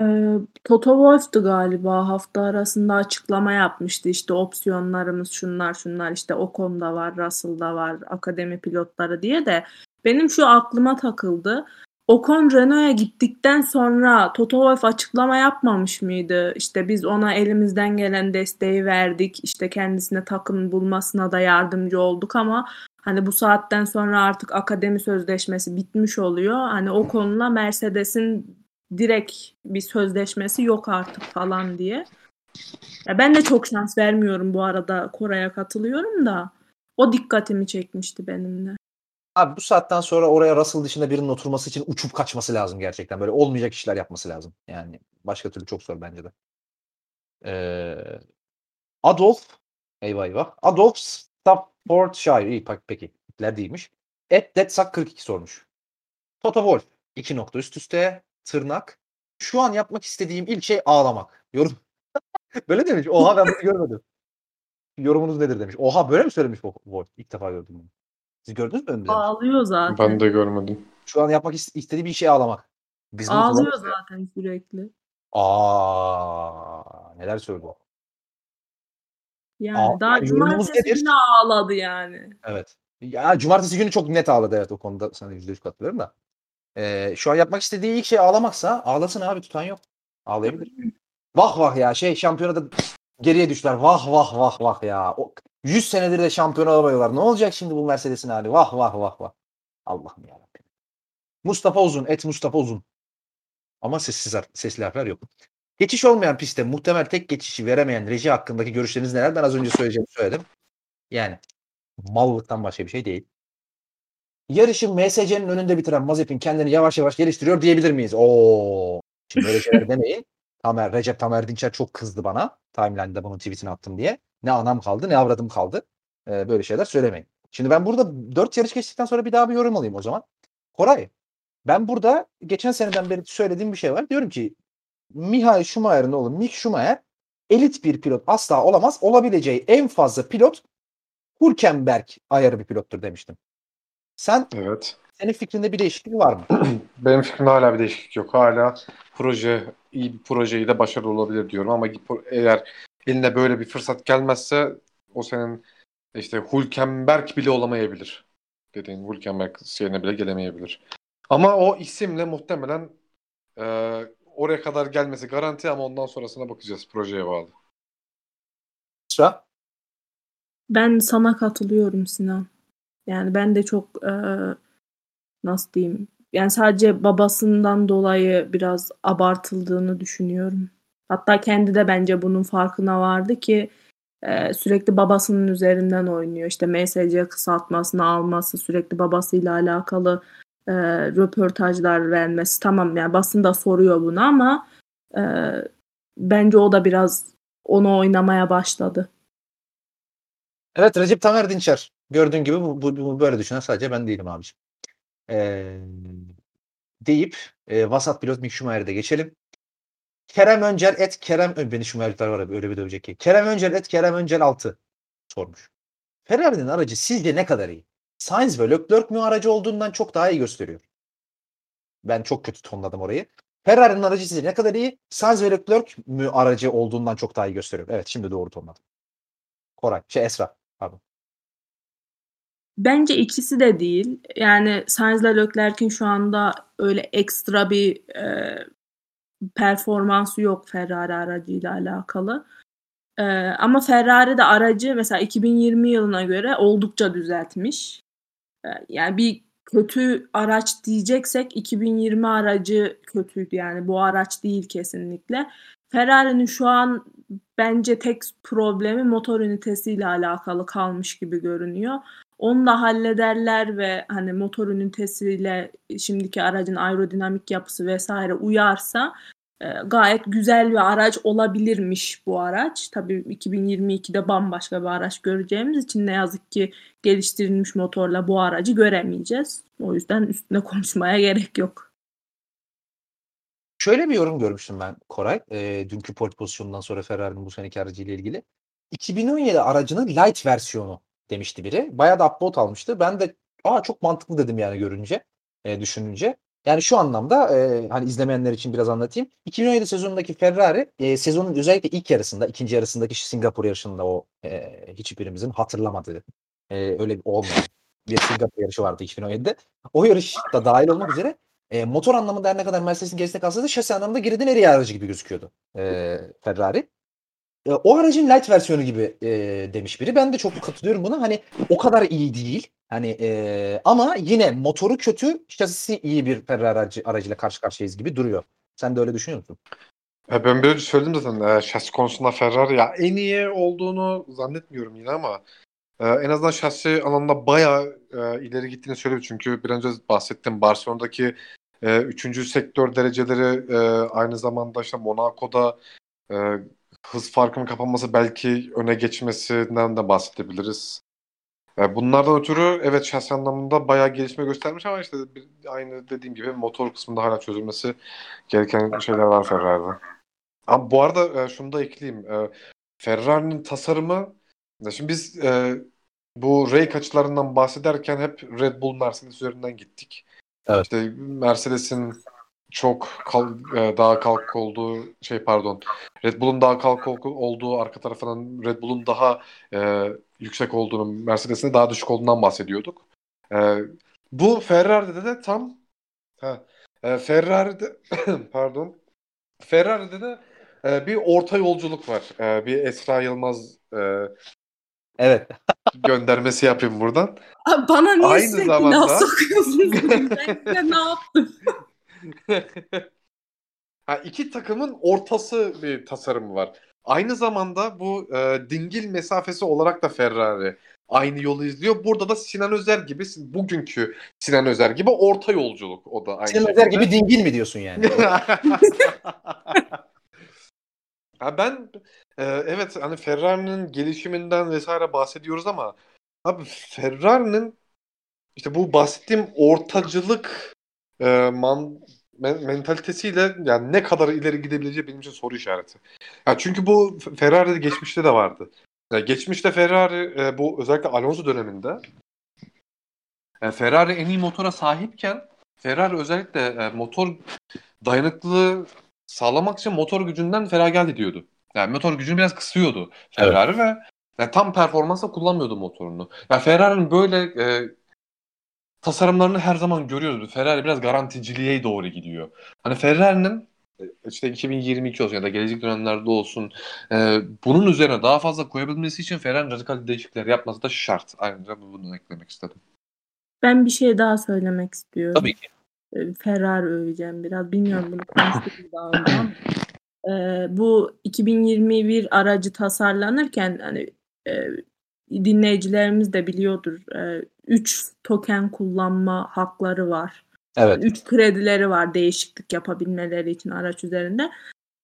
Ee, Toto Wolff'tu galiba hafta arasında açıklama yapmıştı işte opsiyonlarımız şunlar şunlar işte Ocon'da var, Russell'da var, akademi pilotları diye de benim şu aklıma takıldı. Ocon Renault'a gittikten sonra Toto Wolff açıklama yapmamış mıydı? İşte biz ona elimizden gelen desteği verdik. işte kendisine takım bulmasına da yardımcı olduk ama hani bu saatten sonra artık akademi sözleşmesi bitmiş oluyor. Hani o konuda Mercedes'in direkt bir sözleşmesi yok artık falan diye. Ya ben de çok şans vermiyorum bu arada Koray'a katılıyorum da o dikkatimi çekmişti benim de. Abi bu saatten sonra oraya Russell dışında birinin oturması için uçup kaçması lazım gerçekten. Böyle olmayacak işler yapması lazım. Yani başka türlü çok zor bence de. Ee, Adolf eyvah eyvah. Adolf Staffordshire. İyi pek- peki. Hitler değilmiş. Et Detsak 42 sormuş. Toto Wolff 2 nokta üst üste tırnak. Şu an yapmak istediğim ilk şey ağlamak. Yorum. böyle demiş. Oha ben bunu görmedim. Yorumunuz nedir demiş. Oha böyle mi söylemiş Wolf? İlk defa gördüm bunu. Siz gördünüz mü? önce? Ağlıyor zaten. Ben de görmedim. Şu an yapmak is- istediği bir şey ağlamak. Biz bunu Ağlıyor kullanırız ya. zaten sürekli. Aa, neler söylüyor. Yani Aa, daha yani cumartesi nedir? günü ağladı yani. Evet. Ya cumartesi günü çok net ağladı evet o konuda sana %100 katılıyorum da. Ee, şu an yapmak istediği ilk şey ağlamaksa ağlasın abi tutan yok. Ağlayabilir. Vah vah ya şey şampiyonada geriye düştüler. Vah vah vah vah ya. O, 100 senedir de şampiyon olamıyorlar. Ne olacak şimdi bu Mercedes'in hali? Vah vah vah vah. Allah'ım yarabbim. Mustafa Uzun. Et Mustafa Uzun. Ama sessiz sesli harfler yok. Geçiş olmayan pistte muhtemel tek geçişi veremeyen reji hakkındaki görüşleriniz neler? Ben az önce söyleyeceğimi söyledim. Yani mallıktan başka bir şey değil. Yarışı MSC'nin önünde bitiren Mazepin kendini yavaş yavaş geliştiriyor diyebilir miyiz? Oo. Şimdi böyle şeyler demeyin. Tamer, Recep Tamer Dinçer çok kızdı bana. Timeline'da bunun tweetini attım diye. Ne anam kaldı ne avradım kaldı. Ee, böyle şeyler söylemeyin. Şimdi ben burada 4 yarış geçtikten sonra bir daha bir yorum alayım o zaman. Koray, ben burada geçen seneden beri söylediğim bir şey var. Diyorum ki Michael Schumacher'ın oğlu Mick Schumacher elit bir pilot asla olamaz. Olabileceği en fazla pilot Hülkenberg ayarı bir pilottur demiştim. Sen Evet. senin fikrinde bir değişiklik var mı? Benim fikrimde hala bir değişiklik yok. Hala proje iyi bir projeyi de başarılı olabilir diyorum ama eğer eline böyle bir fırsat gelmezse o senin işte Hülkenberg bile olamayabilir. Dediğin Hülkenberg şeyine bile gelemeyebilir. Ama o isimle muhtemelen e, oraya kadar gelmesi garanti ama ondan sonrasına bakacağız. Projeye bağlı. Sıra. Ben sana katılıyorum Sinan. Yani ben de çok e, nasıl diyeyim? Yani sadece babasından dolayı biraz abartıldığını düşünüyorum. Hatta kendi de bence bunun farkına vardı ki Ee, sürekli babasının üzerinden oynuyor. İşte MSC kısaltmasını alması, sürekli babasıyla alakalı e, röportajlar vermesi. Tamam yani basın da soruyor bunu ama e, bence o da biraz onu oynamaya başladı. Evet Recep Tamer Dinçer. Gördüğün gibi bu, bu, bu böyle düşünen sadece ben değilim abiciğim. Ee, deyip e, vasat pilot Mick Schumacher'e geçelim. Kerem Öncel et Kerem beni Schumacher'ler var öyle bir dövecek ki. Kerem Öncel et Kerem Öncel 6 sormuş. Ferrari'nin aracı sizce ne kadar iyi? Sainz ve Leclerc mü aracı olduğundan çok daha iyi gösteriyor. Ben çok kötü tonladım orayı. Ferrari'nin aracı sizce ne kadar iyi? Sainz ve Leclerc mü aracı olduğundan çok daha iyi gösteriyor. Evet şimdi doğru tonladım. Koray. Şey Esra. Bence ikisi de değil. Yani Sainz ile Leclerc'in şu anda öyle ekstra bir e, performansı yok Ferrari aracıyla alakalı. E, ama Ferrari de aracı mesela 2020 yılına göre oldukça düzeltmiş. E, yani bir kötü araç diyeceksek 2020 aracı kötüydü yani bu araç değil kesinlikle. Ferrari'nin şu an bence tek problemi motor ünitesiyle alakalı kalmış gibi görünüyor. Onu hallederler ve hani motor ünitesiyle şimdiki aracın aerodinamik yapısı vesaire uyarsa e, gayet güzel bir araç olabilirmiş bu araç. Tabii 2022'de bambaşka bir araç göreceğimiz için ne yazık ki geliştirilmiş motorla bu aracı göremeyeceğiz. O yüzden üstüne konuşmaya gerek yok. Şöyle bir yorum görmüştüm ben Koray. E, dünkü pole pozisyonundan sonra Ferrari'nin bu seneki aracıyla ilgili. 2017 aracının light versiyonu demişti biri. Bayağı da upvote almıştı. Ben de aa çok mantıklı dedim yani görünce, e, düşününce. Yani şu anlamda e, hani izlemeyenler için biraz anlatayım. 2017 sezonundaki Ferrari e, sezonun özellikle ilk yarısında, ikinci yarısındaki Singapur yarışında o e, hiçbirimizin hatırlamadığı e, öyle bir olmayan bir Singapur yarışı vardı 2017'de. O yarışta dahil olmak üzere e, motor anlamında her ne kadar Mercedes'in gerisinde kalsa da şasi anlamında geride nereye aracı gibi gözüküyordu e, Ferrari. E, o aracın light versiyonu gibi e, demiş biri. Ben de çok katılıyorum buna. Hani o kadar iyi değil. Hani e, ama yine motoru kötü, şasisi iyi bir Ferrari aracı, aracıyla karşı karşıyayız gibi duruyor. Sen de öyle düşünüyor musun? E, ben böyle söyledim zaten e, şasi konusunda Ferrari ya en iyi olduğunu zannetmiyorum yine ama e, en azından şasi alanında bayağı e, ileri gittiğini söylüyor. Çünkü bir önce bahsettim Barcelona'daki e, üçüncü sektör dereceleri e, aynı zamanda işte Monaco'da e, hız farkının kapanması belki öne geçmesinden de bahsedebiliriz. Yani bunlardan ötürü evet şahsi anlamında bayağı gelişme göstermiş ama işte bir, aynı dediğim gibi motor kısmında hala çözülmesi gereken şeyler var Ferrari'de. Ama bu arada e, şunu da ekleyeyim. E, Ferrari'nin tasarımı şimdi biz e, bu rake açılarından bahsederken hep Red Bull Mercedes üzerinden gittik. Evet. İşte Mercedes'in çok kal, e, daha kalk olduğu şey pardon Red Bull'un daha kalk olduğu arka tarafından Red Bull'un daha e, yüksek olduğunu Mercedes'in daha düşük olduğundan bahsediyorduk. E, bu Ferrari'de de tam ha, e, Ferrari'de pardon Ferrari'de de e, bir orta yolculuk var. E, bir Esra Yılmaz e, Evet. göndermesi yapayım buradan. Bana niye Aynı sürekli zamanda... laf sokuyorsunuz? ben ne yaptım? ha, iki takımın ortası bir tasarımı var. Aynı zamanda bu e, dingil mesafesi olarak da Ferrari aynı yolu izliyor. Burada da Sinan Özer gibi bugünkü Sinan Özer gibi orta yolculuk o da aynı Sinan Özer gibi dingil mi diyorsun yani? ha ben e, evet hani Ferrari'nin gelişiminden vesaire bahsediyoruz ama abi Ferrari'nin işte bu bahsettiğim ortacılık e, man, men, mentalitesiyle yani ne kadar ileri gidebileceği benim için soru işareti. Ya çünkü bu Ferrari'de geçmişte de vardı. Yani geçmişte Ferrari e, bu özellikle Alonso döneminde e, Ferrari en iyi motora sahipken Ferrari özellikle e, motor dayanıklılığı sağlamak için motor gücünden feragat ediyordu. Yani motor gücünü biraz kısıyordu Ferrari evet. ve yani tam performansla kullanmıyordu motorunu. Yani Ferrari'nin böyle e, tasarımlarını her zaman görüyoruz. Ferrari biraz garanticiliğe doğru gidiyor. Hani Ferrari'nin e, işte 2022 olsun ya da gelecek dönemlerde olsun e, bunun üzerine daha fazla koyabilmesi için Ferrari'nin radikal değişiklikler yapması da şart. Ayrıca bunu eklemek istedim. Ben bir şey daha söylemek istiyorum. Tabii ki. E, Ferrari öveceğim biraz. Bilmiyorum bunu konuştuk daha önce ama. e, bu 2021 aracı tasarlanırken hani e, dinleyicilerimiz de biliyordur. 3 e, token kullanma hakları var. Evet. 3 kredileri var değişiklik yapabilmeleri için araç üzerinde.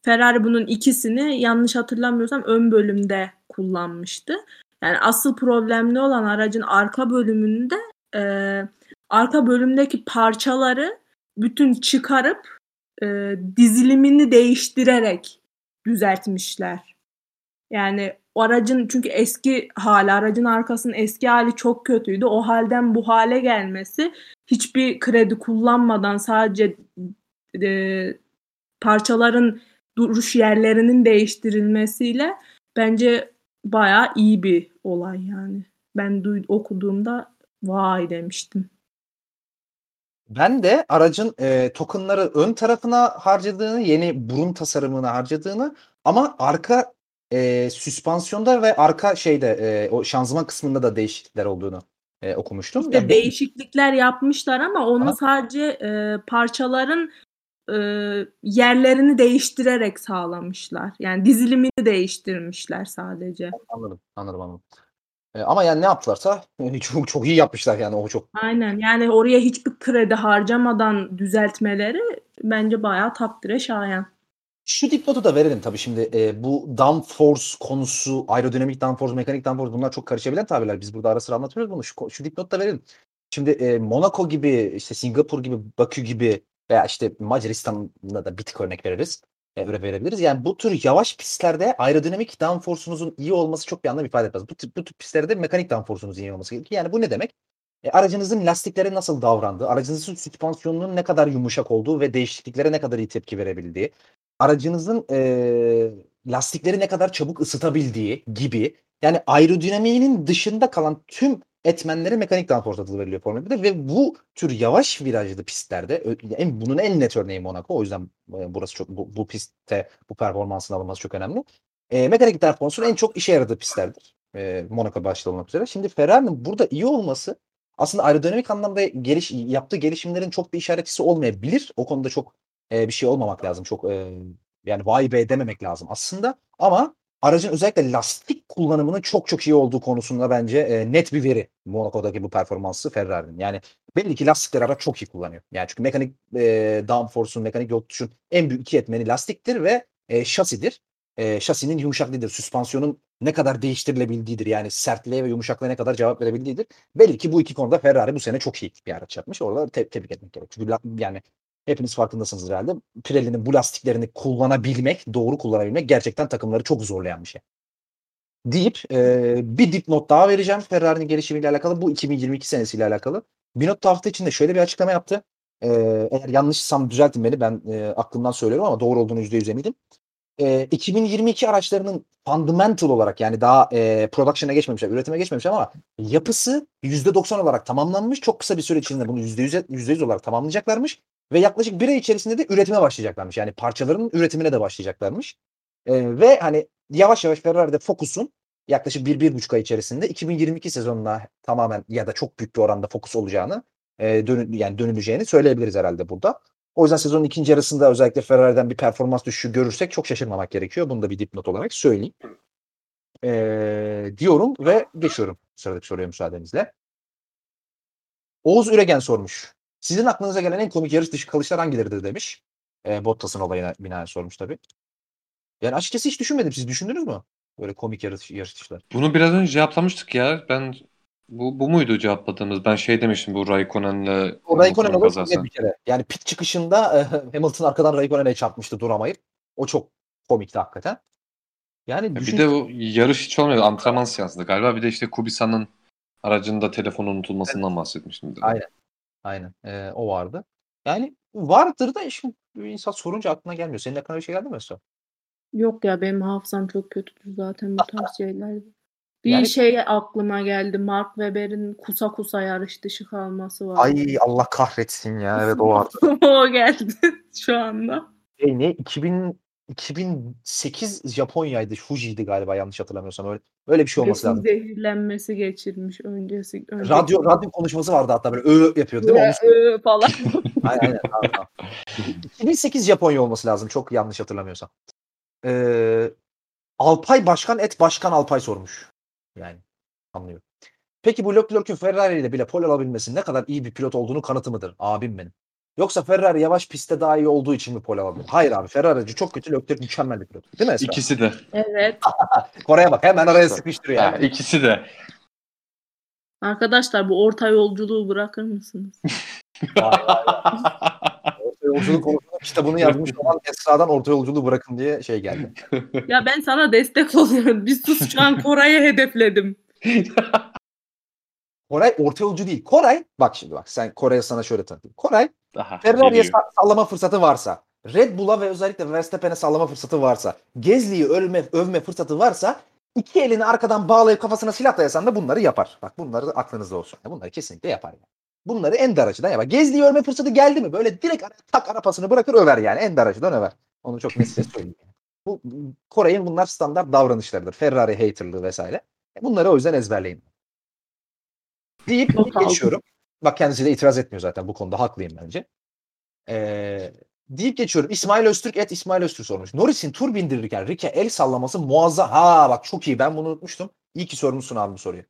Ferrari bunun ikisini yanlış hatırlamıyorsam ön bölümde kullanmıştı. Yani asıl problemli olan aracın arka bölümünde e, arka bölümdeki parçaları bütün çıkarıp e, dizilimini değiştirerek düzeltmişler. Yani o aracın çünkü eski hali, aracın arkasının eski hali çok kötüydü. O halden bu hale gelmesi hiçbir kredi kullanmadan sadece e, parçaların duruş yerlerinin değiştirilmesiyle bence bayağı iyi bir olay yani. Ben duy- okuduğumda vay demiştim. Ben de aracın e, tokenları ön tarafına harcadığını, yeni burun tasarımına harcadığını ama arka e, süspansiyonda ve arka şeyde e, o şanzıman kısmında da değişiklikler olduğunu e, okumuştum. İşte yani değişiklikler yapmışlar ama onu Aha. sadece e, parçaların e, yerlerini değiştirerek sağlamışlar. Yani dizilimini değiştirmişler sadece. Anladım, anladım, anladım. E, ama yani ne yaptılarsa çok çok iyi yapmışlar yani o çok. Aynen yani oraya hiçbir kredi harcamadan düzeltmeleri bence bayağı takdire şayan. Şu dipnotu da verelim tabii şimdi e, bu downforce konusu, aerodinamik downforce, mekanik downforce bunlar çok karışabilen tabirler. Biz burada ara sıra anlatıyoruz bunu. Şu, şu dipnotu da verelim. Şimdi e, Monaco gibi, işte Singapur gibi, Bakü gibi veya işte Macaristan'da da bir tık örnek veririz. E, verebiliriz. Yani bu tür yavaş pistlerde aerodinamik downforce'unuzun iyi olması çok bir anlam ifade etmez. Bu bu tür pistlerde mekanik downforce'unuzun iyi olması gerekiyor. Yani bu ne demek? E, aracınızın lastiklere nasıl davrandığı, aracınızın süspansiyonunun ne kadar yumuşak olduğu ve değişikliklere ne kadar iyi tepki verebildiği, aracınızın e, lastikleri ne kadar çabuk ısıtabildiği gibi yani aerodinamiğinin dışında kalan tüm etmenlere mekanik downforce adı veriliyor Formula 1'de ve bu tür yavaş virajlı pistlerde en bunun en net örneği Monaco. O yüzden e, burası çok bu, bu pistte bu performansın alınması çok önemli. E, mekanik downforce'un en çok işe yaradığı pistlerdir. E, Monaco başta olmak üzere. Şimdi Ferrari'nin burada iyi olması aslında aerodinamik anlamda geliş, yaptığı gelişimlerin çok bir işaretçisi olmayabilir. O konuda çok e, bir şey olmamak lazım. Çok e, yani vay be dememek lazım aslında. Ama aracın özellikle lastik kullanımının çok çok iyi olduğu konusunda bence e, net bir veri Monaco'daki bu performansı Ferrari'nin. Yani belli ki lastikleri araç çok iyi kullanıyor. Yani çünkü mekanik e, downforce'un, mekanik yol tutuşun en büyük iki etmeni lastiktir ve e, şasidir. E, şasinin yumuşaklığıdır. Süspansiyonun ne kadar değiştirilebildiğidir. Yani sertliğe ve yumuşaklığa ne kadar cevap verebildiğidir. Belli ki bu iki konuda Ferrari bu sene çok iyi bir araç yapmış. Orada te- tebrik etmek gerek. Çünkü yani hepiniz farkındasınız herhalde. Pirelli'nin bu lastiklerini kullanabilmek, doğru kullanabilmek gerçekten takımları çok zorlayan bir şey. Deyip e, bir dipnot daha vereceğim Ferrari'nin gelişimiyle alakalı. Bu 2022 senesiyle alakalı. Bir not hafta içinde şöyle bir açıklama yaptı. E, eğer yanlışsam düzeltin beni ben e, aklımdan söylüyorum ama doğru olduğunu %100 eminim. E, 2022 araçlarının fundamental olarak yani daha e, production'a geçmemişler, üretime geçmemişler ama yapısı %90 olarak tamamlanmış. Çok kısa bir süre içinde bunu %100, %100 olarak tamamlayacaklarmış. Ve yaklaşık bir ay içerisinde de üretime başlayacaklarmış. Yani parçaların üretimine de başlayacaklarmış. E, ve hani yavaş yavaş Ferrari'de fokusun yaklaşık bir, bir buçuk ay içerisinde 2022 sezonuna tamamen ya da çok büyük bir oranda fokus olacağını e, dönü, yani dönüleceğini söyleyebiliriz herhalde burada. O yüzden sezonun ikinci yarısında özellikle Ferrari'den bir performans düşüşü görürsek çok şaşırmamak gerekiyor. Bunu da bir dipnot olarak söyleyeyim. Ee, diyorum ve geçiyorum sıradaki soruya müsaadenizle. Oğuz Üregen sormuş. Sizin aklınıza gelen en komik yarış dışı kalışlar hangileridir demiş. E, Bottas'ın olayına binaen sormuş tabii. Yani açıkçası hiç düşünmedim. Siz düşündünüz mü? Böyle komik yarış, yarış dışılar. Bunu biraz önce cevaplamıştık ya. Ben bu, bu muydu cevapladığımız? Ben şey demiştim bu Raikkonen'le O Raikkonen olur bir kere. Yani pit çıkışında e, Hamilton arkadan Raikkonen'e çarpmıştı duramayıp. O çok komikti hakikaten. Yani düşün... Bir de o yarış hiç olmuyor. Antrenman siyasında galiba. Bir de işte Kubica'nın aracında telefon unutulmasından evet. bahsetmiştim. Aynen. Aynen. Ee, o vardı. Yani vardır da şimdi insan sorunca aklına gelmiyor. Senin aklına bir şey geldi mi mesela? Yok ya benim hafızam çok kötüdür zaten bu tarz şeylerde. Bir yani, şey aklıma geldi. Mark Webber'in kusa kusa yarış dışı kalması var. Ay Allah kahretsin ya. Evet o vardı. o geldi şu anda. Şey ne? 2000 2008 Japonya'ydı. Fuji'ydi galiba yanlış hatırlamıyorsam. Öyle öyle bir şey olması lazım. zehirlenmesi geçirmiş öncesi. öncesi. Radyo radyo konuşması vardı hatta böyle ö yapıyordu değil mi? Ö falan. aynen aynen. 2008 Japonya olması lazım. Çok yanlış hatırlamıyorsam. Ee, Alpay Başkan et Başkan Alpay sormuş. Yani anlıyorum. Peki bu Leclerc'ün Ferrari ile bile pole alabilmesi ne kadar iyi bir pilot olduğunu kanıtı mıdır? Abim benim. Yoksa Ferrari yavaş pistte daha iyi olduğu için mi pole alabilir? Hayır abi Ferrari'ci çok kötü Leclerc mükemmel bir pilot. Değil mi Esra? İkisi de. Evet. Kore'ye bak hemen araya sıkıştırıyor yani. ikisi de. Arkadaşlar bu orta yolculuğu bırakır mısınız? Vay vay vay. Orta yolculuk konusunda kitabını yazmış olan Esra'dan orta yolculuğu bırakın diye şey geldi. ya ben sana destek oluyorum. Bir sus şu an Koray'ı hedefledim. Koray orta yolcu değil. Koray bak şimdi bak sen Koray'a sana şöyle tanıtayım. Koray Ferrari'ye sallama fırsatı varsa, Red Bull'a ve özellikle Verstappen'e sallama fırsatı varsa, Gezli'yi ölme, övme fırsatı varsa iki elini arkadan bağlayıp kafasına silah dayasan da bunları yapar. Bak bunları da aklınızda olsun. Bunları kesinlikle yapar. Yani. Bunları en dar açıdan yapar. Gezli'yi ölme fırsatı geldi mi böyle direkt tak arapasını bırakır över yani. En dar açıdan över. Onu çok net size söyleyeyim. Bu Koray'ın bunlar standart davranışlarıdır. Ferrari haterlığı vesaire. E, Bunları o yüzden ezberleyin. Deyip Not aldım. geçiyorum. Bak kendisi de itiraz etmiyor zaten bu konuda haklıyım bence. Ee, deyip geçiyorum. İsmail Öztürk et İsmail Öztürk sormuş. Norris'in tur bindirirken Rike el sallaması muazzam. Ha bak çok iyi ben bunu unutmuştum. İyi ki sormuşsun abi bu soruyu.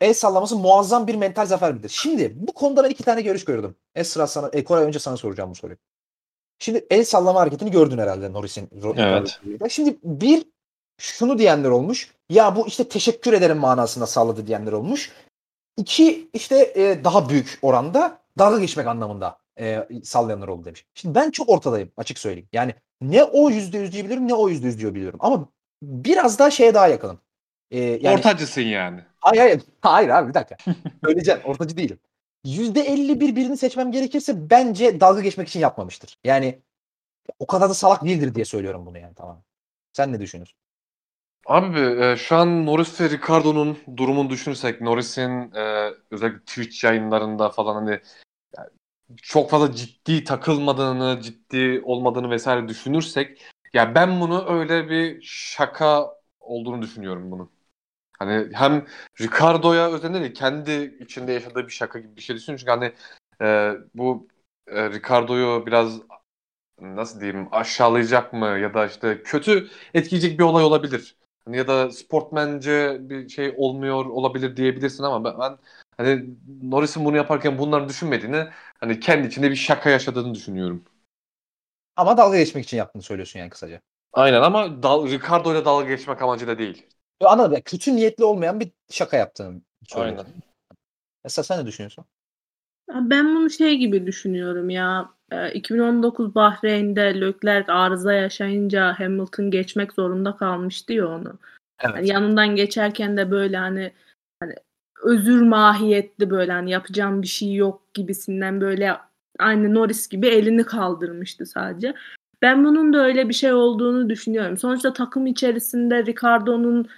El sallaması muazzam bir mental zafer midir? Şimdi bu konuda ben iki tane görüş gördüm. Esra sana, e, Koray önce sana soracağım bu soruyu. Şimdi el sallama hareketini gördün herhalde Norris'in. Evet. Şimdi bir şunu diyenler olmuş. Ya bu işte teşekkür ederim manasında salladı diyenler olmuş. İki işte e, daha büyük oranda dalga geçmek anlamında e, sallayanlar oldu demiş. Şimdi ben çok ortadayım açık söyleyeyim. Yani ne o yüzde yüz diyebilirim ne o yüzde yüz diyebiliyorum. Ama biraz daha şeye daha yakınım. E, yani, Ortacısın yani. Hayır hayır. Hayır abi bir dakika. Söyleyeceğim. Ortacı değilim. Yüzde elli bir birini seçmem gerekirse bence dalga geçmek için yapmamıştır. Yani o kadar da salak değildir diye söylüyorum bunu yani tamam. Sen ne düşünüyorsun? Abi e, şu an Norris ve Ricardo'nun durumunu düşünürsek Norris'in e, özellikle Twitch yayınlarında falan hani yani çok fazla ciddi takılmadığını, ciddi olmadığını vesaire düşünürsek ya ben bunu öyle bir şaka olduğunu düşünüyorum bunun. Hani hem Ricardo'ya özenerek kendi içinde yaşadığı bir şaka gibi bir şey düşünüyorum. Çünkü hani e, bu e, Ricardo'yu biraz nasıl diyeyim aşağılayacak mı ya da işte kötü etkileyecek bir olay olabilir. Hani ya da sportmence bir şey olmuyor olabilir diyebilirsin ama ben, ben hani Norris'in bunu yaparken bunları düşünmediğini hani kendi içinde bir şaka yaşadığını düşünüyorum. Ama dalga geçmek için yaptığını söylüyorsun yani kısaca. Aynen ama dal, Ricardo ile dalga geçmek amacıyla değil. Yo, Anladım. Yani kötü niyetli olmayan bir şaka yaptığını söylüyorsun. Aynen. Mesela sen ne düşünüyorsun? Ya Ben bunu şey gibi düşünüyorum ya. E, 2019 Bahreyn'de Leclerc arıza yaşayınca Hamilton geçmek zorunda kalmıştı ya onu. Hani yanından geçerken de böyle hani hani özür mahiyetli böyle hani yapacağım bir şey yok gibisinden böyle aynı Norris gibi elini kaldırmıştı sadece. Ben bunun da öyle bir şey olduğunu düşünüyorum. Sonuçta takım içerisinde Ricardo'nun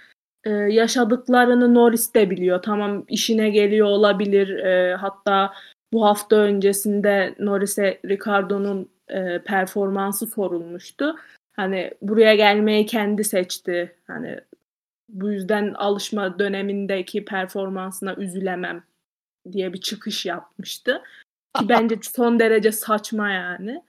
e, yaşadıklarını Norris de biliyor. Tamam işine geliyor olabilir. E, hatta bu hafta öncesinde Norris'e Ricardo'nun e, performansı sorulmuştu. Hani buraya gelmeyi kendi seçti. Hani bu yüzden alışma dönemindeki performansına üzülemem diye bir çıkış yapmıştı. Ki bence son derece saçma yani.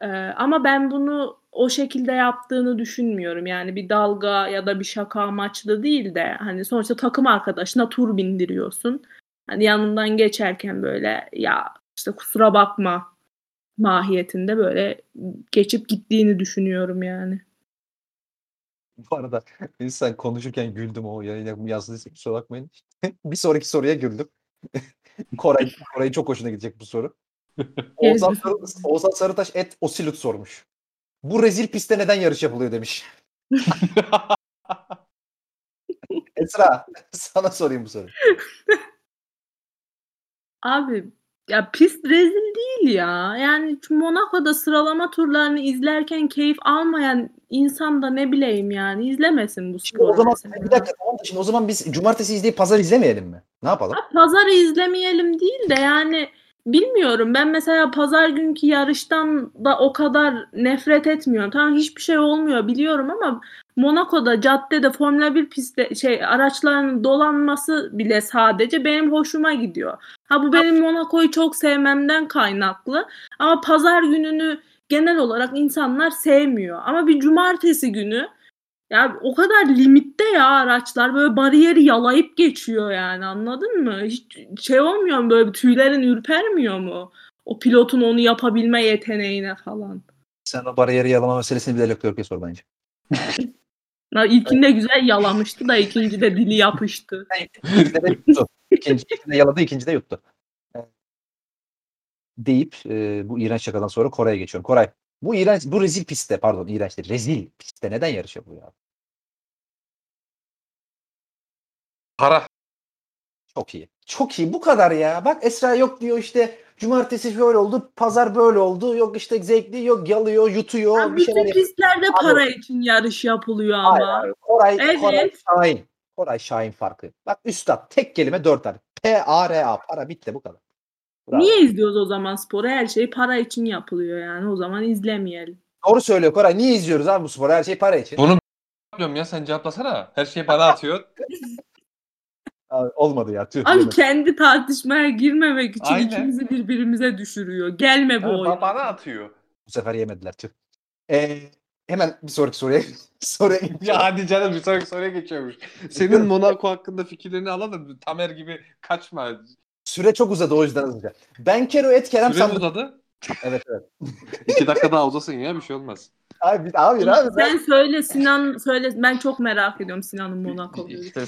Ee, ama ben bunu o şekilde yaptığını düşünmüyorum. Yani bir dalga ya da bir şaka amaçlı değil de hani sonuçta takım arkadaşına tur bindiriyorsun. Hani yanından geçerken böyle ya işte kusura bakma mahiyetinde böyle geçip gittiğini düşünüyorum yani. Bu arada sen konuşurken güldüm o yayına yazdıysa kusura bakmayın. bir sonraki soruya güldüm. Koray, Koray'ın çok hoşuna gidecek bu soru. Oğuzhan, Oğuzhan Sarıtaş et Osilut sormuş. Bu rezil pistte neden yarış yapılıyor demiş. Esra sana sorayım bu soruyu. Abi ya pist rezil değil ya. Yani şu Monaco'da sıralama turlarını izlerken keyif almayan insan da ne bileyim yani izlemesin bu Şimdi o sporu zaman mesela. bir dakika tamam da şimdi o zaman biz cumartesi izleyip pazar izlemeyelim mi? Ne yapalım? Ha, Pazarı izlemeyelim değil de yani bilmiyorum ben mesela pazar günkü yarıştan da o kadar nefret etmiyorum. Tamam hiçbir şey olmuyor biliyorum ama Monaco'da caddede Formula 1 pistte şey araçların dolanması bile sadece benim hoşuma gidiyor. Ha bu benim Monaco'yu çok sevmemden kaynaklı ama pazar gününü genel olarak insanlar sevmiyor. Ama bir cumartesi günü ya o kadar limitte ya araçlar böyle bariyeri yalayıp geçiyor yani anladın mı? Hiç şey olmuyor mu böyle tüylerin ürpermiyor mu? O pilotun onu yapabilme yeteneğine falan. Sen o bariyeri yalama meselesini bir de Leclerc'e sor bence. Ya ilkinde güzel yalamıştı da ikincide dili yapıştı. İkincide de yuttu. İkinci, ikincide yaladı, ikincide yuttu. Deyip e, bu iğrenç şakadan sonra Koray'a geçiyorum. Koray, bu iğrenç, bu rezil pistte, pardon iğrenç değil, rezil pistte neden yarış yapıyor ya? Para. Çok iyi. Çok iyi. Bu kadar ya. Bak Esra yok diyor işte cumartesi şöyle oldu, pazar böyle oldu. Yok işte zevkli, yok yalıyor, yutuyor. Ya bir şeyler pistlerde Abi- para için yarış yapılıyor Hayır, ama. hayır. Koray, Evet. Koray Şahin. Koray Şahin farkı. Bak üstad tek kelime dört tane. P-A-R-A. Para bitti bu kadar. Bravo. Niye izliyoruz o zaman sporu? Her şey para için yapılıyor yani. O zaman izlemeyelim. Doğru söylüyor Koray. Niye izliyoruz abi bu sporu? Her şey para için. Bunu yapıyorum ya sen cevaplasana. Her şeyi bana atıyor. Abi, olmadı ya. Tüh. Abi kendi tartışmaya girmemek için Aynen. ikimizi birbirimize düşürüyor. Gelme bu oyuna. bana atıyor. Bu sefer yemediler. Tüh. Ee, hemen bir sonraki soruya soruya Ya geçiyorum. hadi canım bir sonraki soruya geçiyormuş. Senin Monaco hakkında fikirlerini alalım. Tamer gibi kaçma. Süre çok uzadı o yüzden hızlıca. Ben Kero et Kerem Süre sandık. uzadı. Evet evet. İki dakika daha uzasın ya bir şey olmaz. Abi, abi, abi ben Sen söyle Sinan söyle. Ben çok merak ediyorum Sinan'ın Monaco. İşte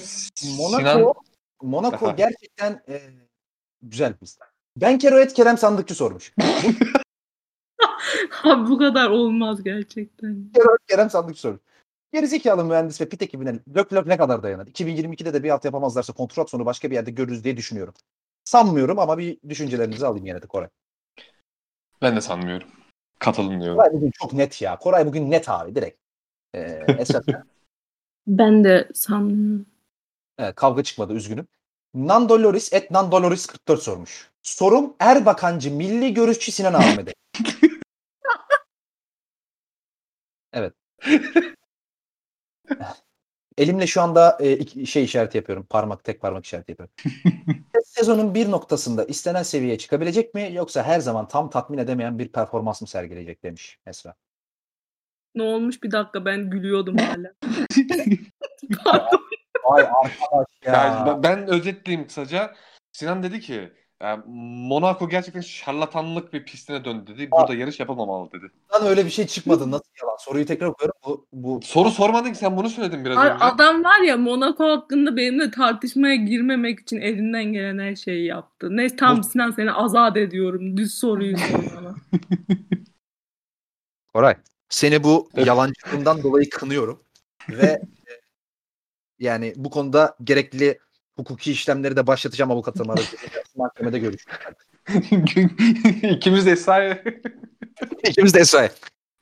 Monaco Sinan Monaco Aha. gerçekten e, güzel bir. Ben Kero et Kerem sandıkçı sormuş. Abi bu kadar olmaz gerçekten. Kero et Kerem sandıkçı sormuş. Gerizekalı mühendis ve pit ekibine Leclerc ne kadar dayanır? 2022'de de bir alt yapamazlarsa kontrat sonu başka bir yerde görürüz diye düşünüyorum. Sanmıyorum ama bir düşüncelerinizi alayım yine de Koray. ben de sanmıyorum. Katılmıyorum. Koray bugün çok net ya. Koray bugün net abi direkt. Ee, Esat Ben de sanmıyorum. Evet, kavga çıkmadı üzgünüm. Nandoloris et Nandoloris 44 sormuş. Sorum Erbakancı milli görüşçü Sinan Ahmet'e. evet. Elimle şu anda e, şey işareti yapıyorum. Parmak tek parmak işareti yapıyorum. Sezonun bir noktasında istenen seviyeye çıkabilecek mi yoksa her zaman tam tatmin edemeyen bir performans mı sergileyecek demiş Esra. Ne olmuş bir dakika ben gülüyordum hala. Pardon. Ay arkadaş ya. Yani ben özetleyeyim kısaca. Sinan dedi ki yani Monaco gerçekten şarlatanlık bir pistine döndü dedi. Burada yarış yapılmamalı dedi. Lan öyle bir şey çıkmadı. Nasıl yalan? Soruyu tekrar okuyorum. Bu, bu Soru sormadın ki sen bunu söyledin biraz Ay, önce. adam var ya Monaco hakkında benimle tartışmaya girmemek için elinden gelen her şeyi yaptı. Ne tam Bu- Sinan seni azat ediyorum. Düz soruyu sor bana. Koray, seni bu yalancılığından dolayı kınıyorum ve e, yani bu konuda gerekli hukuki işlemleri de başlatacağım avukatım aracılığıyla mahkemede görüşürüz. İkimiz de Esra'ya İkimiz de Esra'ya.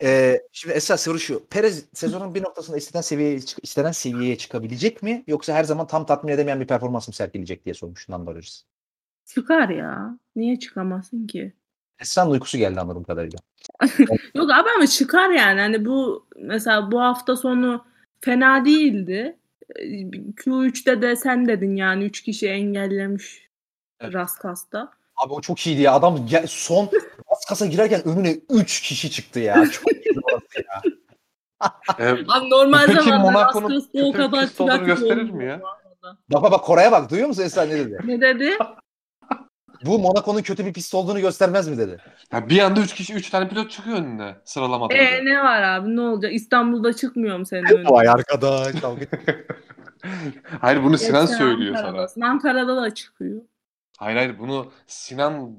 Ee, şimdi Esra soru şu. Perez sezonun bir noktasında istenen seviyeye, çık- istenen seviyeye çıkabilecek mi? Yoksa her zaman tam tatmin edemeyen bir performans mı sergileyecek diye sormuş Nando Rodgers. Çıkar ya. Niye çıkamasın ki? Esra'nın uykusu geldi anladığım kadarıyla. Yok abi ama çıkar yani. Hani bu mesela bu hafta sonu fena değildi. Ee, Q3'te de sen dedin yani 3 kişi engellemiş. Raskas'ta. Abi o çok iyiydi ya. Adam gel- son bas kasa girerken önüne 3 kişi çıktı ya. Çok iyiydi ya. Ee, Abi normal Peki zamanda Raskas'ta o kadar trafik gösterir mi ya? Bak bak bak Koray'a bak. Duyuyor musun Esra ne dedi? Ne dedi? Bu Monaco'nun kötü bir pist olduğunu göstermez mi dedi. ya bir anda 3 kişi 3 tane pilot çıkıyor önüne sıralamada. E ne var abi ne olacak? İstanbul'da çıkmıyor mu senin önüne? Vay arkadaş. kavga- hayır bunu Sinan söylüyor Ankara'da. sana. Ankara'da da çıkıyor. Hayır hayır bunu Sinan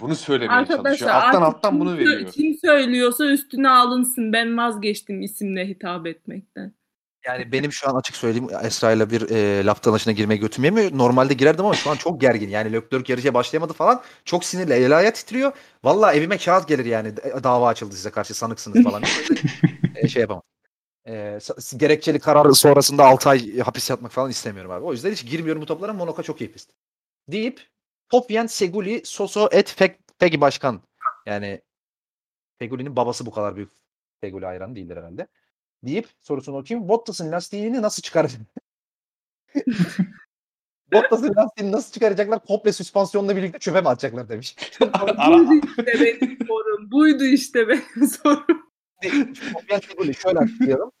bunu söylemeye Arkadaşlar çalışıyor. Alttan alttan bunu veriyor. kim söylüyorsa üstüne alınsın. Ben vazgeçtim isimle hitap etmekten. Yani benim şu an açık söyleyeyim Esra ile bir e, laf dalaşına girmeye götüm yemiyor. Normalde girerdim ama şu an çok gergin. Yani Leclerc yarışa başlayamadı falan. Çok sinirli. El ayağı titriyor. Valla evime kağıt gelir yani. Dava açıldı size karşı sanıksınız falan. E, şey yapamam. E, gerekçeli karar sonrasında 6 ay hapis yatmak falan istemiyorum abi. O yüzden hiç girmiyorum bu toplara. Monaco çok iyi pist. Deyip Popyen Seguli Soso et Feg, Fegi Başkan. Yani Feguli'nin babası bu kadar büyük Feguli hayranı değildir herhalde. Deyip sorusunu okuyayım. Bottas'ın lastiğini nasıl çıkar? Bottas'ın lastiğini nasıl çıkaracaklar? Komple süspansiyonla birlikte çöpe mi atacaklar demiş. Buydu işte benim sorum. Buydu işte benim sorum. Popyen Seguli şöyle açıklayalım.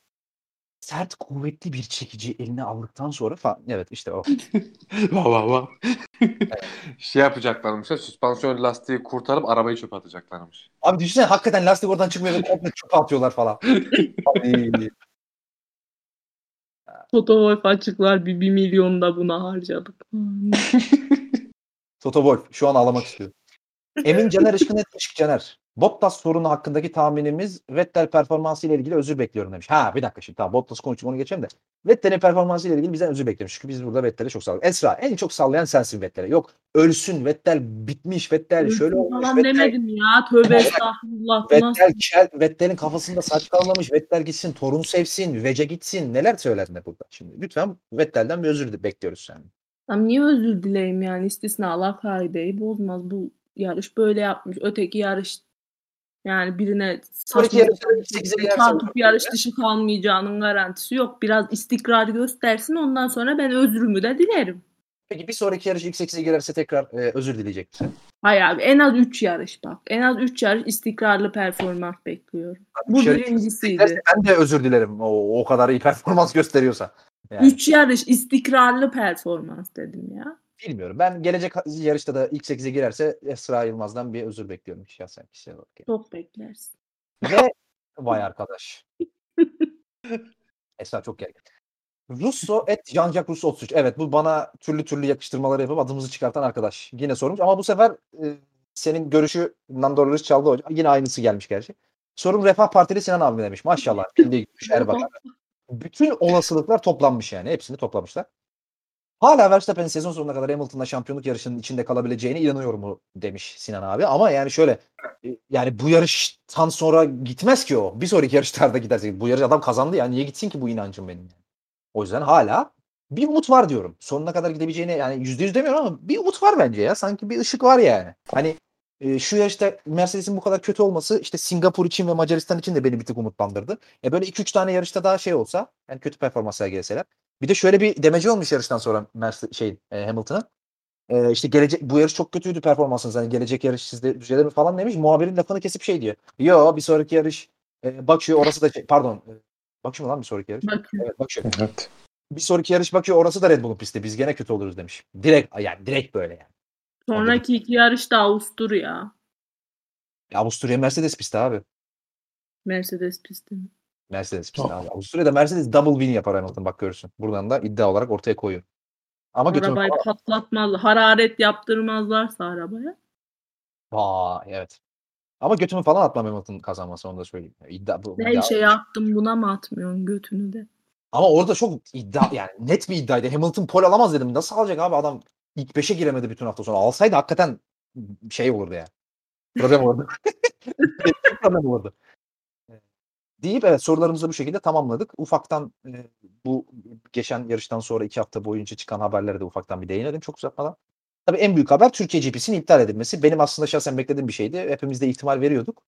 Sert kuvvetli bir çekici eline aldıktan sonra falan. Evet işte o. Vav vav vav. şey yapacaklarmış ya süspansiyon lastiği kurtarıp arabayı çöpe atacaklarmış. Abi düşünsene hakikaten lastik oradan çıkmıyor ve komple çöpe atıyorlar falan. Ay. Toto açıklar bir, bir milyon da buna harcadık. Toto Wolff şu an ağlamak istiyor. Emin Caner Işkın etmiş Caner. Bottas sorunu hakkındaki tahminimiz Vettel performansı ile ilgili özür bekliyorum demiş. Ha bir dakika şimdi tamam Bottas konuşayım onu geçelim de. Vettel'in performansı ile ilgili bizden özür bekliyoruz. Çünkü biz burada Vettel'e çok salladık. Esra en çok sallayan sensin Vettel'e. Yok ölsün Vettel bitmiş Vettel şöyle olmuş. Falan Vettel, demedim ya. Tövbe estağfurullah. Vettel, kel, Vettel'in kafasında saç kalmamış. Vettel gitsin torun sevsin. Vece gitsin. Neler söylerdin de burada. Şimdi lütfen Vettel'den bir özür de bekliyoruz yani. Tam niye özür dileyim yani istisnalar kaideyi bozmaz. Bu yarış böyle yapmış. Öteki yarış yani birine saçma yarışta sapan 8'e girerse çarpıp yarış dışı kalmayacağının garantisi yok. Biraz istikrar göstersin ondan sonra ben özrümü de dilerim. Peki bir sonraki yarış ilk 8'e girerse tekrar e, özür dileyecek misin? Hayır abi en az 3 yarış bak. En az 3 yarış istikrarlı performans bekliyorum. Bu Üç yarış birincisiydi. Ben de özür dilerim. O, o kadar iyi performans gösteriyorsa. Yani 3 yarış istikrarlı performans dedim ya. Bilmiyorum. Ben gelecek yarışta da ilk 8'e girerse Esra Yılmaz'dan bir özür bekliyorum şahsen kişisel olarak. yani. Çok beklersin. Ve vay arkadaş. Esra çok gergin. Russo et Jean-Jacques Russo 33. Evet bu bana türlü türlü yakıştırmaları yapıp adımızı çıkartan arkadaş. Yine sormuş ama bu sefer e, senin görüşü Nando Rız çaldı hocam. Yine aynısı gelmiş gerçi. Sorum Refah Partili Sinan abi demiş. Maşallah. Bildiği gitmiş Erbakan. Bütün olasılıklar toplanmış yani. Hepsini toplamışlar. Hala Verstappen'in sezon sonuna kadar Hamilton'la şampiyonluk yarışının içinde kalabileceğine inanıyorum mu demiş Sinan abi. Ama yani şöyle e, yani bu yarıştan sonra gitmez ki o. Bir sonraki yarışlarda giderse. Bu yarış adam kazandı ya. Niye gitsin ki bu inancım benim? yani. O yüzden hala bir umut var diyorum. Sonuna kadar gidebileceğine yani yüzde yüz demiyorum ama bir umut var bence ya. Sanki bir ışık var yani. Hani e, şu yarışta Mercedes'in bu kadar kötü olması işte Singapur için ve Macaristan için de beni bir tık umutlandırdı. E böyle 2-3 tane yarışta daha şey olsa yani kötü performans sergileseler. Bir de şöyle bir demeci olmuş yarıştan sonra Mercedes şey e, Hamilton'a. E, işte gelecek bu yarış çok kötüydü performansınız. Hani gelecek yarış sizde düzelir mi falan demiş. Muhabirin lafını kesip şey diyor. Yo bir sonraki yarış e, Bakü orası da şey- pardon. E, Bakü mü lan bir sonraki yarış? Bakın. Evet Bakü. Evet. Bir sonraki yarış Bakü orası da Red Bull'un pisti. Biz gene kötü oluruz demiş. Direkt yani direkt böyle yani. Sonraki iki yarış da Avusturya. Ya Avusturya Mercedes pisti abi. Mercedes pisti. Mercedes pisti abi. Avusturya'da Mercedes double win yapar Hamilton bak görürsün. Buradan da iddia olarak ortaya koyuyor. Ama Arabayı falan. patlatmaz. Hararet yaptırmazlarsa arabaya. Vay evet. Ama götümü falan atmam Hamilton kazanması onu da söyleyeyim. İddia, bu, Ben ya- şey yaptım buna mı atmıyorsun götünü de. Ama orada çok iddia yani net bir iddiaydı. Hamilton pole alamaz dedim. Nasıl alacak abi adam ilk 5'e giremedi bütün hafta sonra. Alsaydı hakikaten şey olurdu ya. Problem olurdu. Problem olurdu. Deyip evet sorularımızı bu şekilde tamamladık. Ufaktan e, bu geçen yarıştan sonra iki hafta boyunca çıkan haberlere de ufaktan bir değinelim çok uzatmadan. Tabii en büyük haber Türkiye GP'sinin iptal edilmesi. Benim aslında şahsen beklediğim bir şeydi. Hepimiz de ihtimal veriyorduk.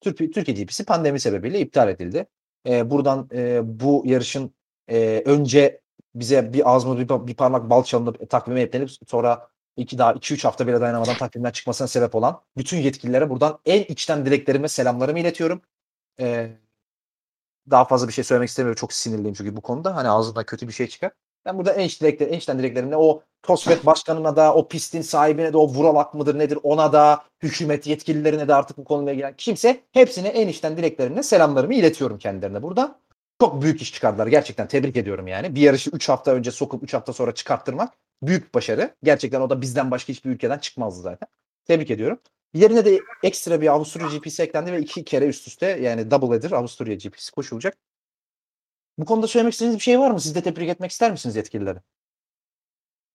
Türkiye, Türkiye GP'si pandemi sebebiyle iptal edildi. E, buradan e, bu yarışın e, önce bize bir ağız mı bir, bir parmak bal çalınıp e, takvime eklenip sonra iki daha 2-3 hafta bile dayanamadan takvimden çıkmasına sebep olan bütün yetkililere buradan en içten dileklerimi, selamlarımı iletiyorum. E, daha fazla bir şey söylemek istemiyorum. Çok sinirliyim çünkü bu konuda. Hani ağzından kötü bir şey çıkar. Ben burada en, dilekler, en içten dileklerimle o TOSFET başkanına da, o pistin sahibine de, o Vuralak mıdır nedir ona da, hükümet yetkililerine de artık bu konuyla ilgilen kimse hepsine en içten dileklerimle selamlarımı iletiyorum kendilerine burada. Çok büyük iş çıkardılar. Gerçekten tebrik ediyorum yani. Bir yarışı 3 hafta önce sokup 3 hafta sonra çıkarttırmak büyük başarı. Gerçekten o da bizden başka hiçbir ülkeden çıkmazdı zaten. Tebrik ediyorum. Yerine de ekstra bir Avusturya GP'si eklendi ve iki kere üst üste yani double header Avusturya GP'si koşulacak. Bu konuda söylemek istediğiniz bir şey var mı? Siz de tebrik etmek ister misiniz yetkilileri?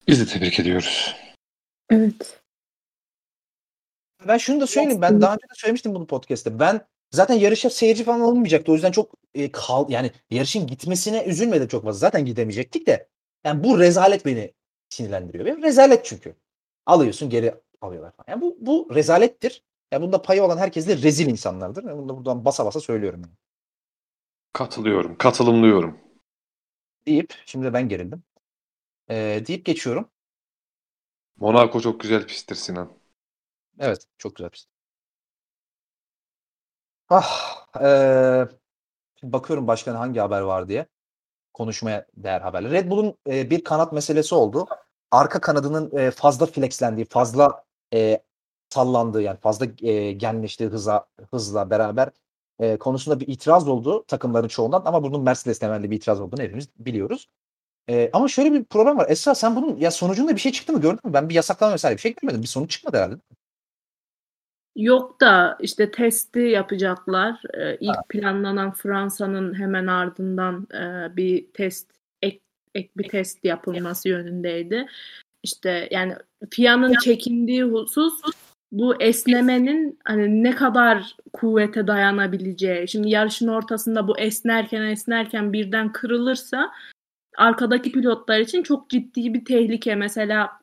Biz de tebrik ediyoruz. Evet. Ben şunu da söyleyeyim. Ben daha önce de söylemiştim bunu podcast'te. Ben zaten yarışa seyirci falan alınmayacaktı. O yüzden çok e, kal yani yarışın gitmesine üzülmedim çok fazla. Zaten gidemeyecektik de. Yani bu rezalet beni sinirlendiriyor. Benim rezalet çünkü. Alıyorsun geri alıyorlar. falan. Yani bu, bu rezalettir. Yani bunda payı olan herkes de rezil insanlardır. Yani bunu da buradan basa basa söylüyorum. Yani. Katılıyorum. Katılımlıyorum. Deyip, şimdi ben gerildim. Ee, deyip geçiyorum. Monaco çok güzel pisttir Sinan. Evet, çok güzel pist. Ah, şimdi bakıyorum başka hangi haber var diye. Konuşmaya değer haberler. Red Bull'un e, bir kanat meselesi oldu. Arka kanadının e, fazla flexlendiği, fazla e, sallandığı yani fazla e, genleştiği hıza, hızla beraber e, konusunda bir itiraz oldu takımların çoğundan ama bunun Mercedes temelli bir itiraz olduğunu hepimiz biliyoruz. E, ama şöyle bir problem var. Esra sen bunun ya sonucunda bir şey çıktı mı gördün mü? Ben bir yasaklama vesaire bir şey görmedim. Bir sonuç çıkmadı herhalde. Yok da işte testi yapacaklar. Ee, ilk planlanan Fransa'nın hemen ardından e, bir test ek, ek bir test yapılması yönündeydi. İşte yani FIA'nın çekindiği husus bu esnemenin hani ne kadar kuvvete dayanabileceği. Şimdi yarışın ortasında bu esnerken esnerken birden kırılırsa arkadaki pilotlar için çok ciddi bir tehlike. Mesela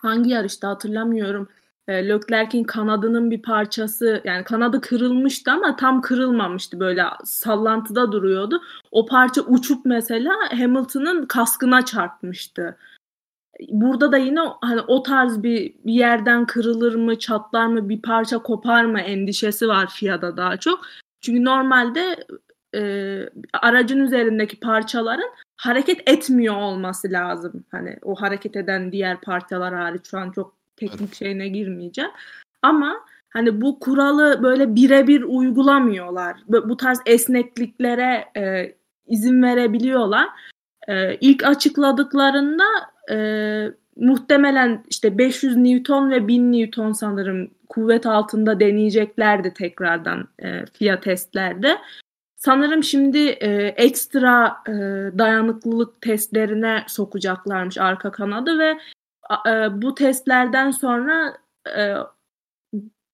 hangi yarışta hatırlamıyorum. E, Leclerc'in kanadının bir parçası yani kanadı kırılmıştı ama tam kırılmamıştı böyle sallantıda duruyordu. O parça uçup mesela Hamilton'ın kaskına çarpmıştı. Burada da yine hani o tarz bir, bir yerden kırılır mı, çatlar mı, bir parça kopar mı endişesi var FIA'da daha çok. Çünkü normalde e, aracın üzerindeki parçaların hareket etmiyor olması lazım. Hani o hareket eden diğer parçalar hariç şu an çok teknik şeyine girmeyeceğim. Ama hani bu kuralı böyle birebir uygulamıyorlar. Bu tarz esnekliklere e, izin verebiliyorlar. E, ilk açıkladıklarında e, muhtemelen işte 500 Newton ve 1000 Newton sanırım kuvvet altında deneyeceklerdi tekrardan e, FIA testlerde. Sanırım şimdi e, ekstra e, dayanıklılık testlerine sokacaklarmış arka kanadı ve e, bu testlerden sonra e,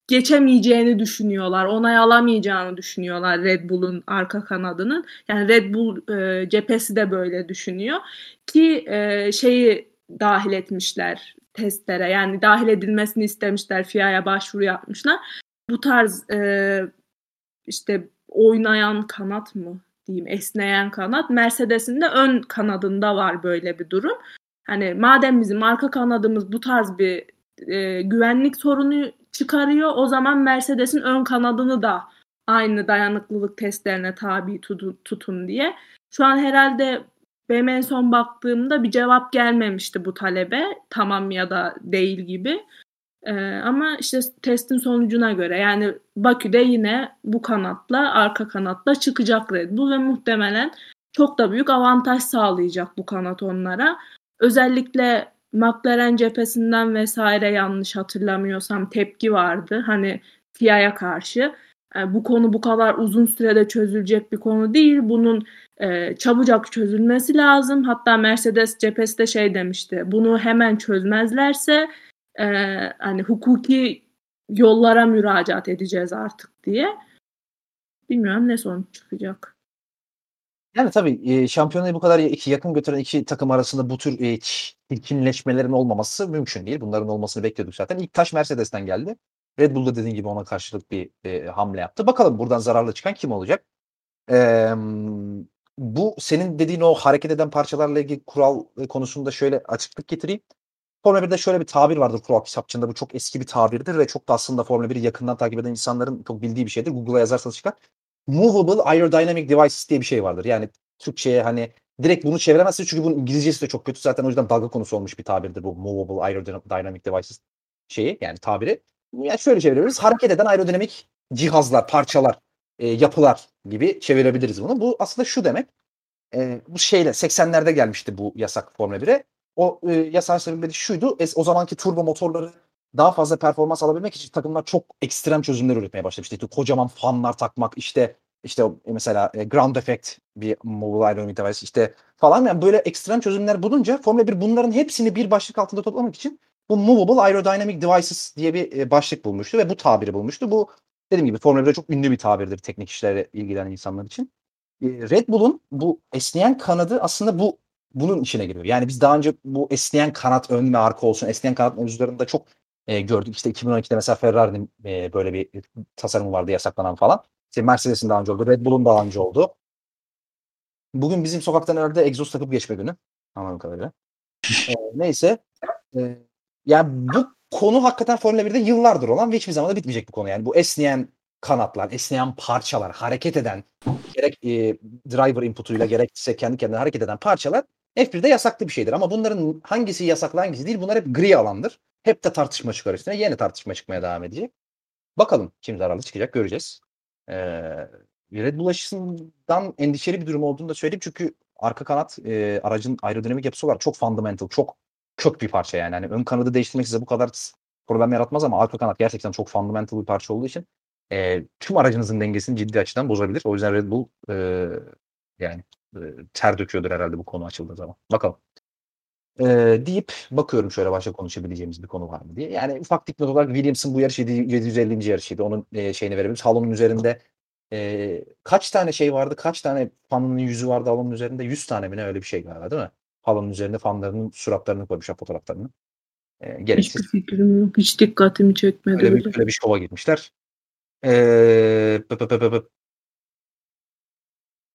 geçemeyeceğini düşünüyorlar. Onay alamayacağını düşünüyorlar Red Bull'un arka kanadının. Yani Red Bull e, cephesi de böyle düşünüyor. Ki e, şeyi dahil etmişler testlere. Yani dahil edilmesini istemişler. FIA'ya başvuru yapmışlar. Bu tarz e, işte oynayan kanat mı diyeyim esneyen kanat Mercedes'in de ön kanadında var böyle bir durum. Hani madem bizim arka kanadımız bu tarz bir e, güvenlik sorunu çıkarıyor o zaman Mercedes'in ön kanadını da aynı dayanıklılık testlerine tabi tutun, tutun diye. Şu an herhalde benim en son baktığımda bir cevap gelmemişti bu talebe. Tamam ya da değil gibi. Ee, ama işte testin sonucuna göre yani Bakü'de yine bu kanatla arka kanatla çıkacak Red Bull ve muhtemelen çok da büyük avantaj sağlayacak bu kanat onlara. Özellikle McLaren cephesinden vesaire yanlış hatırlamıyorsam tepki vardı. Hani FIA'ya karşı. E, bu konu bu kadar uzun sürede çözülecek bir konu değil. Bunun e, çabucak çözülmesi lazım. Hatta Mercedes cephesi de şey demişti. Bunu hemen çözmezlerse e, hani hukuki yollara müracaat edeceğiz artık diye. Bilmiyorum ne sonuç çıkacak. Yani tabii e, şampiyonayı bu kadar iki yakın götüren iki takım arasında bu tür e, çirkinleşmelerin olmaması mümkün değil. Bunların olmasını bekliyorduk zaten. İlk taş Mercedes'ten geldi. Red Bull da dediğin gibi ona karşılık bir e, hamle yaptı. Bakalım buradan zararlı çıkan kim olacak? E, bu senin dediğin o hareket eden parçalarla ilgili kural konusunda şöyle açıklık getireyim. Formula 1'de şöyle bir tabir vardır kural kitapçığında. Bu çok eski bir tabirdir ve çok da aslında Formula 1'i yakından takip eden insanların çok bildiği bir şeydir. Google'a yazarsanız çıkar. Movable Aerodynamic Devices diye bir şey vardır. Yani Türkçe'ye hani direkt bunu çeviremezsiniz çünkü bunun İngilizcesi de çok kötü. Zaten o yüzden dalga konusu olmuş bir tabirdir bu Movable Aerodynamic Devices şeyi yani tabiri. Yani şöyle çevirebiliriz. Hareket eden aerodinamik cihazlar, parçalar, e, yapılar gibi çevirebiliriz bunu. Bu aslında şu demek. E, bu şeyle 80'lerde gelmişti bu yasak Formula 1'e. O e, yasağın sebebi şuydu. Es, o zamanki turbo motorları daha fazla performans alabilmek için takımlar çok ekstrem çözümler üretmeye başlamıştı. İşte kocaman fanlar takmak, işte işte mesela e, ground effect bir mobile aerodynamic device işte falan yani böyle ekstrem çözümler bulunca Formula 1 bunların hepsini bir başlık altında toplamak için bu movable aerodynamic devices diye bir e, başlık bulmuştu ve bu tabiri bulmuştu. Bu dediğim gibi Formula 1'de çok ünlü bir tabirdir teknik işlerle ilgilenen insanlar için. E, Red Bull'un bu esneyen kanadı aslında bu bunun içine giriyor. Yani biz daha önce bu esneyen kanat ön ve arka olsun esneyen kanat mevzularında çok e, gördük. İşte 2012'de mesela Ferrari'nin e, böyle bir tasarımı vardı yasaklanan falan. İşte Mercedes'in daha önce oldu. Red Bull'un daha önce oldu. Bugün bizim sokaktan herhalde egzoz takıp geçme günü. Anladığım kadarıyla. e, neyse. E, yani bu konu hakikaten Formula 1'de yıllardır olan ve hiçbir zaman da bitmeyecek bu konu. Yani bu esneyen kanatlar, esneyen parçalar, hareket eden gerek e, driver inputuyla gerekse kendi kendine hareket eden parçalar F1'de yasaklı bir şeydir. Ama bunların hangisi yasaklı hangisi değil bunlar hep gri alandır. Hep de tartışma çıkar üstüne. Yeni tartışma çıkmaya devam edecek. Bakalım kim zararlı çıkacak göreceğiz. Ee, Red Bull açısından endişeli bir durum olduğunu da söyleyeyim. Çünkü arka kanat e, aracın aerodinamik yapısı olarak çok fundamental, çok kök bir parça yani. yani ön kanadı değiştirmek size bu kadar problem yaratmaz ama arka kanat gerçekten çok fundamental bir parça olduğu için e, tüm aracınızın dengesini ciddi açıdan bozabilir. O yüzden Red Bull e, yani e, ter döküyordur herhalde bu konu açıldığı zaman. Bakalım. E, deyip bakıyorum şöyle başka konuşabileceğimiz bir konu var mı diye. Yani ufak dipnot olarak Williams'ın bu yarış 750. yarışıydı. Onun e, şeyini verebiliriz. Halonun üzerinde e, kaç tane şey vardı? Kaç tane fanının yüzü vardı halonun üzerinde? 100 tane mi ne öyle bir şey galiba değil mi? Halonun üzerinde fanlarının suratlarını koymuşlar fotoğraflarını. E, gereksiz. Hiçbir fikrim yok. Hiç dikkatimi çekmedi. Öyle bir, öyle bir şova gitmişler. Ee.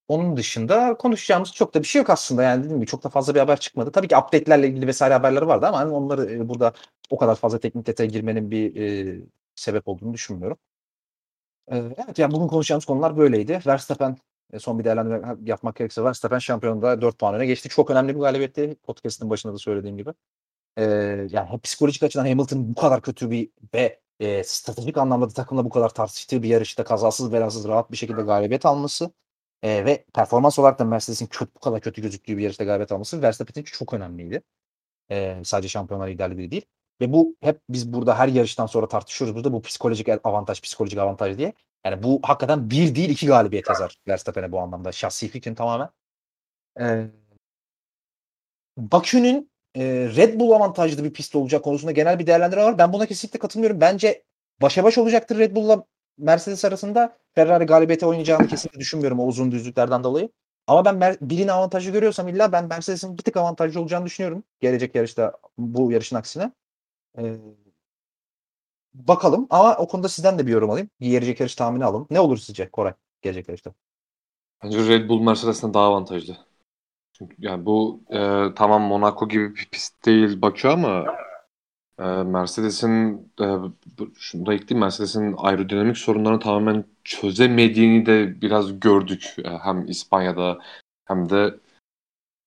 Onun dışında konuşacağımız çok da bir şey yok aslında. Yani dediğim gibi çok da fazla bir haber çıkmadı. Tabii ki update'lerle ilgili vesaire haberler vardı ama hani onları e, burada o kadar fazla teknik detaya girmenin bir e, sebep olduğunu düşünmüyorum. E, evet yani bugün konuşacağımız konular böyleydi. Verstappen e, son bir değerlendirme yapmak gerekirse Verstappen şampiyonunda 4 puan öne geçti. Çok önemli bir galibiyetti. Podcast'ın başında da söylediğim gibi. E, yani psikolojik açıdan Hamilton bu kadar kötü bir ve e, stratejik anlamda da takımla bu kadar tartıştığı bir yarışta kazasız belasız rahat bir şekilde galibiyet alması e, ve performans olarak da Mercedes'in kötü, bu kadar kötü gözüktüğü bir yarışta galibiyet alması Verstappen için çok önemliydi. E, sadece şampiyonlar liderliği değil. Ve bu hep biz burada her yarıştan sonra tartışıyoruz burada bu psikolojik avantaj, psikolojik avantaj diye. Yani bu hakikaten bir değil iki galibiyet yazar Verstappen'e bu anlamda. Şahsi fikrim tamamen. Ee, Bakü'nün e, Red Bull avantajlı bir pist olacak konusunda genel bir değerlendirme var. Ben buna kesinlikle katılmıyorum. Bence başa baş olacaktır Red Bull'la Mercedes arasında. Ferrari galibiyete oynayacağını kesinlikle düşünmüyorum o uzun düzlüklerden dolayı. Ama ben Mer- avantajı görüyorsam illa ben Mercedes'in bir tık avantajlı olacağını düşünüyorum. Gelecek yarışta bu yarışın aksine. Ee, bakalım ama o konuda sizden de bir yorum alayım. Gelecek yarış tahmini alalım. Ne olur sizce Koray gelecek yarışta? Bence Red Bull Mercedes'ten daha avantajlı. Çünkü yani bu e, tamam Monaco gibi bir pist değil Bakü ama e, Mercedes'in e, şunu da ekleyeyim Mercedes'in aerodinamik sorunlarını tamamen çözemediğini de biraz gördük. E, hem İspanya'da hem de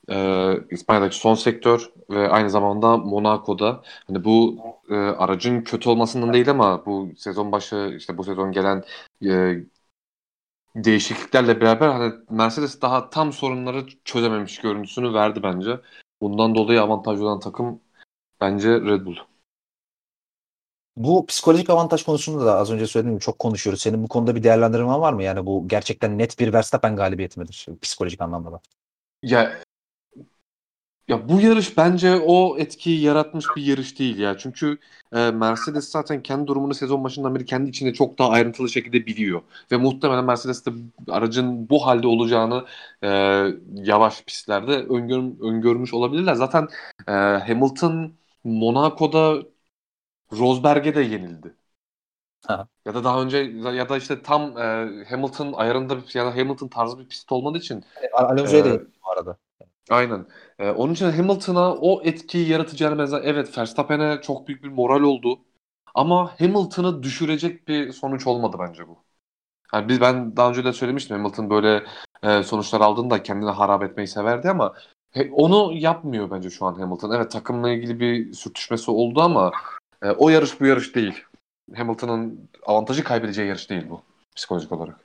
e, İspanya'daki son sektör ve aynı zamanda Monaco'da hani bu e, aracın kötü olmasından değil ama bu sezon başı işte bu sezon gelen e, değişikliklerle beraber hani Mercedes daha tam sorunları çözememiş görüntüsünü verdi bence. Bundan dolayı avantajlı olan takım bence Red Bull. Bu psikolojik avantaj konusunda da az önce söylediğim gibi çok konuşuyoruz. Senin bu konuda bir değerlendirmen var mı? Yani bu gerçekten net bir Verstappen galibiyeti midir psikolojik anlamda da? Ya ya bu yarış bence o etkiyi yaratmış bir yarış değil ya. Çünkü e, Mercedes zaten kendi durumunu sezon başından beri kendi içinde çok daha ayrıntılı şekilde biliyor. Ve muhtemelen Mercedes de aracın bu halde olacağını e, yavaş pistlerde öngör, öngörmüş olabilirler. Zaten e, Hamilton Monaco'da Rosberg'e de yenildi. Ha. Ya da daha önce ya da işte tam e, Hamilton ayarında ya da Hamilton tarzı bir pist olmadığı için. E, Alonso'ya e, da bu arada. Aynen. Ee, onun için Hamilton'a o etkiyi yaratacağını benzer. Evet Verstappen'e çok büyük bir moral oldu. Ama Hamilton'ı düşürecek bir sonuç olmadı bence bu. Yani biz ben daha önce de söylemiştim Hamilton böyle e, sonuçlar aldığında kendini harap etmeyi severdi ama he, onu yapmıyor bence şu an Hamilton. Evet takımla ilgili bir sürtüşmesi oldu ama e, o yarış bu yarış değil. Hamilton'ın avantajı kaybedeceği yarış değil bu psikolojik olarak.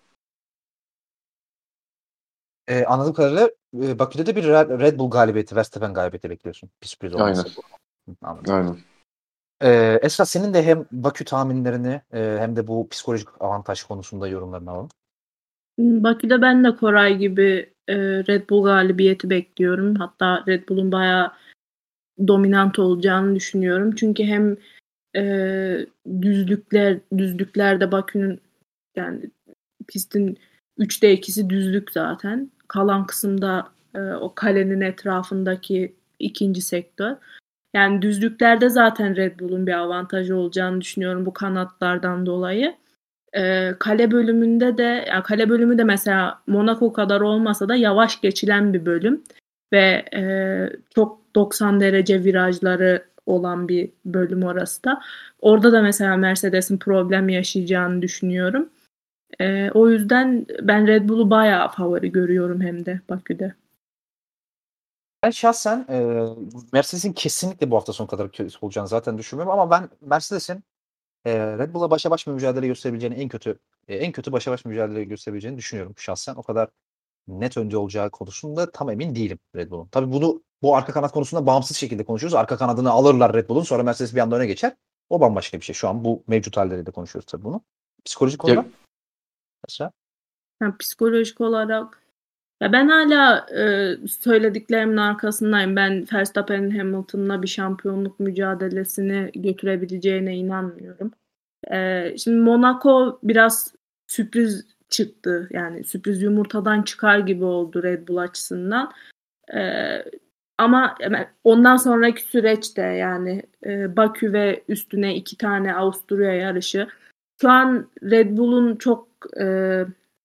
Ee, anladığım kadarıyla e, Bakü'de de bir Red Bull galibiyeti, Verstappen galibiyeti bekliyorsun. Bir sürpriz olması. Aynen. Aynen. Ee, Esra senin de hem Bakü tahminlerini e, hem de bu psikolojik avantaj konusunda yorumlarını alalım. Bakü'de ben de Koray gibi e, Red Bull galibiyeti bekliyorum. Hatta Red Bull'un bayağı dominant olacağını düşünüyorum. Çünkü hem e, düzlükler düzlüklerde Bakü'nün yani pistin 3'te 2'si düzlük zaten kalan kısımda e, o kalenin etrafındaki ikinci sektör. Yani düzlüklerde zaten Red Bull'un bir avantajı olacağını düşünüyorum bu kanatlardan dolayı. E, kale bölümünde de yani kale bölümü de mesela Monaco kadar olmasa da yavaş geçilen bir bölüm ve e, çok 90 derece virajları olan bir bölüm orası da. Orada da mesela Mercedes'in problem yaşayacağını düşünüyorum. E, o yüzden ben Red Bull'u bayağı favori görüyorum hem de Bakü'de. Ben şahsen e, Mercedes'in kesinlikle bu hafta sonu kadar kötü olacağını zaten düşünmüyorum ama ben Mercedes'in e, Red Bull'a başa baş mücadele gösterebileceğini en kötü e, en kötü başa baş mücadele gösterebileceğini düşünüyorum şahsen. O kadar net önde olacağı konusunda tam emin değilim Red Bull'un. Tabii bunu bu arka kanat konusunda bağımsız şekilde konuşuyoruz. Arka kanadını alırlar Red Bull'un sonra Mercedes bir anda öne geçer. O bambaşka bir şey. Şu an bu mevcut halleriyle konuşuyoruz tabii bunu. Psikolojik olarak. Mesela? Yani psikolojik olarak ya ben hala e, söylediklerimin arkasındayım. Ben Verstappen'in Hamilton'la bir şampiyonluk mücadelesini götürebileceğine inanmıyorum. E, şimdi Monaco biraz sürpriz çıktı. Yani sürpriz yumurtadan çıkar gibi oldu Red Bull açısından. E, ama ondan sonraki süreçte yani e, Bakü ve üstüne iki tane Avusturya yarışı. Şu an Red Bull'un çok e,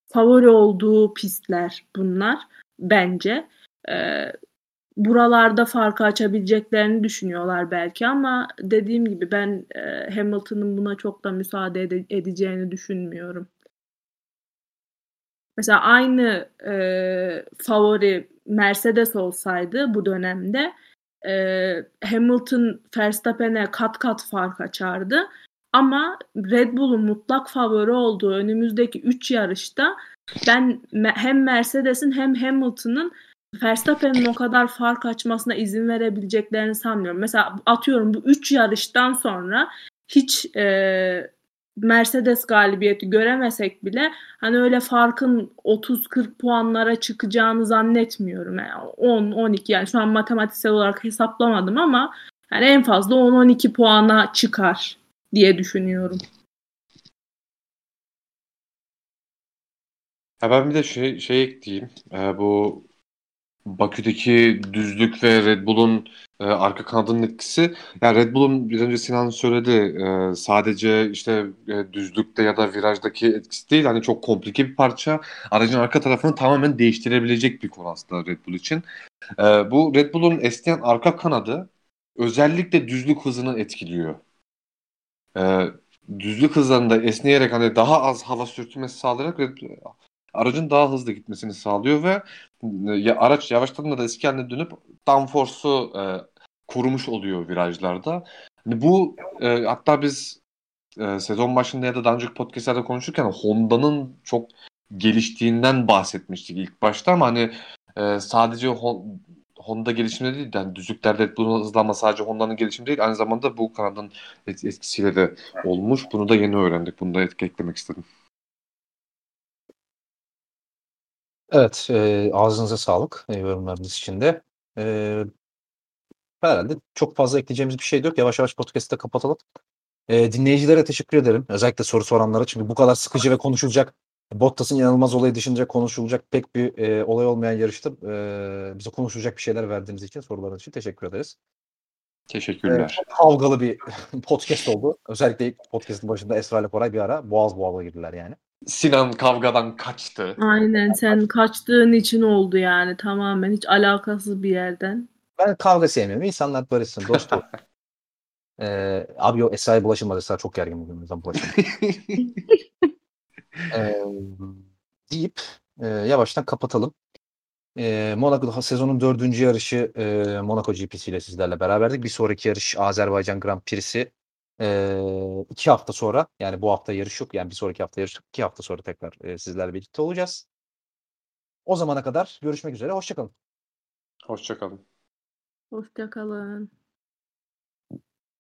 favori olduğu pistler bunlar bence. E, buralarda farkı açabileceklerini düşünüyorlar belki ama dediğim gibi ben e, Hamilton'ın buna çok da müsaade ede- edeceğini düşünmüyorum. Mesela aynı e, favori Mercedes olsaydı bu dönemde e, Hamilton Verstappen'e kat kat fark açardı. Ama Red Bull'un mutlak favori olduğu önümüzdeki 3 yarışta ben hem Mercedes'in hem Hamilton'ın Verstappen'in o kadar fark açmasına izin verebileceklerini sanmıyorum. Mesela atıyorum bu 3 yarıştan sonra hiç e, Mercedes galibiyeti göremesek bile hani öyle farkın 30-40 puanlara çıkacağını zannetmiyorum. Yani 10-12 yani şu an matematiksel olarak hesaplamadım ama yani en fazla 10-12 puana çıkar diye düşünüyorum. Ha ben bir de şey, şey ekleyeyim. Ee, bu Bakü'deki düzlük ve Red Bull'un e, arka kanadının etkisi. Yani Red Bull'un bir önce Sinan söyledi. E, sadece işte e, düzlükte ya da virajdaki etkisi değil. Hani çok komplike bir parça. Aracın arka tarafını tamamen değiştirebilecek bir konu aslında Red Bull için. E, bu Red Bull'un esneyen arka kanadı özellikle düzlük hızını etkiliyor e, düzlük hızlarında esneyerek hani daha az hava sürtünmesi sağlayarak aracın daha hızlı gitmesini sağlıyor ve ya, araç yavaşladığında da eski haline dönüp downforce'u e, korumuş oluyor virajlarda. Hani bu e, hatta biz e, sezon başında ya da daha önceki podcastlerde konuşurken Honda'nın çok geliştiğinden bahsetmiştik ilk başta ama hani e, sadece Honda gelişimde değil. Yani düzlüklerde bu hızlanma sadece Honda'nın gelişimi değil. Aynı zamanda bu kanadın etkisiyle de olmuş. Bunu da yeni öğrendik. Bunu da etki eklemek istedim. Evet. E, ağzınıza sağlık e, yorumlarınız için de. E, herhalde çok fazla ekleyeceğimiz bir şey yok. Yavaş yavaş podcast'ı kapatalım. E, dinleyicilere teşekkür ederim. Özellikle soru soranlara. Çünkü bu kadar sıkıcı ve konuşulacak Bottas'ın inanılmaz olayı dışında konuşulacak pek bir e, olay olmayan yarışta e, bize konuşulacak bir şeyler verdiğiniz için, sorularınız için teşekkür ederiz. Teşekkürler. E, kavgalı bir podcast oldu. Özellikle ilk podcast'ın başında Esra ile Koray bir ara boğaz boğaza girdiler yani. Sinan kavgadan kaçtı. Aynen sen kaçtığın için oldu yani tamamen hiç alakasız bir yerden. Ben kavga sevmiyorum. İnsanlar barışsın, dost ol. ee, abi yok Esra'ya bulaşılmaz. Esra çok gergin bugün. Bulaşılmaz. e, deyip e, yavaştan kapatalım. E, Monaco sezonun dördüncü yarışı e, Monaco GP'si ile sizlerle beraberdik. Bir sonraki yarış Azerbaycan Grand Prix'si e, iki hafta sonra yani bu hafta yarış yok yani bir sonraki hafta yarış yok. iki hafta sonra tekrar e, sizlerle birlikte olacağız. O zamana kadar görüşmek üzere. Hoşçakalın. Hoşçakalın. Hoşçakalın.